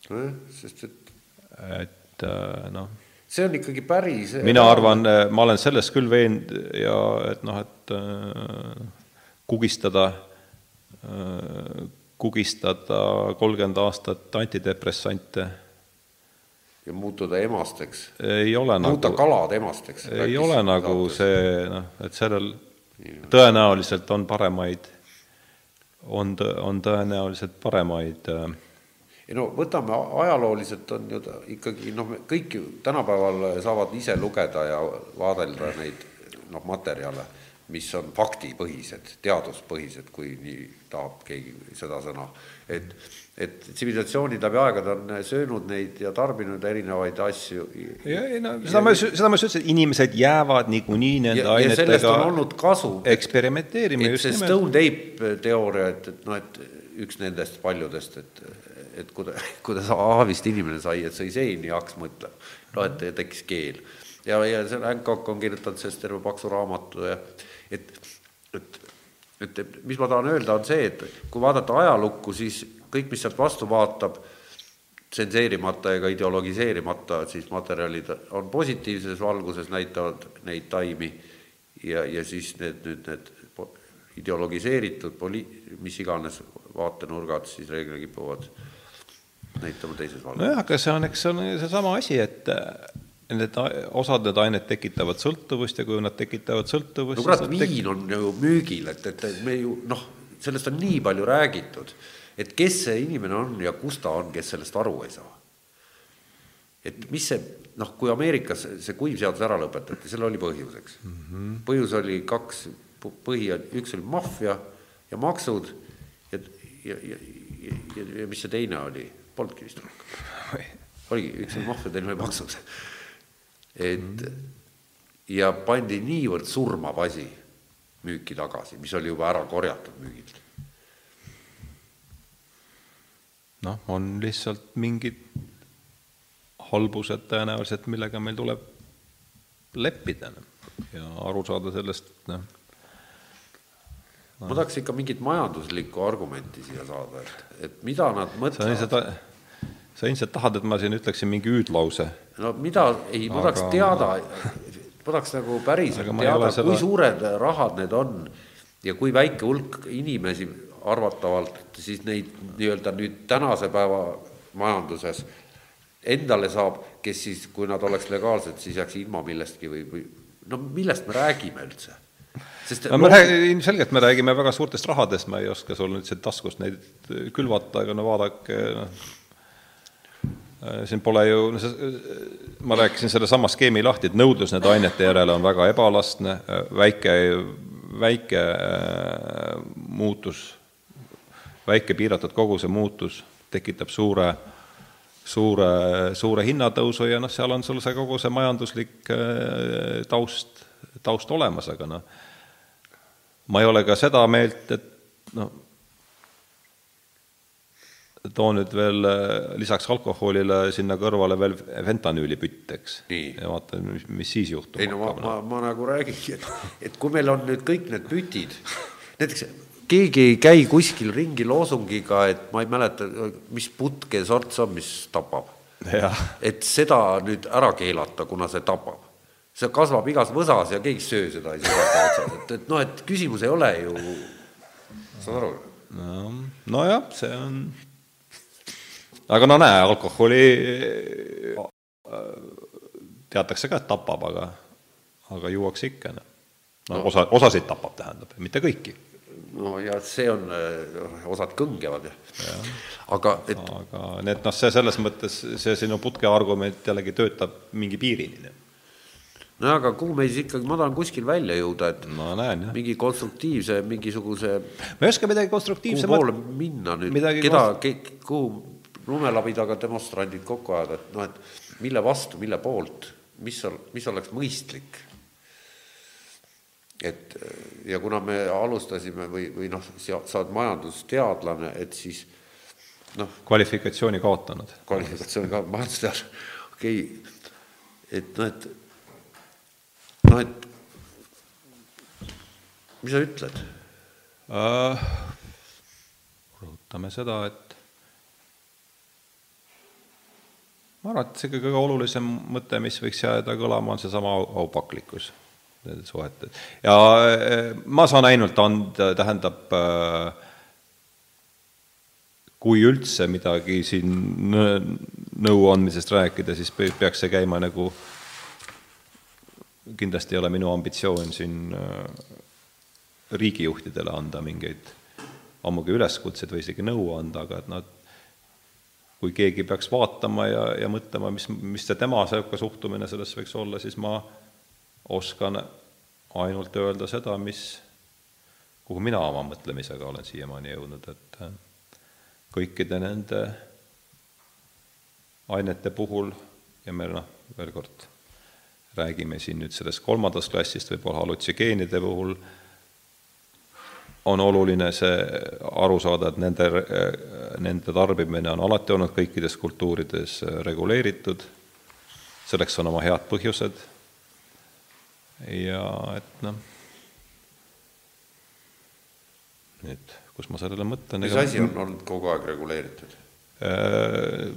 nojah, sest et et äh, noh, see on ikkagi päris mina arvan, ma olen selles küll veend- ja et noh, et äh, kugistada äh,, kugistada kolmkümmend aastat antidepressante ja muutuda emasteks. ei ole muuta nagu, kalad emasteks. ei ole nagu saates. see noh, et sellel tõenäoliselt on paremaid, on, on tõenäoliselt paremaid äh, ei no võtame ajalooliselt on ju ikkagi noh, kõik ju tänapäeval saavad ise lugeda ja vaadelda neid noh, materjale, mis on faktipõhised, teaduspõhised, kui nii tahab keegi seda sõna, et et tsivilisatsioonid läbi aegade on söönud neid ja tarbinud erinevaid asju. ja, ei no seda ma, seda ma just ütlesin, et inimesed jäävad niikuinii nende ja, ainetega. sellest on olnud kasu. eksperimenteerima just nimelt. Stone Tape teooria, et, et noh, et üks nendest paljudest, et, et kuida-, kuidas Aavist inimene sai, et sõi seeni ja hakkas mõtlema. noh, et tekkis keel. ja, ja see Hancock on kirjutanud sellest terve paksu raamatu ja et, et, et mis ma tahan öelda, on see, et kui vaadata ajalukku, siis kõik, mis sealt vastu vaatab, tsenseerimata ega ideologiseerimata, siis materjalid on positiivses valguses, näitavad neid taimi ja, ja siis need nüüd need ideologiseeritud poli-, mis iganes vaatenurgad siis reeglina kipuvad näitama teises valguses. nojah, aga see on, eks see on seesama asi, et need osad need ained tekitavad sõltuvust ja kui nad tekitavad sõltuvust no kurat, viin on ju müügil, et, et me ju noh, sellest on nii palju räägitud, et kes see inimene on ja kus ta on, kes sellest aru ei saa. et mis see, noh, kui Ameerikas see kuivseadus ära lõpetati, selle oli põhjuseks mm. -hmm. põhjus oli kaks põhi, üks oli maffia ja maksud ja, ja, ja, ja, ja mis see teine oli, polnudki vist oligi, üks oli maffia, teine oli maksud. et ja pandi niivõrd surmav asi müüki tagasi, mis oli juba ära korjatud müügilt. Noh, on lihtsalt mingid halbused tõenäoliselt, millega meil tuleb leppida ja aru saada sellest, noh ma tahaks ikka mingit majanduslikku argumenti siia saada, et, et mida nad mõtlevad. sa ilmselt tahad, et ma siin ütleksin mingi hüüdlause? no mida, ei, ma tahaks teada, ma tahaks nagu päriselt teada, seda... kui suured rahad need on ja kui väike hulk inimesi arvatavalt siis neid nii-öelda nüüd tänase päeva majanduses endale saab, kes siis, kui nad oleks legaalsed, siis jääks ilma millestki või, või no millest me räägime üldse? Sest no me räägime, ilmselgelt me räägime väga suurtest rahadest, ma ei oska sul nüüd siit taskust neid külvata, aga no vaadake, noh, siin pole ju, no see, ma rääkisin sellesama skeemi lahti, et nõudlus nende ainete järele on väga ebalastne, väike, väike äh, muutus, väike piiratud koguse muutus tekitab suure suure, suure hinnatõusu ja noh, seal on sul see kogu see majanduslik äh, taust, taust olemas, aga noh, ma ei ole ka seda meelt, et noh, toon nüüd veel äh, lisaks alkoholile sinna kõrvale veel fentanüülipütt, eks. ja vaata, mis, mis siis juhtub. ei no ma, ma, ma nagu räägingi, et, et kui meil on nüüd kõik need pütid, näiteks keegi ei käi kuskil ringi loosungiga, et ma ei mäleta, mis putke sort see on, mis tapab. et seda nüüd ära keelata, kuna see tapab see kasvab igas võsas ja keegi ei söö seda ei suudeta otsas, et, et noh, et küsimus ei ole ju, saad aru? no nojah, see on, aga no näe, alkoholi teatakse ka, et tapab, aga, aga juuakse ikka, noh. no osa, osasid tapab, tähendab, mitte kõiki no ja see on, äh, osad kõngevad aga et aga need noh, see selles mõttes, see sinu putke argument jällegi töötab mingi piirini no aga kuhu me siis ikkagi, ma tahan kuskil välja jõuda, et ma näen, jah. mingi konstruktiivse, mingisuguse ma ei oska midagi konstruktiivsemat kuhu poole minna nüüd, keda konst..., kuhu lumelabidaga demonstrandid kokku ajada, et noh, et mille vastu, mille poolt, mis mis oleks mõistlik. Et ja kuna me alustasime või, või noh, sa oled majandusteadlane, et siis noh kvalifikatsiooni kaotanud. kvalifikatsiooni ka, majandusteadlane, okei okay., et noh, et noh, et mis sa ütled uh,? rõhutame seda, et ma arvan, et see kõige olulisem mõte, mis võiks jääda kõlama, on seesama aupaklikkus nendes suhetes. ja äh, ma saan ainult anda, tähendab äh, kui üldse midagi siin nõu andmisest rääkida, siis peaks see käima nagu äh, kindlasti ei ole minu ambitsioon siin äh, riigijuhtidele anda mingeid ammugi üleskutseid või isegi nõu anda, aga et nad, kui keegi peaks vaatama ja, ja mõtlema, mis, mis see tema niisugune suhtumine sellesse võiks olla, siis ma oskan ainult öelda seda, mis, kuhu mina oma mõtlemisega olen siiamaani jõudnud, et äh, kõikide nende ainete puhul ja me noh, veel kord räägime siin nüüd sellest kolmandast klassist, võib-olla hallutsogeenide puhul on oluline see aru saada, et nende nende tarbimine on alati olnud kõikides kultuurides reguleeritud, selleks on oma head põhjused ja et noh, nüüd, kus ma sellele mõtlen mis asi on olnud kogu aeg reguleeritud? Äh,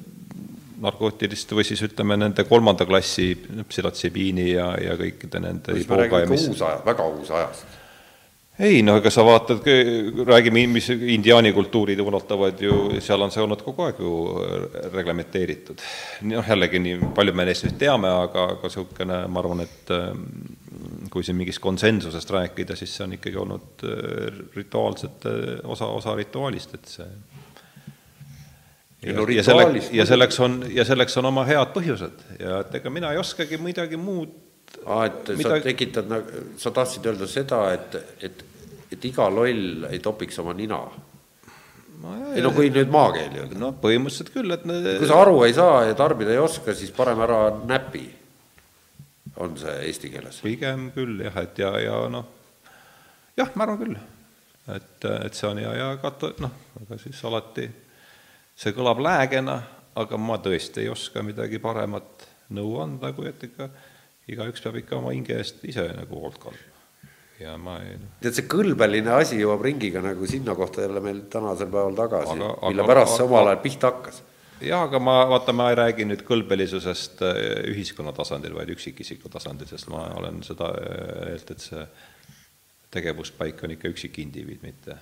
narkootiliste või siis ütleme, nende kolmanda klassi psühhotsibiini ja, ja kõikide nende siis me räägime ikka uus aja, väga uus ajast. ei noh, ega sa vaatad, räägime, mis indiaani kultuurid ulatavad ju, seal on see olnud kogu aeg ju reglementeeritud. noh, jällegi nii palju me neist nüüd teame, aga, aga niisugune, ma arvan, et ähm, kui siin mingist konsensusest rääkida, siis see on ikkagi olnud äh, rituaalsete osa, osa rituaalist, et see ja, no, ja selleks, ja selleks on, ja selleks on oma head põhjused ja et ega mina ei oskagi midagi muud aa, et midagi... sa tekitad, sa tahtsid öelda seda, et, et, et iga loll ei topiks oma nina no,? ei no kui nüüd maakeeli öelda. no põhimõtteliselt küll, et need... kui sa aru ei saa ja tarbida ei oska, siis parem ära näpi, on see eesti keeles? pigem küll jah, et ja, ja noh, jah, ma arvan küll, et, et see on ja, ja kat-, noh, aga siis alati see kõlab läägena, aga ma tõesti ei oska midagi paremat nõu anda, kui et ikka igaüks peab ikka oma hinge eest ise nagu hoolt kandma. ja ma ei noh. tead, see kõlbeline asi jõuab ringiga nagu sinna kohta jälle meil tänasel päeval tagasi, mille pärast see omal ajal pihta hakkas. Jaa, aga ma, vaata, ma ei räägi nüüd kõlbelisusest äh, ühiskonna tasandil, vaid üksikisiku tasandil, sest ma olen seda meelt, et see tegevuspaik on ikka üksikindiviid, mitte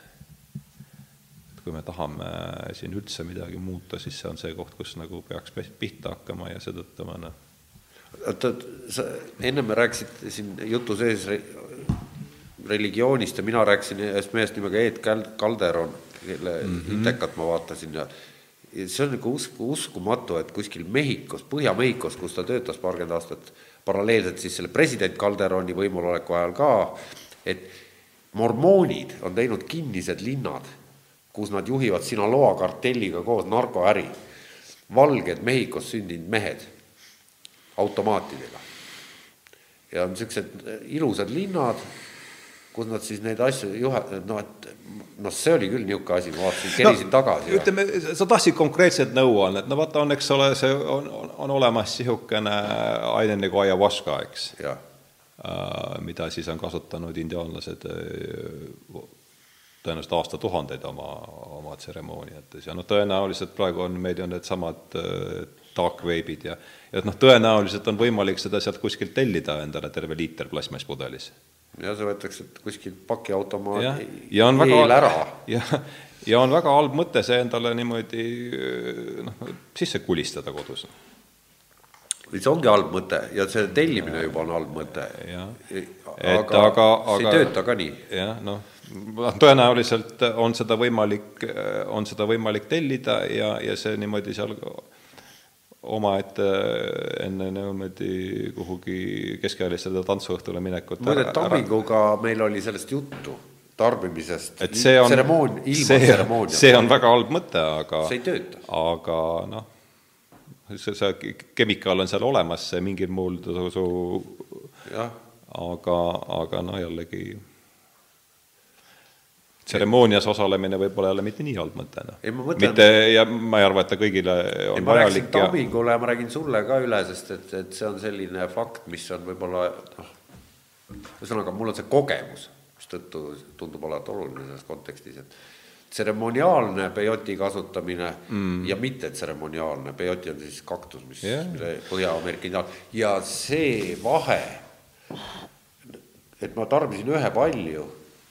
kui me tahame siin üldse midagi muuta, siis see on see koht, kus nagu peaks pihta hakkama ja seetõttu ma noh. oota, sa ennem rääkisid siin jutu sees religioonist ja mina rääkisin ühest mehest nimega Eet Kalderon, kelle mm -hmm. itekat ma vaatasin ja see on nagu usku, uskumatu, et kuskil Mehhikos, Põhja-Mehhikos, kus ta töötas paarkümmend aastat, paralleelselt siis selle president Calderoni võimuloleku ajal ka, et mormoonid on teinud kinnised linnad kus nad juhivad Sinaloa kartelliga koos narkoäri. valged Mehhikos sündinud mehed automaatidega. ja on niisugused ilusad linnad, kus nad siis neid asju juhe-, noh, et noh, see oli küll niisugune asi, ma vaatasin, kerisin no, tagasi. ütleme, sa tahtsid konkreetset nõuannet, no vaata, on, eks ole, see on, on, on olemas niisugune aine nagu ayahuasca, eks. Uh, mida siis on kasutanud indiaanlased uh, tõenäoliselt aastatuhandeid oma, oma tseremooniates ja noh, tõenäoliselt praegu on meil ju needsamad äh, dark wave'id ja ja et noh, tõenäoliselt on võimalik seda sealt kuskilt tellida endale terve liiter plastmasspudelis. Ja see võetakse kuskilt pakiautomaadi ja, ja on väga, ära. ja, ja on väga halb mõte see endale niimoodi noh, sisse kulistada kodus see ongi halb mõte ja see tellimine juba on halb mõte. aga, aga, aga see ei tööta ka nii. jah, noh tõenäoliselt on seda võimalik, on seda võimalik tellida ja, ja see niimoodi seal omaette enne niimoodi kuhugi keskealistele tantsuõhtule minekut muide, Tamminguga meil oli sellest juttu, tarbimisest, et see on, tseremooniata. see on väga halb mõte, aga see ei tööta. aga noh, see, see kemikaal on seal olemas, see mingil muul su aga, aga noh, jällegi tseremoonias osalemine võib olla jälle mitte nii halb mõte, noh. mitte, ja ma ei arva, et ta kõigile on ei, ma vajalik ja Tamingule ja ma räägin sulle ka üle, sest et, et see on selline fakt, mis on võib-olla noh, ühesõnaga, mul on see kogemus, mistõttu tundub olevat oluline selles kontekstis, et tseremoniaalne peioti kasutamine mm. ja mittetseremoniaalne, peioti on siis kaktus, mis yeah. Põhja-Ameerika indiaan, ja see vahe, et ma tarbisin ühe palju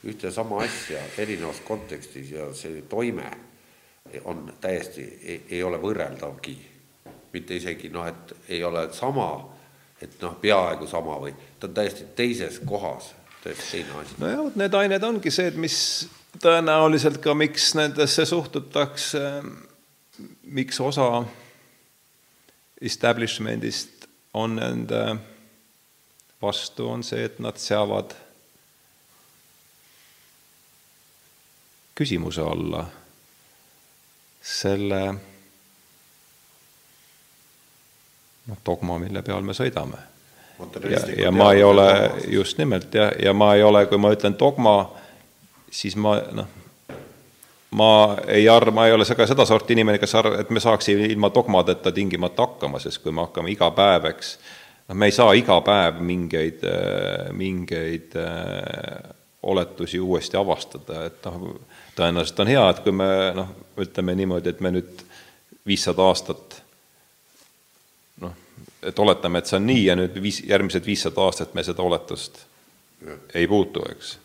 ühte sama asja erinevas kontekstis ja see toime on täiesti, ei ole võrreldavgi. mitte isegi noh, et ei ole sama, et noh, peaaegu sama või ta on täiesti teises kohas, täiesti teine asi. nojah, vot need ained ongi see, et mis tõenäoliselt ka, miks nendesse suhtutakse, miks osa establishment'ist on nende vastu, on see, et nad seavad küsimuse alla selle noh, dogma, mille peal me sõidame. ja, ja ma ei ole, just nimelt jah, ja ma ei ole, kui ma ütlen dogma, siis ma noh, ma ei arva, ma ei ole ka sedasorti inimene, kes arv-, et me saaksime ilma dogmadeta tingimata hakkama, sest kui me hakkame iga päev, eks, noh, me ei saa iga päev mingeid, mingeid oletusi uuesti avastada, et noh, tõenäoliselt on hea, et kui me noh, ütleme niimoodi, et me nüüd viissada aastat noh, et oletame, et see on nii ja nüüd viis, järgmised viissada aastat me seda oletust ja. ei puutu, eks.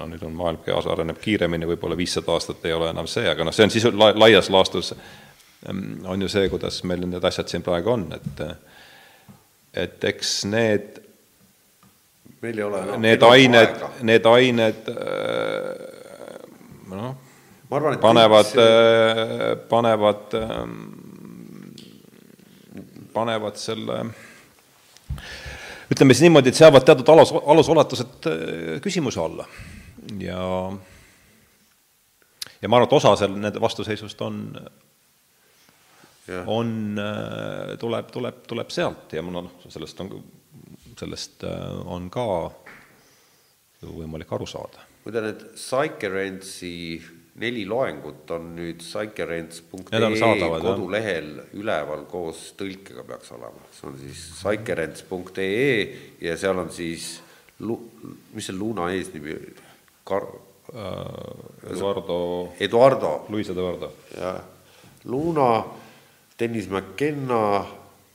no nüüd on maailm, areneb kiiremini, võib-olla viissada aastat ei ole enam see, aga noh, see on sisu, la, laias laastus mm, on ju see, kuidas meil need asjad siin praegu on, et et eks need meil ei ole enam need ained, need ained äh, noh, panevad, see... panevad ähm, panevad selle ütleme siis niimoodi, et seavad teatud alus, alusoletused äh, küsimuse alla. Ja ja ma arvan, et osa seal nende vastuseisust on, on, äh, tuleb, tuleb, tuleb sealt. Ja mul on, sellest on, sellest äh, on ka võimalik aru saada. Muide, need Psycherence'i neli loengut on nüüd psycherents.ee kodulehel üleval koos tõlkega peaks olema, see on siis psycherents.ee ja seal on siis mis see Luna eesnimi, Kar-, äh, Eduardo Eduardo. Luis Eduardo. jah, Luna, Dennis McKenna,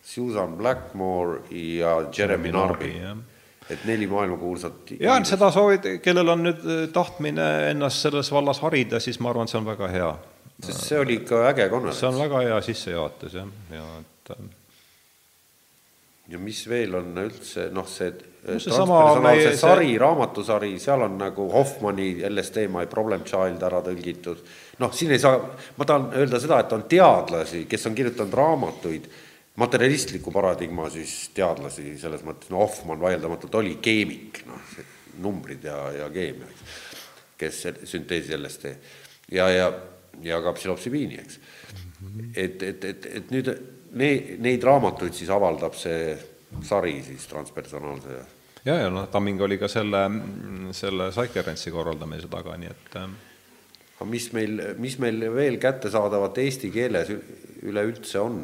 Susan Blackmore ja Jeremy Narby, Narby et neli maailmakuulsat jaa, seda soovid, kellel on nüüd äh, tahtmine ennast selles vallas harida, siis ma arvan, see on väga hea. sest see oli ikka äge konverents. see on väga hea sissejuhatus, jah, ja et äh, ja mis veel on üldse, noh, see no see sama meie sari see..., raamatusari, seal on nagu Hoffmanni LSD My Problem Child ära tõlgitud. noh, siin ei saa, ma tahan öelda seda, et on teadlasi, kes on kirjutanud raamatuid materialistliku paradigma siis teadlasi selles mõttes, no Hoffmann vaieldamatult oli keemik, noh, numbrid ja, ja keemia, eks, kes sünteesis LSD ja, ja, ja ka psühhopsübiini, eks. et, et, et, et nüüd neid, neid raamatuid siis avaldab see sari siis transpersonaalse ja, ja noh, Tamming oli ka selle, selle Psycherentsi korraldamise taga, nii et äh, aga mis meil, mis meil veel kättesaadavat eesti keeles üleüldse on?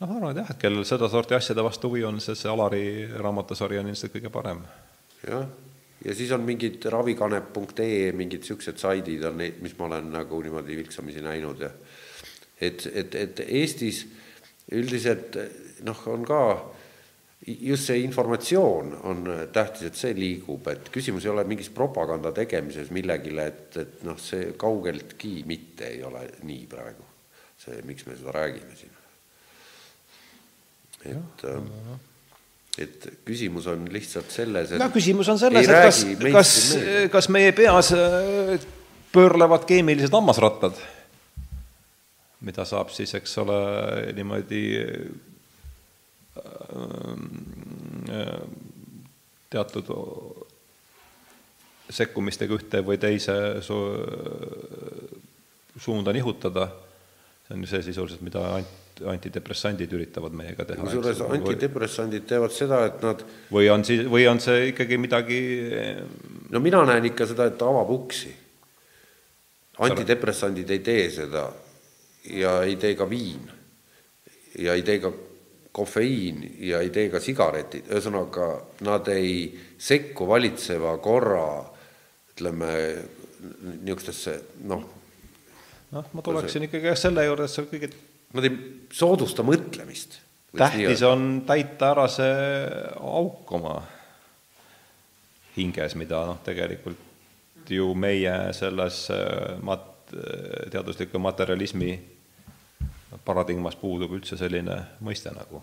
Noh, ma arvan, et jah, et kellel sedasorti asjade vastu huvi on, siis see Alari raamatusari on ilmselt kõige parem. jah, ja siis on mingid ravikanep.ee mingid niisugused saidid on neid, mis ma olen nagu niimoodi vilksamisi näinud ja et, et, et Eestis üldiselt noh, on ka just see informatsioon on tähtis, et see liigub, et küsimus ei ole mingis propaganda tegemises millegile, et, et noh, see kaugeltki mitte ei ole nii praegu. see, miks me seda räägime siin et äh, et küsimus on lihtsalt selles, et no küsimus on selles, et kas, kas, kas meie peas äh, pöörlevad keemilised hammasrattad, mida saab siis, eks ole, niimoodi äh, teatud sekkumistega ühte või teise su suunda nihutada, see on ju see sisuliselt, mida Ant antidepressandid üritavad meiega teha. kusjuures antidepressandid teevad seda, et nad või on siis, või on see ikkagi midagi no mina näen ikka seda, et ta avab uksi. antidepressandid ei tee seda ja ei tee ka viin ja ei tee ka kofeiin ja ei tee ka sigaretid, ühesõnaga nad ei sekku valitseva korra ütleme, niisugustesse noh, noh, ma tuleksin ikkagi selle juurde, et see kõige Nad ei soodusta mõtlemist. tähtis on täita ära see auk oma hinges, mida noh, tegelikult ju meie selles äh, mat-, teadusliku materjalismi paradigmas puudub üldse selline mõiste nagu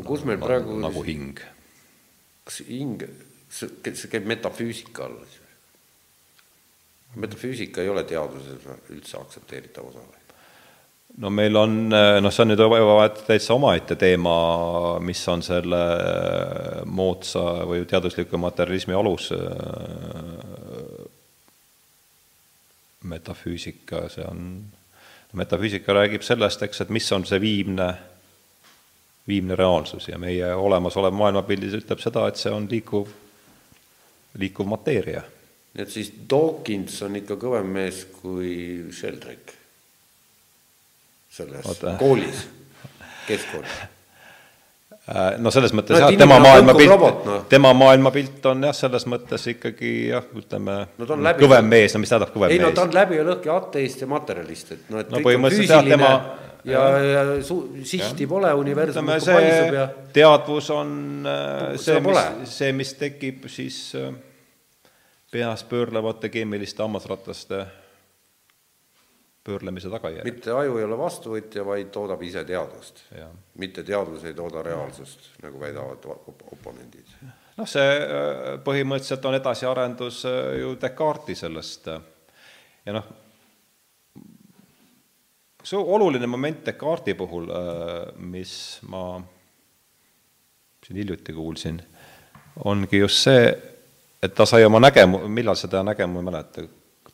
kus meil nagu, praegu nagu hing? kas hing, see käib metafüüsika alla siis või? metafüüsika ei ole teaduses üldse aktsepteeritav osa või? No meil on, noh, see on nüüd juba täitsa omaette teema, mis on selle moodsa või teadusliku materjalismi alus, metafüüsika, see on, metafüüsika räägib sellest, eks, et mis on see viimne, viimne reaalsus ja meie olemasolev maailmapildis ütleb seda, et see on liikuv, liikuv mateeria. Nii et siis Dawkins on ikka kõvem mees kui Sheldrake selles Oota. koolis, keskkoolis. Äh, no selles mõttes No jah, tema maailmapilt noh., tema maailmapilt on jah, selles mõttes ikkagi jah, ütleme No kõvem mees, no mis tähendab kõvem ei no mees ta on läbi ja lõhki ateist ja materjalist, et noh, et No põhimõtteliselt jah, tema- ja, ja su-, sihti pole, universum muudkui paisub ja teadvus on äh, see, mis, see, mis tekib siis äh, peas pöörlevate keemiliste hammasrataste pöörlemise tagajärjel. mitte aju ei ole vastuvõtja, vaid toodab ise teadvust. Mitte teadvus ei tooda reaalsust, nagu väidavad op- oponendid. noh, see äh, põhimõtteliselt on edasiarendus äh, ju Descartesi sellest äh, ja noh, see oluline moment Descartesi puhul, mis ma siin hiljuti kuulsin, ongi just see, et ta sai oma nägemu-, millal seda nägemu ei mäleta,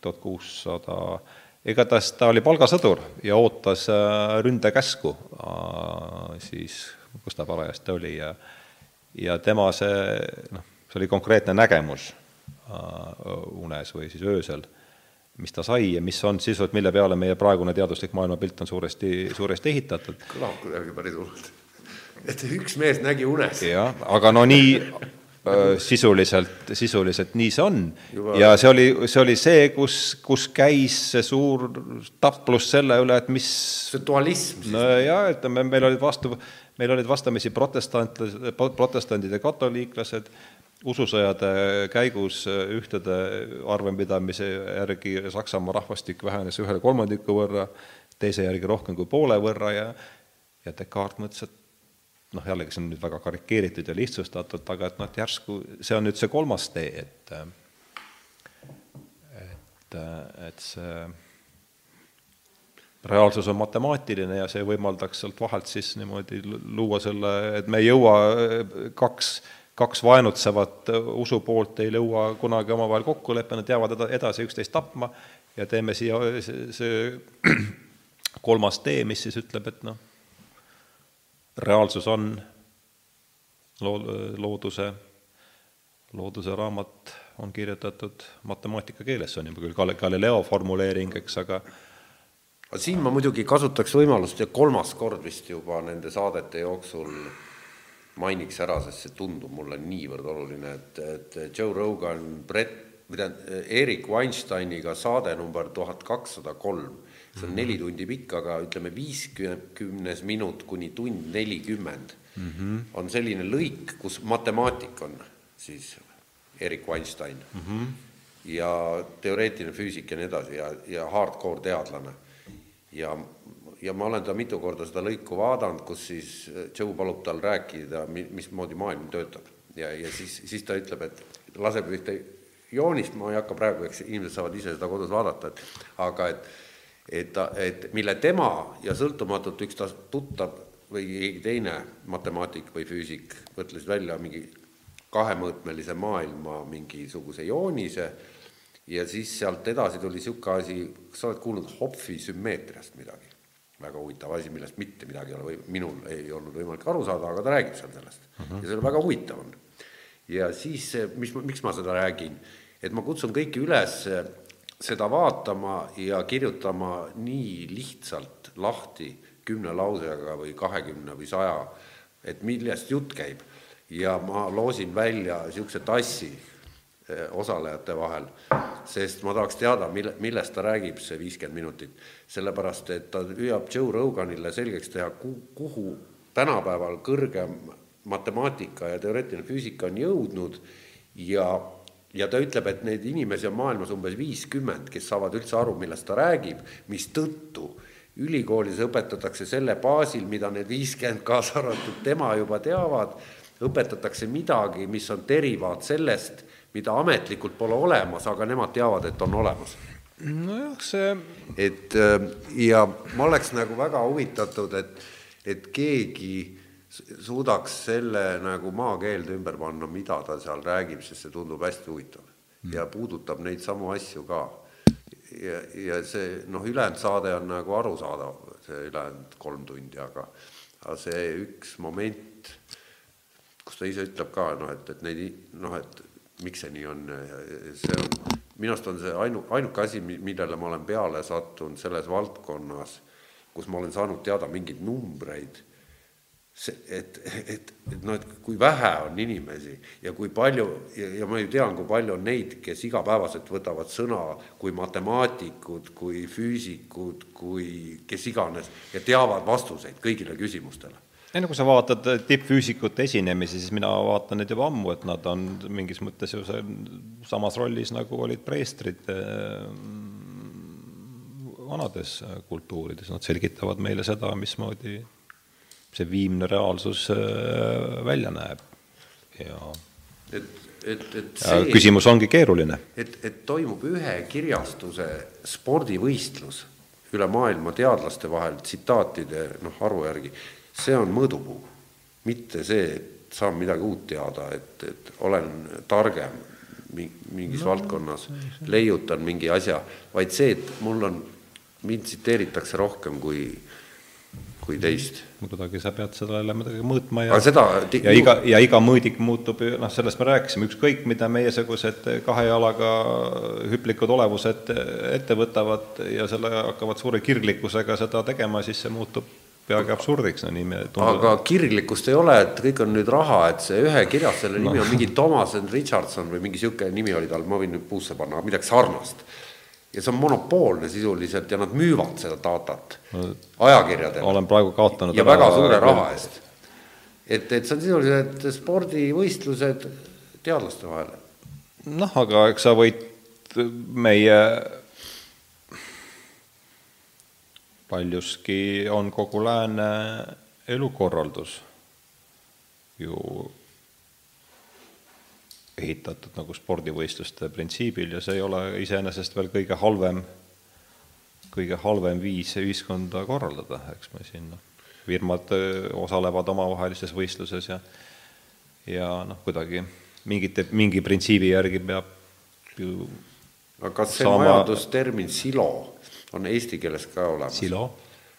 tuhat kuussada, igatahes ta oli palgasõdur ja ootas äh, ründekäsku äh, siis, kus ta parajasti oli ja ja tema see, noh, see oli konkreetne nägemus äh, unes või siis öösel, mis ta sai ja mis on sisuliselt, mille peale meie praegune teaduslik maailmapilt on suuresti, suuresti ehitatud. kõlab kuidagi päris hullult. et üks mees nägi unes. jah, aga no nii sisuliselt, sisuliselt nii see on. Ja see oli, see oli see, kus, kus käis see suur taplus selle üle, et mis see dualism no jaa, ütleme, meil olid vastu, meil olid vastamisi protestant, protestandid ja katoliiklased, ususõjade käigus ühtede arvepidamise järgi Saksamaa rahvastik vähenes ühe kolmandiku võrra, teise järgi rohkem kui poole võrra ja ja Descartes mõtles, et noh, jällegi see on nüüd väga karikeeritud ja lihtsustatud, aga et noh, et järsku see on nüüd see kolmas tee, et et, et see reaalsus on matemaatiline ja see võimaldaks sealt vahelt siis niimoodi luua selle, et me ei jõua, kaks, kaks vaenutsevat usupoolt ei jõua kunagi omavahel kokkuleppele, nad jäävad eda- edasi üksteist tapma ja teeme siia see, see kolmas tee, mis siis ütleb, et noh, reaalsus on loo-, looduse, looduse raamat on kirjutatud matemaatika keeles, see on juba küll Gal-, Galileo formuleering, eks, aga siin ma muidugi kasutaks võimalust ja kolmas kord vist juba nende saadete jooksul mainiks ära, sest see tundub mulle niivõrd oluline, et, et Joe Rogan, Brett, või tähendab, Erik Weinsteiniga saade number tuhat kakssada kolm, see on neli tundi pikk, aga ütleme, viiskümnes minut kuni tund nelikümmend on selline lõik, kus matemaatik on siis Erik Weinstein. Mm -hmm. ja teoreetiline füüsik ja nii edasi ja, ja hardcore teadlane. Ja, ja ma olen ta mitu korda seda lõiku vaadanud, kus siis Joe palub tal rääkida, mismoodi maailm töötab. Ja, ja siis, siis ta ütleb, et laseb ühte joonist, ma ei hakka praegu, eks inimesed saavad ise seda kodus vaadata, et aga et et ta, et mille tema ja sõltumatult üks ta tuttav või keegi teine matemaatik või füüsik mõtles välja mingi kahemõõtmelise maailma mingisuguse joonise ja siis sealt edasi tuli niisugune asi, kas sa oled kuulnud Hopfi sümmeetriast midagi? väga huvitav asi, millest mitte midagi ei ole või minul ei olnud võimalik aru saada, aga ta räägib seal sellest uh -huh. ja see väga huvitav on. ja siis, mis, miks ma seda räägin, et ma kutsun kõiki üles seda vaatama ja kirjutama nii lihtsalt lahti kümne lausega või kahekümne või saja, et millest jutt käib. ja ma loosin välja niisuguse tassi osalejate vahel, sest ma tahaks teada, mille, millest ta räägib, see viiskümmend minutit. sellepärast, et ta püüab Joe Roganile selgeks teha, kuhu tänapäeval kõrgem matemaatika ja teoreetiline füüsika on jõudnud ja ja ta ütleb, et neid inimesi on maailmas umbes viiskümmend, kes saavad üldse aru, millest ta räägib, mistõttu ülikoolis õpetatakse selle baasil, mida need viiskümmend, kaasa arvatud tema juba teavad, õpetatakse midagi, mis on derivaat sellest, mida ametlikult pole olemas, aga nemad teavad, et on olemas. nojah, see et ja ma oleks nagu väga huvitatud, et, et keegi suudaks selle nagu maakeelde ümber panna, mida ta seal räägib, sest see tundub hästi huvitav mm. ja puudutab neid samu asju ka. ja, ja see noh, ülejäänud saade on nagu arusaadav, see ülejäänud kolm tundi, aga, aga see üks moment, kus ta ise ütleb ka noh, et, et neid noh, et miks see nii on, see on minu arust on see ainu, ainuke asi, millele ma olen peale sattunud selles valdkonnas, kus ma olen saanud teada mingeid numbreid see, et, et, et noh, et kui vähe on inimesi ja kui palju ja, ja ma ju tean, kui palju on neid, kes igapäevaselt võtavad sõna kui matemaatikud, kui füüsikud, kui kes iganes ja teavad vastuseid kõigile küsimustele. Ei no kui sa vaatad tippfüüsikute esinemisi, siis mina vaatan neid juba ammu, et nad on mingis mõttes ju see samas rollis, nagu olid preestrid eh, vanades kultuurides, nad selgitavad meile seda, mismoodi see viimne reaalsus äh, välja näeb ja et, et, et see, ja küsimus ongi keeruline. et, et toimub ühe kirjastuse spordivõistlus üle maailma teadlaste vahel tsitaatide noh, arvu järgi, see on mõõdupuu. mitte see, et saan midagi uut teada, et, et olen targem mingis no, valdkonnas, leiutan mingi asja, vaid see, et mul on, mind tsiteeritakse rohkem kui kui teist. kuidagi sa pead sellele midagi mõõtma ja seda, ja iga, ja iga mõõdik muutub, noh, sellest me rääkisime, ükskõik mida meiesugused kahe jalaga hüplikud olevused ette võtavad ja selle hakkavad suure kirglikkusega seda tegema, siis see muutub peaaegu absurdiks, no nii me tundub. aga kirglikkust ei ole, et kõik on nüüd raha, et see ühe kirjastuse nimi no. on mingi Thomas and Richardson või mingi niisugune nimi oli tal, ma võin nüüd puusse panna, midagi sarnast ja see on monopoolne sisuliselt ja nad müüvad seda datat ajakirjadele. olen praegu kaotanud ja väga suure raha eest. et, et see on sisuliselt spordivõistlused teadlaste vahel. noh, aga eks sa võid meie paljuski on kogu lääne elukorraldus ju ehitatud nagu spordivõistluste printsiibil ja see ei ole iseenesest veel kõige halvem, kõige halvem viis ühiskonda korraldada, eks me siin noh, firmad osalevad omavahelistes võistluses ja ja noh, kuidagi mingite, mingi printsiibi järgi peab ju aga kas see saama... majandustermin silo on eesti keeles ka olemas? silo?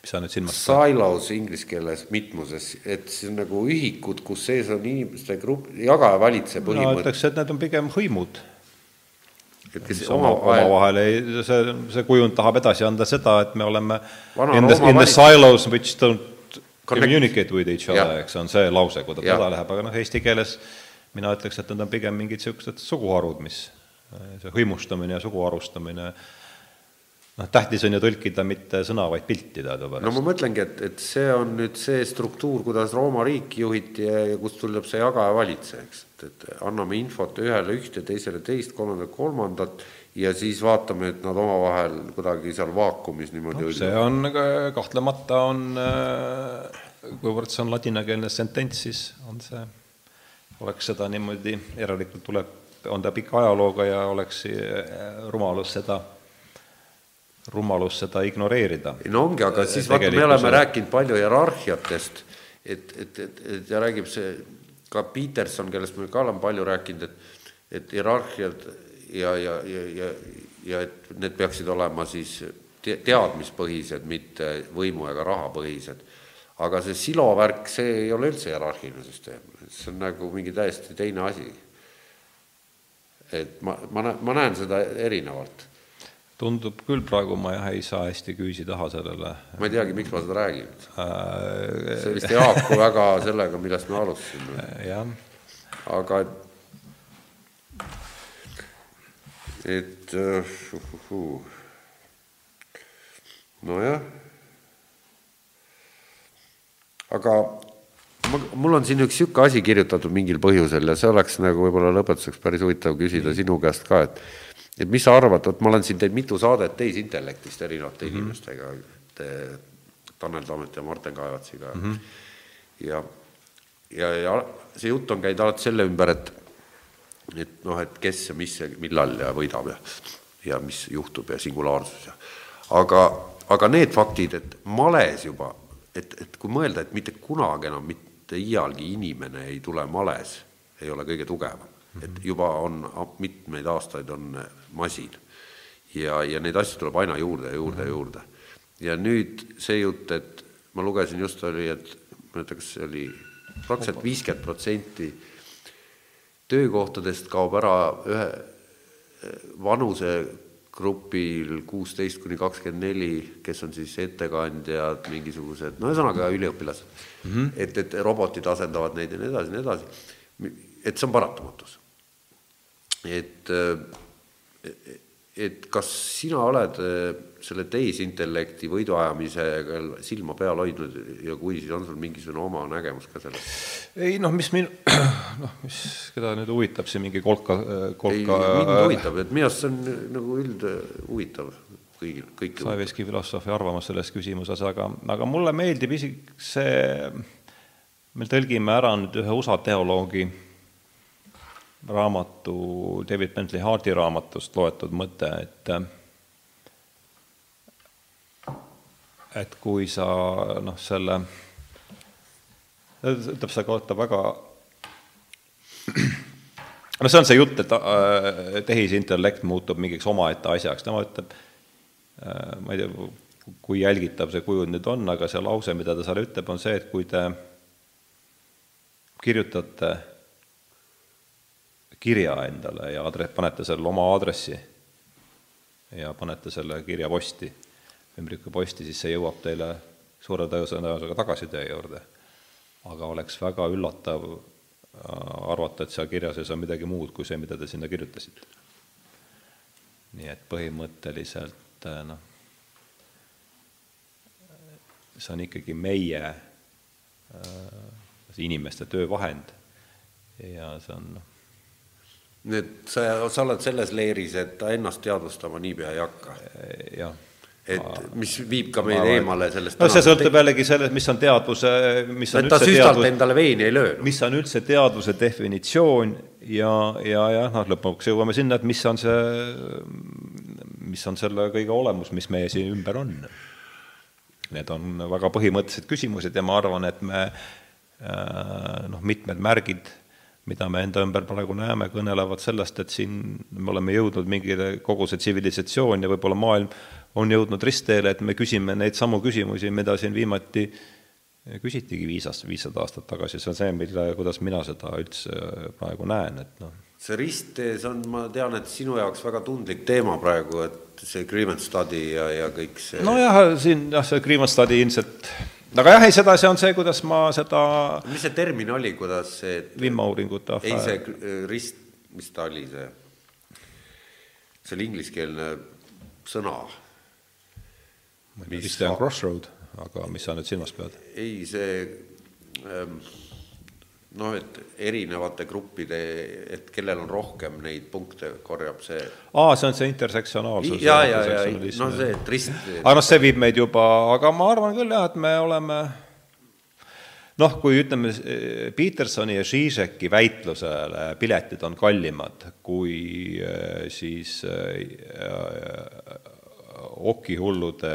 Mis sa nüüd silmas? Silos inglise keeles mitmuses, et see on nagu ühikud, kus sees on inimeste grupp, jagaja valitseb põhimõte. ma ütleks, et need on pigem hõimud. et kes omavahel omavahel ei, see, see kujund tahab edasi anda seda, et me oleme in the, in the silos which don't Connect. communicate with each other, eks, on see lause, kui ta teda läheb, aga noh, eesti keeles mina ütleks, et need on pigem mingid niisugused suguharud, mis see hõimustamine ja suguharustamine äh, noh, tähtis on ju tõlkida mitte sõna, vaid pilti teadupärast. no ma mõtlengi, et, et see on nüüd see struktuur, kuidas Rooma riiki juhiti ja, ja kust tuleb see jagaja valitse, eks, et, et anname infot ühele ühte, teisele teist, kolmandale kolmandat ja siis vaatame, et nad omavahel kuidagi seal vaakumis niimoodi no, see on kahtlemata on, äh, kuivõrd see on ladinakeelne sentents, siis on see, oleks seda niimoodi, järelikult tuleb, on ta pika ajalooga ja oleks äh, rumalus seda rumalus seda ignoreerida. no ongi, aga siis vaata, me oleme rääkinud palju hierarhiatest, et, et, et, et ja räägib see ka Peterson, kellest me ka oleme palju rääkinud, et, et hierarhiad ja, ja, ja, ja, ja et need peaksid olema siis te teadmispõhised, mitte võimu ega rahapõhised. aga see silovärk, see ei ole üldse hierarhiline süsteem, see on nagu mingi täiesti teine asi. et ma, ma, ma näen seda erinevalt tundub küll praegu, ma jah ei saa hästi küüsi taha sellele. ma ei teagi, miks ma seda räägin äh.... see vist ei haaku väga sellega, millest me alustasime. jah. aga et, uh, nojah. aga ma, mul on siin üks niisugune asi kirjutatud mingil põhjusel ja see oleks nagu võib-olla lõpetuseks päris huvitav küsida sinu käest ka, et et mis sa arvad, vot ma olen siin teinud mitu saadet tehisintellektist erinevate mm -hmm. inimestega, Tanel Tammet ja Martin Kaevatsiga mm. -hmm. ja, ja, ja see jutt on käinud alati selle ümber, et, et noh, et kes ja mis ja millal ja võidab ja, ja mis juhtub ja singulaarsus ja aga, aga need faktid, et males juba, et, et kui mõelda, et mitte kunagi enam mitte iialgi inimene ei tule males, ei ole kõige tugevam et juba on mitmeid aastaid on masin ja, ja neid asju tuleb aina juurde ja juurde ja juurde. ja nüüd see jutt, et ma lugesin just oli, et ma ei mäleta, kas see oli praktiliselt viiskümmend protsenti töökohtadest kaob ära ühe, vanusegrupil kuusteist kuni kakskümmend neli, kes on siis ettekandjad, mingisugused, no ühesõnaga üliõpilased mm. -hmm. et, et robotid asendavad neid ja nii edasi, nii edasi. et see on paratamatus. et, et kas sina oled selle tehisintellekti võiduajamisega silma peal hoidnud ja kui, siis on sul mingisugune oma nägemus ka sellest? ei noh, mis min-, noh, mis, keda nüüd huvitab see mingi kolka, kolka ei, mind huvitab, et minu arust see on nagu üldhuvitav kõigil, kõikidel. Saeveski filosoofi arvamus selles küsimuses, aga, aga mulle meeldib isegi see, me tõlgime ära nüüd ühe USA teoloogi raamatu, David Bentley Hardi raamatust loetud mõte, et et kui sa noh, selle, ütleb selle kohta väga no see on see jutt, et äh, tehisintellekt muutub mingiks omaette asjaks, tema ütleb äh,, ma ei tea, kui jälgitav see kujund nüüd on, aga see lause, mida ta seal ütleb, on see, et kui te kirjutate kirja endale ja adre-, panete selle oma aadressi ja panete selle kirja posti ümbrikuposti, siis see jõuab teile suure tõenäosusega tagasi teie juurde. aga oleks väga üllatav äh, arvata, et seal kirjas ei saa midagi muud kui see, mida te sinna kirjutasite. nii et põhimõtteliselt äh, noh, see on ikkagi meie äh, inimeste töövahend ja see on noh, et sa, sa oled selles leeris, et ta ennast teadvustama niipea ei hakka? jah et mis viib ka meid eemale sellest no see sõltub jällegi sellest, mis on teadvuse, mis on et ta süstalt teadvus, endale veini ei löö. mis on üldse teadvuse definitsioon ja, ja jah, noh, lõpuks jõuame sinna, et mis on see, mis on selle kõige olemus, mis meie siin ümber on. Need on väga põhimõttelised küsimused ja ma arvan, et me äh, noh, mitmed märgid mida me enda ümber praegu näeme, kõnelevad sellest, et siin me oleme jõudnud mingile, kogu see tsivilisatsioon ja võib-olla maailm on jõudnud ristteele, et me küsime neid samu küsimusi, mida siin viimati küsitigi viis aastat, viissada aastat tagasi, see on see, mille, kuidas mina seda üldse praegu näen, et noh. see risttee, see on, ma tean, et sinu jaoks väga tundlik teema praegu, et see agreement study ja, ja kõik see. nojah, siin jah, see agreement study ilmselt aga jah, ei, seda, see on see, kuidas ma seda mis see termin oli, kuidas see vimauuringute ei, see rist, mis ta oli, see, see oli ingliskeelne sõna vist on Crossroad, aga mis sa nüüd silmas pead? ei, see ähm, noh, et erinevate gruppide, et kellel on rohkem neid punkte, korjab see. aa, see on see intersektsionaalsus. ja, ja, ja, noh, see, et rist. aga noh, see viib meid juba, aga ma arvan küll jah, et me oleme noh, kui ütleme, Petersoni ja Žižeki väitlusele piletid on kallimad kui äh, siis äh, okihullude,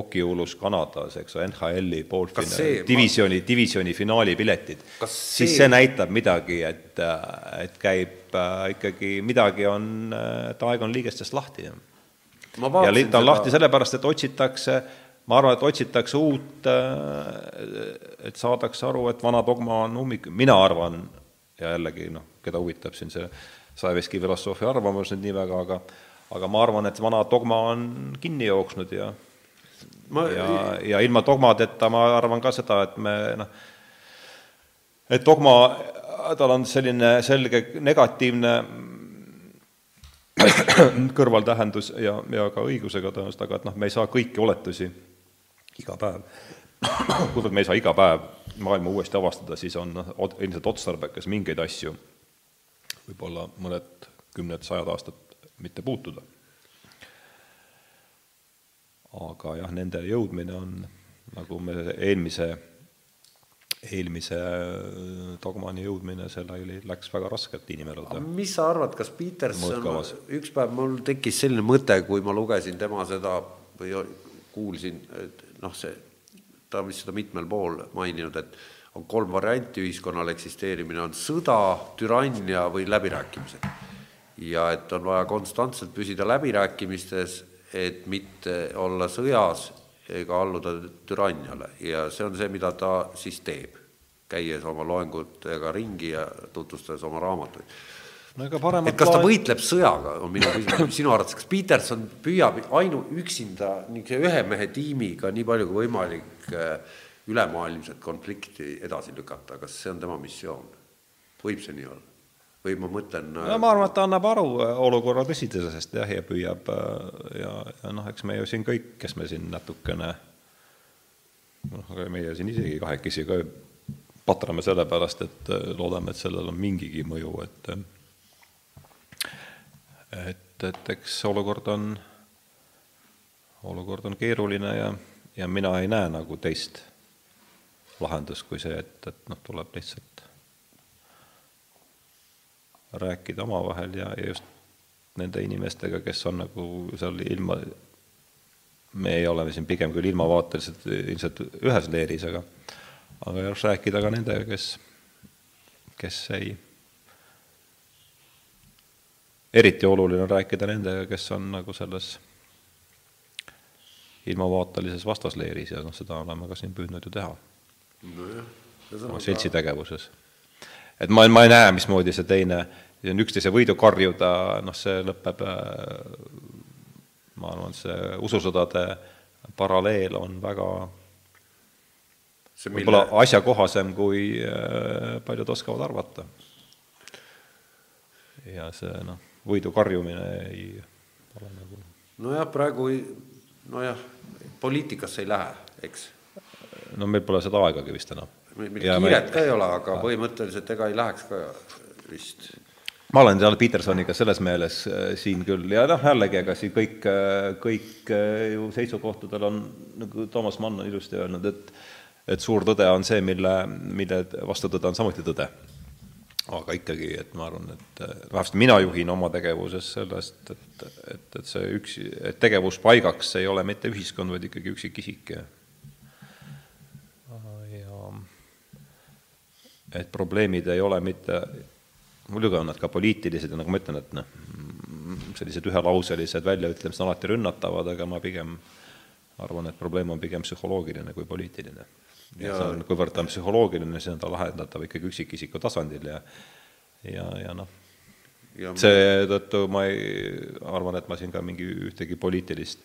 okihullus Kanadas, eks ole, NHL-i poolfinaali, divisjoni ma..., divisjoni finaali piletid, see... siis see näitab midagi, et, et käib äh, ikkagi, midagi on, et aeg on liigestest lahti. ja ta on seda... lahti sellepärast, et otsitakse ma arvan, et otsitakse uut, äh, et saadakse aru, et vana dogma on ummik, mina arvan, ja jällegi noh, keda huvitab siin see Saeveski filosoofia arvamus nüüd nii väga, aga aga ma arvan, et vana dogma on kinni jooksnud ja ma... ja, ja ilma dogmadeta ma arvan ka seda, et me noh, et dogma, tal on selline selge negatiivne kõrvaltähendus ja, ja ka õigusega tõenäoliselt, aga et noh, me ei saa kõiki oletusi iga päev, kuivõrd me ei saa iga päev maailma uuesti avastada, siis on noh, ilmselt otstarbekas mingeid asju, võib-olla mõned kümned, sajad aastad mitte puutuda. aga jah, nende jõudmine on, nagu me eelmise, eelmise dogmani jõudmine, selle oli, läks väga raskelt inimelude. mis sa arvad, kas Peterson, üks päev mul tekkis selline mõte, kui ma lugesin tema seda või kuulsin, et noh, see, ta on vist seda mitmel pool maininud, et on kolm varianti ühiskonnal eksisteerimine, on sõda, türannia või läbirääkimised ja et on vaja konstantselt püsida läbirääkimistes, et mitte olla sõjas ega alluda türanniale ja see on see, mida ta siis teeb, käies oma loengutega ringi ja tutvustades oma raamatuid. no ega paremat et kas ta plaan- võitleb sõjaga, on minu küsimus sinu arvates, kas Peterson püüab ainu üksinda niisuguse ühe mehe tiimiga nii palju kui võimalik äh, ülemaailmset konflikti edasi lükata, kas see on tema missioon? võib see nii olla? Või ma mõtlen no ma arvan, et ta annab aru äh, olukorra tõsidusest jah, ja püüab äh, ja, ja noh, eks me ju siin kõik, kes me siin natukene noh, aga meie siin isegi kahekesi ka patrame selle pärast, et äh, loodame, et sellel on mingigi mõju, et et, et eks olukord on, olukord on keeruline ja, ja mina ei näe nagu teist lahendust kui see, et, et noh, tuleb lihtsalt rääkida omavahel ja, ja just nende inimestega, kes on nagu seal ilma, me oleme siin pigem küll ilmavaateliselt ilmselt ühes leeris, aga aga just rääkida ka nendega, kes, kes ei, eriti oluline on rääkida nendega, kes on nagu selles ilmavaatelises vastasleeris ja noh, seda oleme ka siin püüdnud ju teha oma seltsitegevuses. Et ma, ma ei näe, mismoodi see teine, see on üksteise võidu karjuda, noh, see lõpeb, ma arvan, see ususõdade paralleel on väga see võib-olla asjakohasem, kui äh, paljud oskavad arvata. ja see noh, võidu karjumine ei ole nagu nojah, praegu nojah, poliitikasse ei lähe, eks. no meil pole seda aegagi vist enam. Meil Ja me- kiiret ka ei ole, aga põhimõtteliselt ega ei läheks ka vist. ma olen seal Petersoniga selles meeles äh, siin küll ja noh, jällegi, ega siin kõik, kõik äh, ju seisukohtadel on, nagu Toomas Mann on ilusti öelnud, et et suur tõde on see, mille, mille vastutõde on samuti tõde. aga ikkagi, et ma arvan, et äh, vähemasti mina juhin oma tegevuses sellest, et, et, et see üks, et tegevuspaigaks ei ole mitte ühiskond, vaid ikkagi üksikisik ja et probleemid ei ole mitte, muidugi on nad ka poliitilised ja nagu ma ütlen, et noh, sellised ühelauselised väljaütlemised on alati rünnatavad, aga ma pigem arvan, et probleem on pigem psühholoogiline kui poliitiline. ja Ja- see on, kuivõrd ta on psühholoogiline, siis on ta lahendatav ikkagi üksikisiku tasandil ja ja, ja noh, seetõttu ma ei, arvan, et ma siin ka mingi ühtegi poliitilist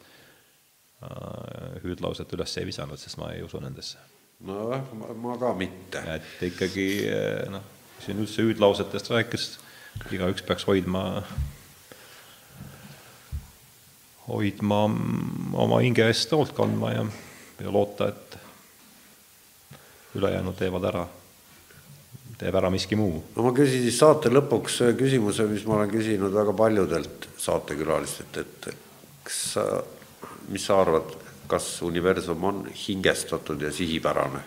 äh, hüüdlauset üles ei visanud, sest ma ei usu nendesse nojah, ma ka mitte. et ikkagi eh, noh, siin üldse hüüdlausetest rääkis, igaüks peaks hoidma, hoidma oma hinge eest hoolt kandma ja, ja loota, et ülejäänud teevad ära, teeb ära miski muu. no ma küsin siis saate lõpuks küsimuse, mis ma olen küsinud väga paljudelt saatekülalistelt, et kas sa, mis sa arvad, kas universum on hingestatud ja sihipärane?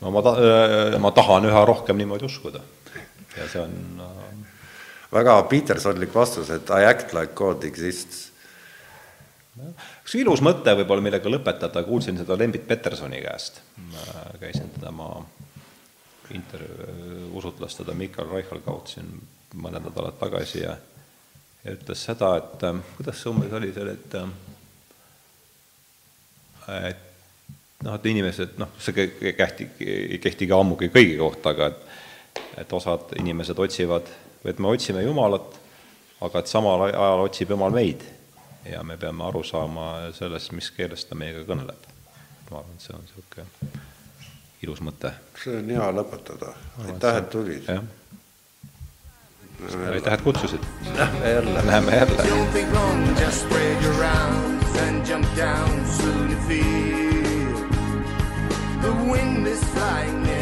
no ma ta-, ma tahan üha rohkem niimoodi uskuda ja see on äh, väga Petersonlik vastus, et I act like God exists. üks ilus mõte võib-olla, millega lõpetada, kuulsin seda Lembit Petersoni käest, käisin tema intervjuu, usutlas teda Mikal Reichelgaud siin mõned nädalad tagasi ja ja ütles seda, et äh, kuidas see umbes oli seal, et äh, et noh, et inimesed, noh, see ke- kehti, ei kehti ka ammugi kõigi kohta, aga et et osad inimesed otsivad, või et me otsime Jumalat, aga et samal ajal otsib Jumal meid ja me peame aru saama sellest, mis keeles ta meiega kõneleb. ma arvan, et see on niisugune ilus mõte. see on hea lõpetada. aitäh, et tulid. Jah. aitäh, et kutsusid. Lähme jälle. Läheme jälle. Don't think long, just spread your arms and jump down. Soon you feel the wind is flying near.